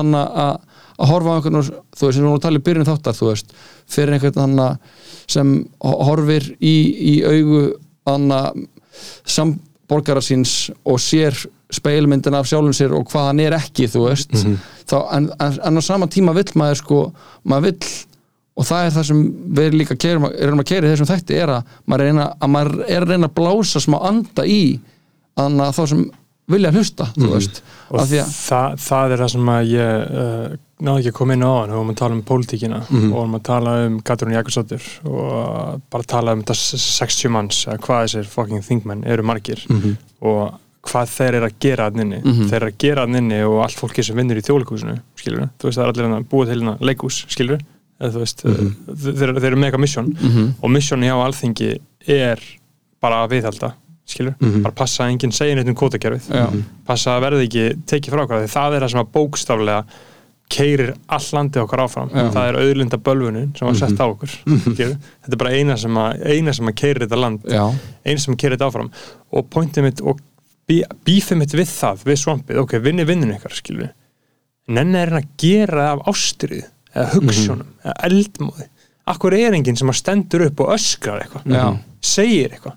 að að horfa á einhvern og þú veist, sem við vorum að tala í byrjun þáttar þú veist, fyrir einhvern hann sem ho- horfir í, í augu hann samborgara síns og sér speilmyndin af sjálfum sér og hvað hann er ekki þú veist, þá, en, en, en á sama tíma vill maður sko, maður vill og það er það sem við líka keirum, erum að keira í þessum þætti er að maður er, að reyna, að maður er að reyna að blása smá anda í þannig að þá sem vilja hlusta þú veist, og af því að það, það er það sem að ég uh, náðu ekki að koma inn á hann og að tala um pólitíkina. Og við erum að tala um Gatrún Jakobsdóttir og bara tala um þetta 60 manns að hvað þessir fucking þingmenn eru margir og hvað þeir eru að gera að nynni þeir eru að gera að nynni og allt fólki sem vinnur í þjóðleikúsinu skilur þú veist það er allir hérna búið til hérna leikús skilur eða veist þeir, þeir eru mega mission. Og missioni á alþingi er bara að viðhalda skilur, bara passa að enginn segja neitt um kvotakerfið Já. passa að verði ekki tekið frá hvað því það er það sem að bókstaflega keirir all landið okkar áfram. Já. það er auðlinda bölvunin sem var sett á okkur skilur. þetta er bara eina sem að, eina sem að keirir þetta land. Já, eina sem keirir þetta áfram. Og pointið mitt og bí, bífið mitt við það, við svampið ok, vinni vinninu ykkar, skilur við nenni er hann að gera það af ástriðu eða hugssjónum, eða eldmóði. Akkur er enginn sem að stendur upp og öskrar eitthvað, segir eitthvað.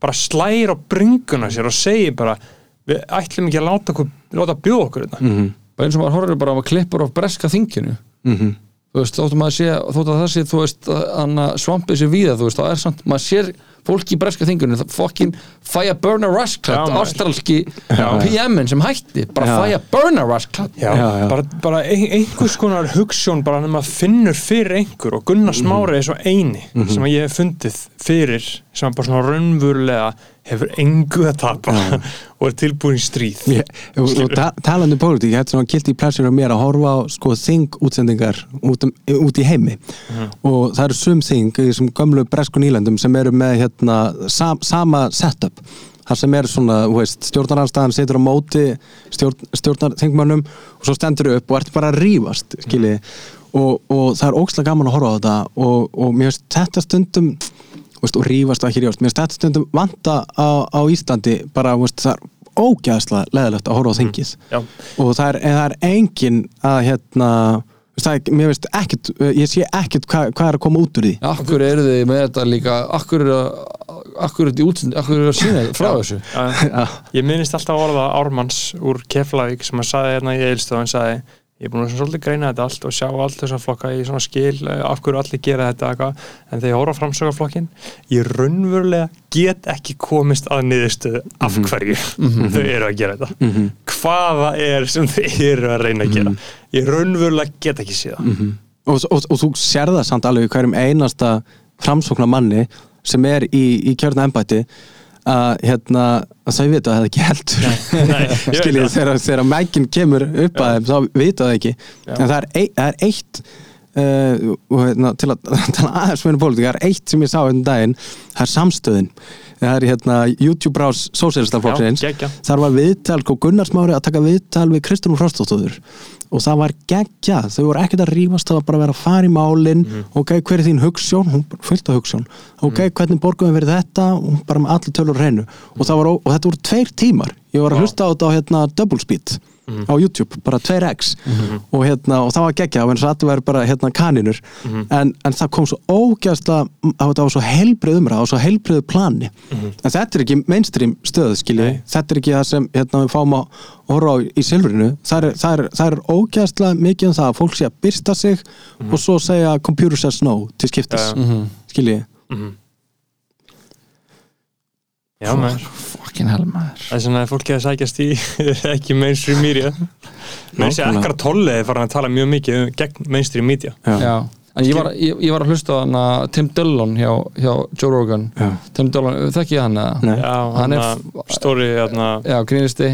Bara slægir á bringuna sér og segir bara, við ætlum ekki að láta, láta bjóða okkur þetta bara eins og maður horfir bara á klippur af breska þinginu. Þú veist, þóttu maður sé þóttu að það sé, þú veist, að svampið sé víða, þú veist, það er samt, maður sér fólki í breska þinginu, það fokkin fæja Rushclad, maður. ástralski PM-in sem hætti, bara fæja Já, já. bara, bara ein, einhvers konar hugssjón bara nema finnur fyrir einhver og Gunnar Smári er svo eini sem að ég hef fundið fyrir sem bara svona raunverulega hefur engu að tapa og er tilbúin í stríð. Ég, og, og ta talandi um pólitík, ég hætti svona kilti pleasure á mér að horfa á sko þing útsendingar út, um, út í heimi. Og það eru sum þing í þessum gömlu bresku nýlandum sem eru með hérna sam, sama setup. Þar sem er svona, þú veist, stjórnaranstæðan situr á móti stjórn, stjórnarþingmönnum og svo stendur upp og ert bara að rífast skilji, og, og það er ókslega gaman að horfa á þetta og, og mér finnst þetta stundum veist, og rífast og ekki rífast, mér finnst þetta stundum vanta á, á Íslandi bara, þú veist, það er ógæðslega leðilegt að horfa á þingið. Já. og það er, en það er engin að hérna er, mér veist ekkert, ég sé ekkert hvað, hvað er að koma út úr því. Akkur eru þið með þetta líka? Akkur eru þið útsend Akkur eru að sína frá þessu? Já. Ég minnist alltaf orða Ármanns úr Keflavík sem að sagði hérna í Eilstof hann sagði, ég er búin að svolítið greina þetta allt og sjá allt þess að flokka í svona skil eh, af hverju allir gera þetta eitthvað. En þegar ég horfa framsögaflokkin ég raunverulega get ekki komist að niðurstöðu af hverju þau eru að gera þetta. Mhm. hvaða er sem þau eru að reyna að gera. Ég raunverulega get ekki séð það. Og, og, og þú sér það samt alveg hverjum einasta framsóknar manni sem er í, í kjörna embætti að hérna að þau vita það ekki heldur. Skiljið þegar, þegar mækin kemur upp að þeim þá vita það ekki. Já. en það er, ei, það er eitt uh, og, hérna, til að tala aðeins með pólitík, það er eitt sem ég sá um daginn það er samstöðin það er hérna YouTube brás sósélistaflokksins þar var viðtal, sko Gunnar Smári að taka viðtal við Kristján Frostóttur og það var geggja, þau voru ekkert að rífast það var bara að vera að fara í málin. Mhm. ok, hver er þín hugssjón, hún af hugssjón ok, hvernig borgum við verið þetta? Og hún bara með allir tölur hreinu. Og, var, ó- og þetta voru tveir tímar. Ég var að hlusta á þetta á hérna, double speed Mhm. á YouTube, bara 2x og, hérna, og það var geggja, eins og allir væri bara hérna, kaninur Mhm. en, en það kom svo ógæðslega að þetta var svo heilbrið umræð og svo heilbrið plani en þetta er ekki mainstream stöð skilji, Nei. þetta er ekki það sem hérna, við fáum að horfa á í silfrinu það er, er, er ógæðslega mikið um það að fólk sé að byrsta sig og svo segja computer says no til skiptis Já. Já, maður. Fucking hell maður Það er svona að fólki að sækjast í ekki mainstream media Mér sé ekkert tolliði farin að tala mjög mikið um, gegn mainstream media Já. Já En ég var, ég, ég var að hlusta á Tim Dillon hjá, hjá Joe Rogan Já. Tim Dillon, þekki ég hann eða? Já, Hann er stóri hérna, Já, grínisti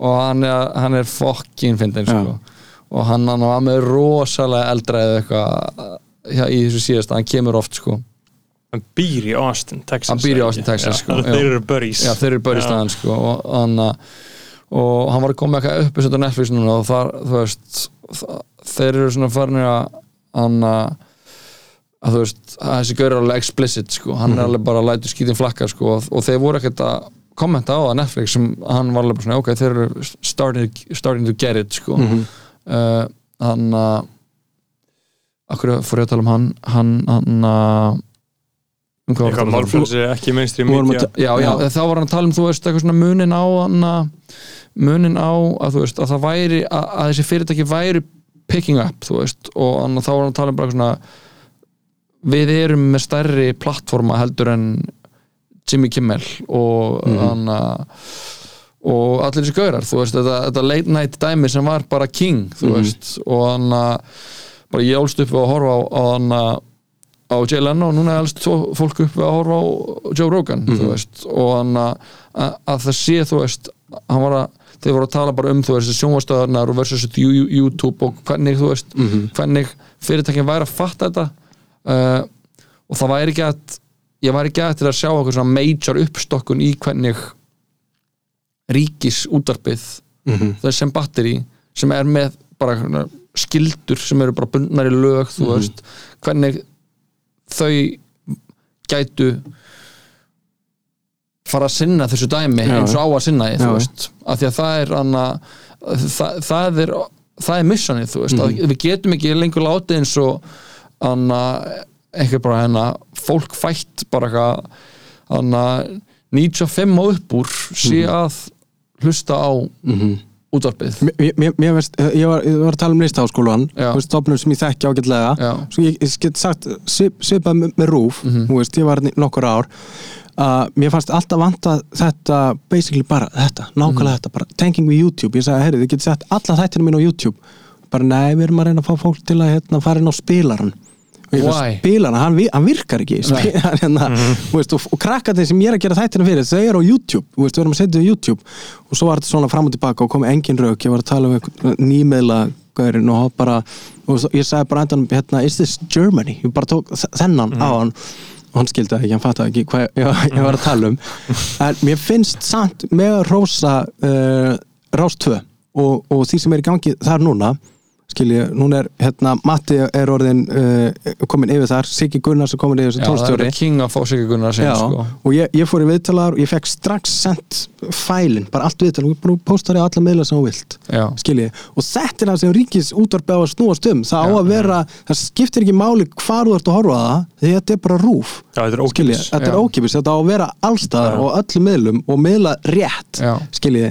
og hann er, hann er fokkin fyndin sko. og hann, hann var með rosalega eldra eða eitthvað í þessu síðasta, hann kemur oft sko. Hann býr í Austin, Texas Hann býr í Austin? Texas, sko. Þeir eru já, þeir eru Já. staðan sko, og, hann, og hann var að koma eitthvað upp á Netflix núna og þar, veist þa- þeir eru svona farin að hann að að þú veist, að þessi gaur er alveg explicit sko, hann er alveg bara að lætu skítin flakka sko, og, og þeir voru ekkert að kommenta á það Netflix sem hann var alveg bara svona ok, þeir eru starting, starting to get it sko Mhm. uh, hann að akkur fór ég að tala um hann hann, hann að um hvað var Eitthvað að tala um? málfrelsi, ekki mainstream Vorum media. að já, já, þá var hann að tala um þú veist, eitthvað svona munin á hann að munin á að þú veist að það væri, að, að þessi fyrirtæki væri picking up, þú veist og hann, þá var hann að tala um bara eitthvað svona við erum með stærri plattforma heldur en Jimmy Kimmel og hann að og allir þessi gaurar, þú veist þetta, þetta late night dæmi sem var bara king þú veist, og hann að bara ég álst upp við að horfa á, á hann að á Jay Leno og núna er alls fólk upp að horfa á Joe Rogan þú veist, og hann að, að, að það sé þú veist, hann var að þeir voru að tala bara um þú veist, sjónvastöðarnar og versus You- YouTube og hvernig þú veist, hvernig fyrirtækin væri að fatta þetta uh, og það væri ekki að ég væri ekki að til að sjá okkur svona major uppstokkun í hvernig ríkis útarpið Mhm. það er sem batteri sem er með bara skildur sem eru bara bundnar í lög þú veist, hvernig þau gætu fara að sinna þessu dæmi Já. eins og á að sinna því, þú veist. Af því að það er anna, það, það er það er missionið, þú veist, að við getum ekki lengur látið eins og anna, eitthvað bara hérna fólk fætt bara eitthvað anna, 95 og upp úr sé að hlusta á útvarpið. Mér, mér, mér veist, ég var, ég var að tala um listaháskólan stofnum sem ég þekki ágætlega. Svo ég, ég get sagt svip, svipað með, með rúf þú veist, ég var nokkur ár uh, mér fannst alltaf vanta þetta basically bara þetta, nákvæmlega þetta bara tenging við YouTube, ég sagði, herri, þið getur sett alla þættinu mín á YouTube, bara nei, við erum að reyna að fá fólk til að hérna, fara inn á spilaran veist, spilaran, hann, hann virkar ekki. Spi- hérna, þú veist, og, og krakkandi sem ég er að gera þættina fyrir, þau eru á YouTube. Veist, við erum að setja á YouTube. Og svo var þetta svona fram og tilbaka og kom engin rauk ég var að tala um einhvern nýmiðla gaurin og bara, og ég sagði bara endan, hérna, is this Germany? Ég bara tók þennan á hann. Og hann skildi ekki, hann fattaði ekki hvað ég, ég var að tala um. En mér finnst samt með rósa uh, rás 2 og, og því sem er í gangi þar núna skilji, núna er hérna Matti er orðin uh, komin yfir þar, Siggi Gunnars er komin yfir sem Já, það tólstjóri er king að fá sig ekki gunnar Já, sko. og ég, ég fór í viðtalar og ég fekk strax sendt fælin, bara allt viðtal og ég postar í alla miðla sem þú vilt Já, skilji, og þetta er það sem ríkis útvarpi á að snúast um, það á að vera það skiptir ekki máli hvar þú ert að horfa á það því þetta er bara rúf Já, þetta er ókipis þetta er Já. ókipis, þetta á að vera allstaðar Já. og öllum miðlum og miðla rétt Já. skilji,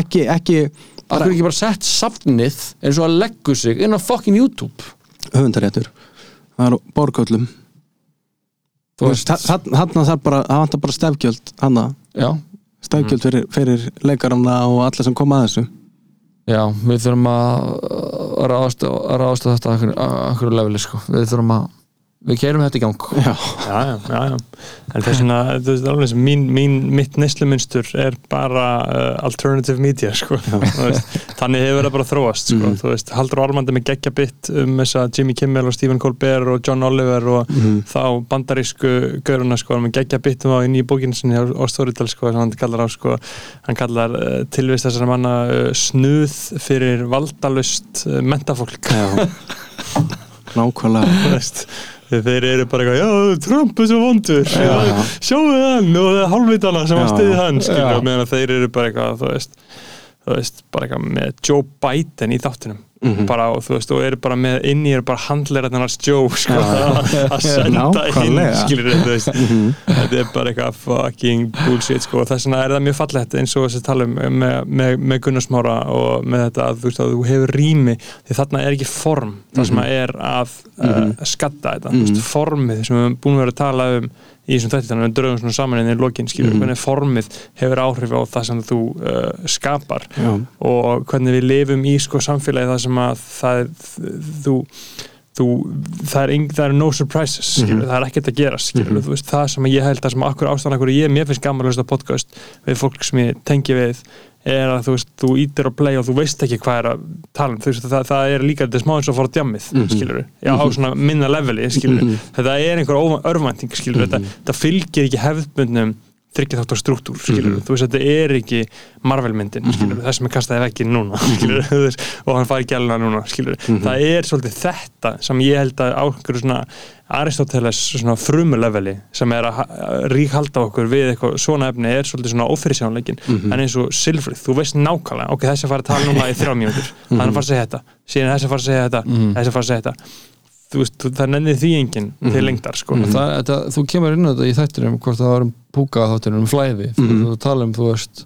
ekki, ekki Akkur er ekki bara sett safnið eins og að leggu sig inn á fucking YouTube? Höfundaréttur. Það er borgöllum. Þú veist, hann þarf bara, það vantar bara stefgjöld stefgjöld fyrir, fyrir leikaramna og alla sem koma að þessu. Já, við þurfum að að ráðast að ráðast á þetta að að einhverju leveli sko. við þurfum að, við keirum þetta í gang. Já, já, já, já, en þess vegna þú veist, alveg sem mín, mín, mitt neysluminstur er bara uh, alternative media sko. Þú veist, þannig hefur það bara þróast sko. þú veist, Haldur Ormandi með geggja bit um þessa Jimmy Kimmel og Stephen Colbert og John Oliver og þá bandarísku gauruna sko, með geggja bit um á í nýju bókinu sinni á, á Storytel sko, sem hann kallar á sko, hann kallar uh, tilvist þessara manna uh, snuð fyrir valdalust uh, mentafólk já. nákvæmlega þeir eru bara eitthvað, já, Trump er svo vondur já, já. sjáu hann og það er hálfvitana sem að Já. stiði hann Já. skilur, meðan þeir eru bara eitthvað þú veist, þú veist, bara eitthvað með Joe Biden í þáttunum Mhm. bara, og þú veist, og eru bara með inni eru bara handleirarnar hans Joe sko, að að senda inn Nákvæmlega. skilur, þú veist, þetta er bara eitthvað fucking bullshit, sko, og þess vegna er það mjög fallegt eins og þess að tala um með, með, með Gunnarsmára og með þetta að þú veist að þú hefur rými, því þarna er ekki form það sem að er að uh, skatta þetta, þú veist, formið sem við höfum búin að vera að tala um í þessum þætti þannig að við drögum svona saman inn í lokin skilur, hvernig formið hefur áhrif á það sem þú uh, skapar Já. og hvernig við lifum í sko samfélagi það sem að það þú, þú það er, það er no surprises skilur, það er ekkert að gera skilur, þú veist, það sem ég held að sem akkur ástæðan akkur ég, mér finnst gaman að hlusta podcast við fólk sem ég tengi við er að þú þú ítir á play og þú veist ekki hvað er að tala um, veist, það, það er líka þetta smá eins og að á djammið, skilur já, á svona minna leveli, skilur þetta er einhver örvænting, skilur þetta, þetta fylgir ekki hefðbundnum þryggja þáttar struktúr, skilur þú veist, þetta er ekki Marvel-myndin, skilur það sem er kastaði vekki núna, skilur þú veist, og hann fari gæluna núna, skilur það er svolítið þetta sem ég held að á einhverju svona Aristoteles svona frumuleveli sem er að ríkhalda okkur við eitthvað svona efni er svolítið svona ófyrirsjónleikin en eins og Silfrið, þú veist nákvæmlega ok, þessi fara að tala núna í þrjá hann er að fara að segja þetta, síðan þessi fara að segja þetta þessi fara að segja þetta þú veist, það nennir því enginn til lengdar sko. það, þetta, þú kemur inn á þetta í þættinum hvort það var um púka þáttinum um flæði þú, þú tala um, þú veist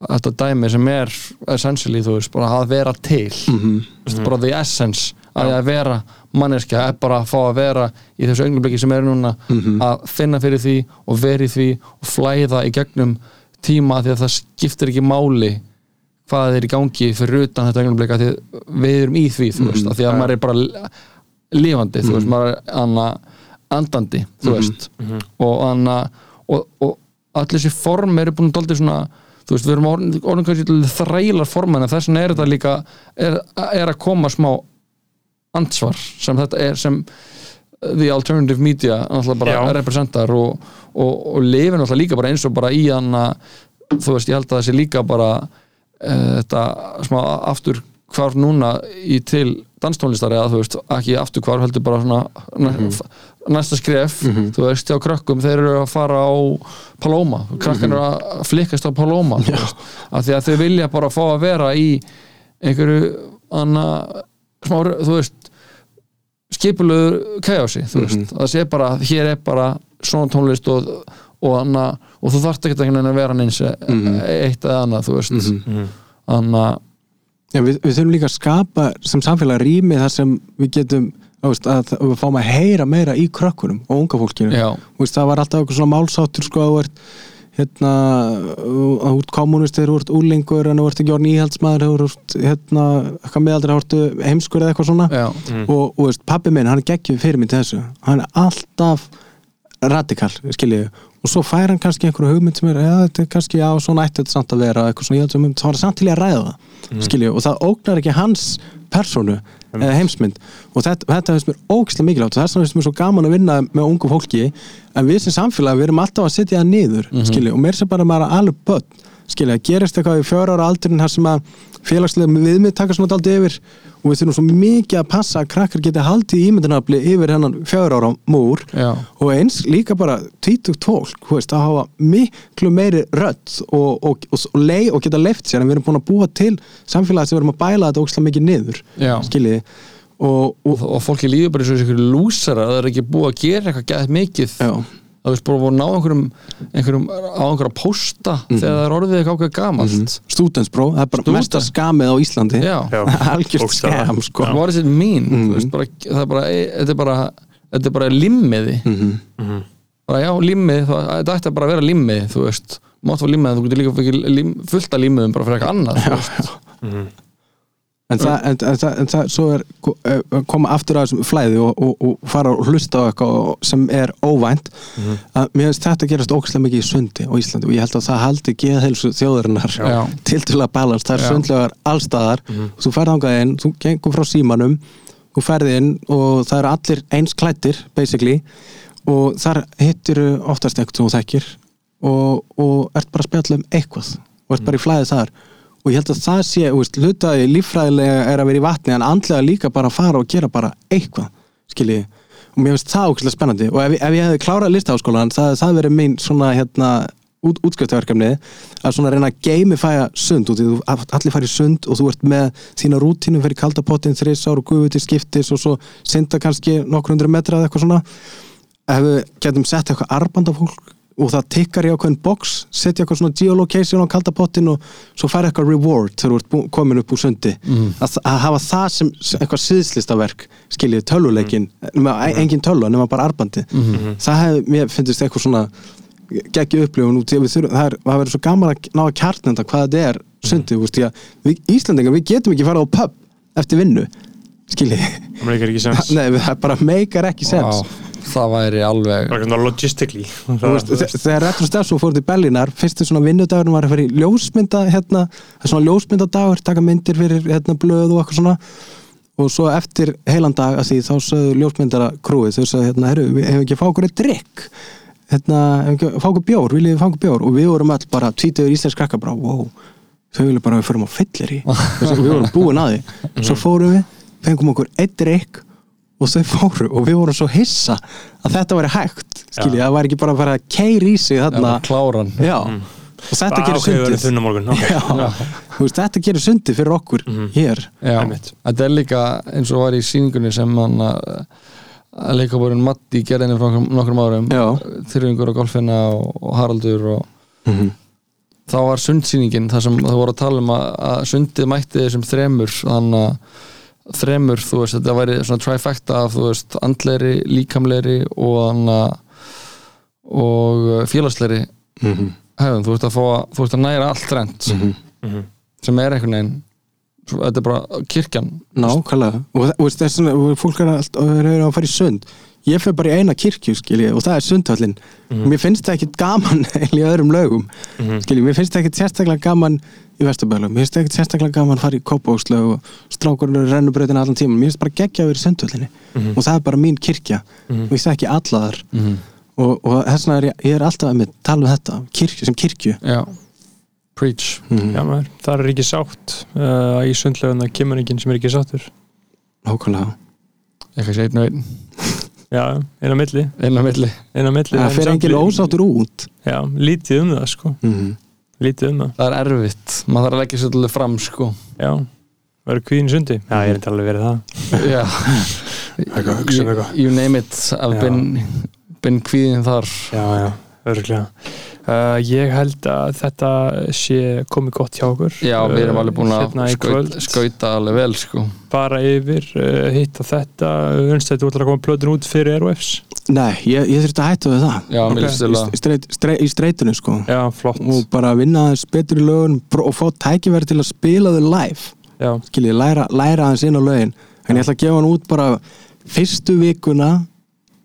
þetta dæmi sem er essentially, þú veist, bara að vera til. Þú veist, bara the essence að að vera manneskja er bara að fá að vera í þessu augnablikki sem er núna að finna fyrir því og vera í því og flæða í gegnum tíma því að það skiptir ekki máli hvað er í gangi fyrir utan þetta augnablik að því við erum í því þú veist, að því að maður er bara lifandi, þú veist, maður er anna, andandi, þú veist og, anna, og, og allir þessi form eru búin að daldi svona þú veist, við erum orðin, kannski þrælar forman en þess vegna er þetta líka er, er að koma smá ansvar sem þetta er sem the alternative media náttúrulega bara Já. representar og, og, og lifir náttúrulega líka bara eins og bara í hann þú veist, ég held að þessi líka bara uh, þetta smá aftur hvarf núna í til danstónlistar eða þú veist, ekki aftur hvarf heldur bara svona næ, næsta skref, þú veist, hjá krökkum þeir eru að fara á Paloma. Krakkan eru að flikkast á Paloma þú veist, af því að þau vilja bara fá að vera í einhverju anna, smá, þú veist skipulegu kæjási, þú veist. Það sé bara, hér er bara svona tónlist og, og, anna, og þú þarft ekki að vera neins eitt eða annað, þú veist. Anna, Já, við, við þurfum líka að skapa sem samfélag rými þar sem við getum þú veist, að, að við fáum að heyra meira í krökkunum og unga fólkinu. Þú veist, það var alltaf eitthvað svona málsáttur sko að þú ert hérna, að þú ert þú ert úlingur en þú ert ekki orðin íhaldsmaður þú ert hérna, eitthvað meðaldri þá ertu heimskur eða eitthvað svona. Já, og, og veist, pappi minn, hann er geggjum fyrir mig til þessu. Hann er alltaf radikal, skiljiði og svo fær hann kannski einhverju hugmynd sem er ja, þetta er kannski, já, svona ætti þetta samt að vera eitthvað svona, ég held sem um, þá er það samt til í að ræða mm. skiljiði, og það ógnar ekki hans persónu eða heimsmynd. Og þetta, þetta finnst mér ógislega mikilvægt og þess vegna finnst mér svo gaman að vinna með ungu fólki en við sem samfélag, við erum alltaf að setja það niður mm og mér sem bara maður alveg börn skilja, gerist eitthvað í fjöra ára aldurinn þar sem að félagslega viðmið taka svona daldi yfir. Og við þurfum svo mikið að passa að krakkar geti haldið ímyndinafli yfir hennan fjör ára múr. Já. og eins líka bara tvítugt fólk, þú veist, að hafa miklu meiri rödd og, og, og, og, lei, og geta leift sér. En við erum búin að búa til samfélagi sem við erum að bæla þetta ókslega mikið niður Já. skiljiði. Og, og, og fólki líður bara eins og einhverju lúsara það er ekki búið að gera eitthvað gæðið mikið já, það er bara búið að ná einhverjum, einhverjum á einhverja pósta þegar það er orðið eitthvað ákveð gamalt studentsbró, það er bara Student. mesta skamið á Íslandi Já. Já. algjört Bókstaflega. skam sko Já. what does it mean mm. veist, bara, það er bara, þetta er bara þetta er bara limmiði Mhm. bara já, limmiði, það, þetta ætti að bara að vera limmiði þú veist, mátt fá limmiði þú getur líka lim, fullt af limmiðum bara fyrir eitthvað annað þú veist. En það, en, en, það, en það, svo er eh, koma aftur að þessum flæði og, og, og fara og hlusta á eitthvað sem er óvænt. Að mér finnst þetta gerast ógæslega mikið í sundi á Íslandi og ég held að það haldi geðheilsu þjóðarinnar Já. til til að balans, það er sundlegar allstaðar, þú ferð ángað inn þú gengur frá símanum þú ferð inn og það eru allir eins klættir basically og þar hittir oftast eitthvað sem þú þekkir og, og ert bara að spjalla um eitthvað og ert bara í flæði þar og ég held að það sé, veist, hlutaði líffræðilega er að vera í vatni en andlega líka bara að fara og gera bara eitthvað skiljiði, og mér finnst það ókvæslega spennandi. Og ef, ef ég hefði klárað listaháskólan það það verið mín svona hérna út, útskjöftaverkefni að svona reyna að gamifæja sund út í þú allir fara í sund og þú ert með þína rútínu fyrir kaldapottin þrissár og gufu til skiptis og svo synda kannski nokkur hundru metra eða eitthvað svona. Ef við getum sett eitthvað arband af fólk og það tikkar í ákveðin box setja eitthvað svona geolocation á kaldapottin og svo fær eitthvað reward þegar þú ert komin upp úr sundi. Að, að hafa það sem eitthvað síðslistaverk skiljið tölvuleikin mm. engin tölva nema bara arbandi það hef, mér finnst eitthvað svona geggi upplifun út í að við þurfum það, það verður svo gaman að ná að kjarnenda hvað þetta er sundi, þú veist, því að við Íslandingar við getum ekki farið á pub eftir vinnu skiljið, það meikar ekki sens. Nei, það væri alveg þe- þegar Retro Stefso fór til Berlínar fyrstu svona vinnudagur var að fara í ljósmynda hérna, svona ljósmyndadagur taka myndir fyrir hérna, blöð og eitthvað svona. Og svo eftir heilan dag að því þá sögðu ljósmyndara krúið þau sögðu hérna, herru, við hefum ekki að fá okkur eitt drikk hérna, hefum ekki að fá okkur bjór viljið við fá okkur bjór? Og við vorum all bara tvítuður íslensk krakka bara, wow, þau vilja bara að við förum á fyllir í við vorum búin að því. Svo fórum við, fengum okkur eitt drikk og þau fóru og við vorum svo hissa að þetta væri hægt skiljið, það væri ekki bara að fara að keiri í sig þarna. Já, og þetta gerir sundið. þunna morgun okay. já, þú veist, þetta gerir sundið fyrir okkur hér. Já, Einmitt. þetta er líka eins og var í síningunni sem hann að leikaborinn Matti gerðinni frá nokkrum- árum. Þyrfingur og Golfina og, og Haraldur og Mhm. þá var sundsýningin þar sem það voru að tala um að, að sundið mætti þessum þremur þannig að þremur, þú veist, þetta væri svona trifecta af, þú veist, andleri, líkamleri og að og uh, félagsleri Mhm. hefðum, þú veist að fá að, þú veist að næra allt trend sem er einhvern veginn svo- þetta er bara kirkjan. Nákvæmlega. Og þú veist, þess að fólk er allt er að fara í sund ég fyrir bara í eina kirkju skiljið og það er sundhöllin. Og mér finnst það ekkit gaman í öðrum lögum skiljið, mér finnst það ekkit sérstaklega gaman í Vesturbælum, mér finnst það ekkit sérstaklega gaman að fara í Kópavókslög og strákurinn rennubrautin allan tíma, mér finnst bara geggja að vera í sundhöllinni. Og það er bara mín kirkja. Og ég það ekki alla þar. Og, og þess vegna er ég, ég er alltaf að tala um þetta kirkju, sem kirkju. Já, preach. Já, maður, það er ekki sátt uh, í sundleguna kemur enginn sem er ekki sáttur. Nákvæmlega. Eitthvað Já, eina milli, einn á milli. Eina milli það en fer lí- ósáttur út. Já, lítið um það sko. Mm. Lítið um það, það er erfitt, maður þarf að leggja sér alveg fram sko. Já. Verður kvíðin sundi? Já, ég er ekki alveg verið það. Já, you, eitthvað. you name it I've Já. been, been kvíðin þar. Já, já, örglega uh, Ég held að þetta sé komið gott hjá okkur. Já, við erum alveg búin að hérna skaut, skauta alveg vel sko. Bara yfir, uh, hitta þetta. Unst þetta ætlar að koma plötun út fyrir Airwaves nei, ég, ég þurfti að hætta við það. Já, Ok. mér finnst í, streit, streit, í streitinu sko. Já, flott. Og bara vinna aðeins betur í lögun og fá tækifæri til að spila þau live. Já, skiljið, læra, læra aðeins inn á lögin. En ég ætla að gefa hann út bara fyrstu vikuna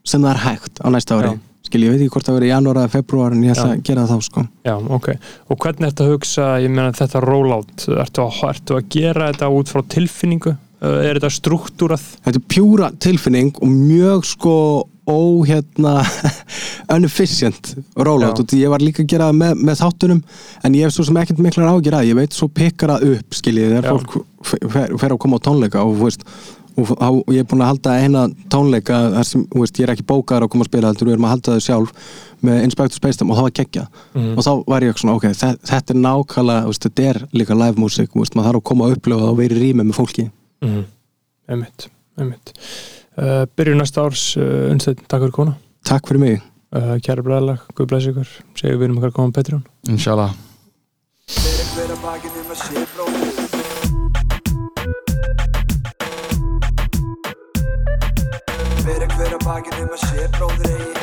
sem það er hægt á næsta ári. Já. Skiljið, ég veit ekki hvort það verið í janúar eða februar en ég ætla að gera það þá sko. Já, ok. Og hvernig ertu að hugsa, ég meina þetta rollout? Ertu að, ertu að gera þetta út frá tilfinningu? Er þetta struktúrað? þetta er pjúra tilfinning og mjög sko ó hérna unefficient rollout. Og ég var líka að gera það með, með þáttunum en ég hef svo sem ekkert miklar ágjur að ég veit svo pikkar það upp skiljið þegar Já. fólk fer, fer, fer að koma á tónleika og, þú veist, og, og, ég er búin að halda eina tónleika þar sem þú veist, ég er ekki bókaður að koma að spila heldur við erum að halda þau sjálf með Inspector Space Time og það var geggja og þá var ég svona ok, þe- þetta er nákvæmlega þú veist, þetta er líka live þú veist, maður þarf að koma að upplifa það og vera í rými með fólki. Mm. einmitt, einmitt. Uh, byrju næsta árs uh, unnstætt, takk fyrir kona Takk fyrir mig. Uh, kæra bræðalag, guð bless ykkur. Segjum við um okkar koma á Patreon. Inshallah Fyrir hver að bakið um að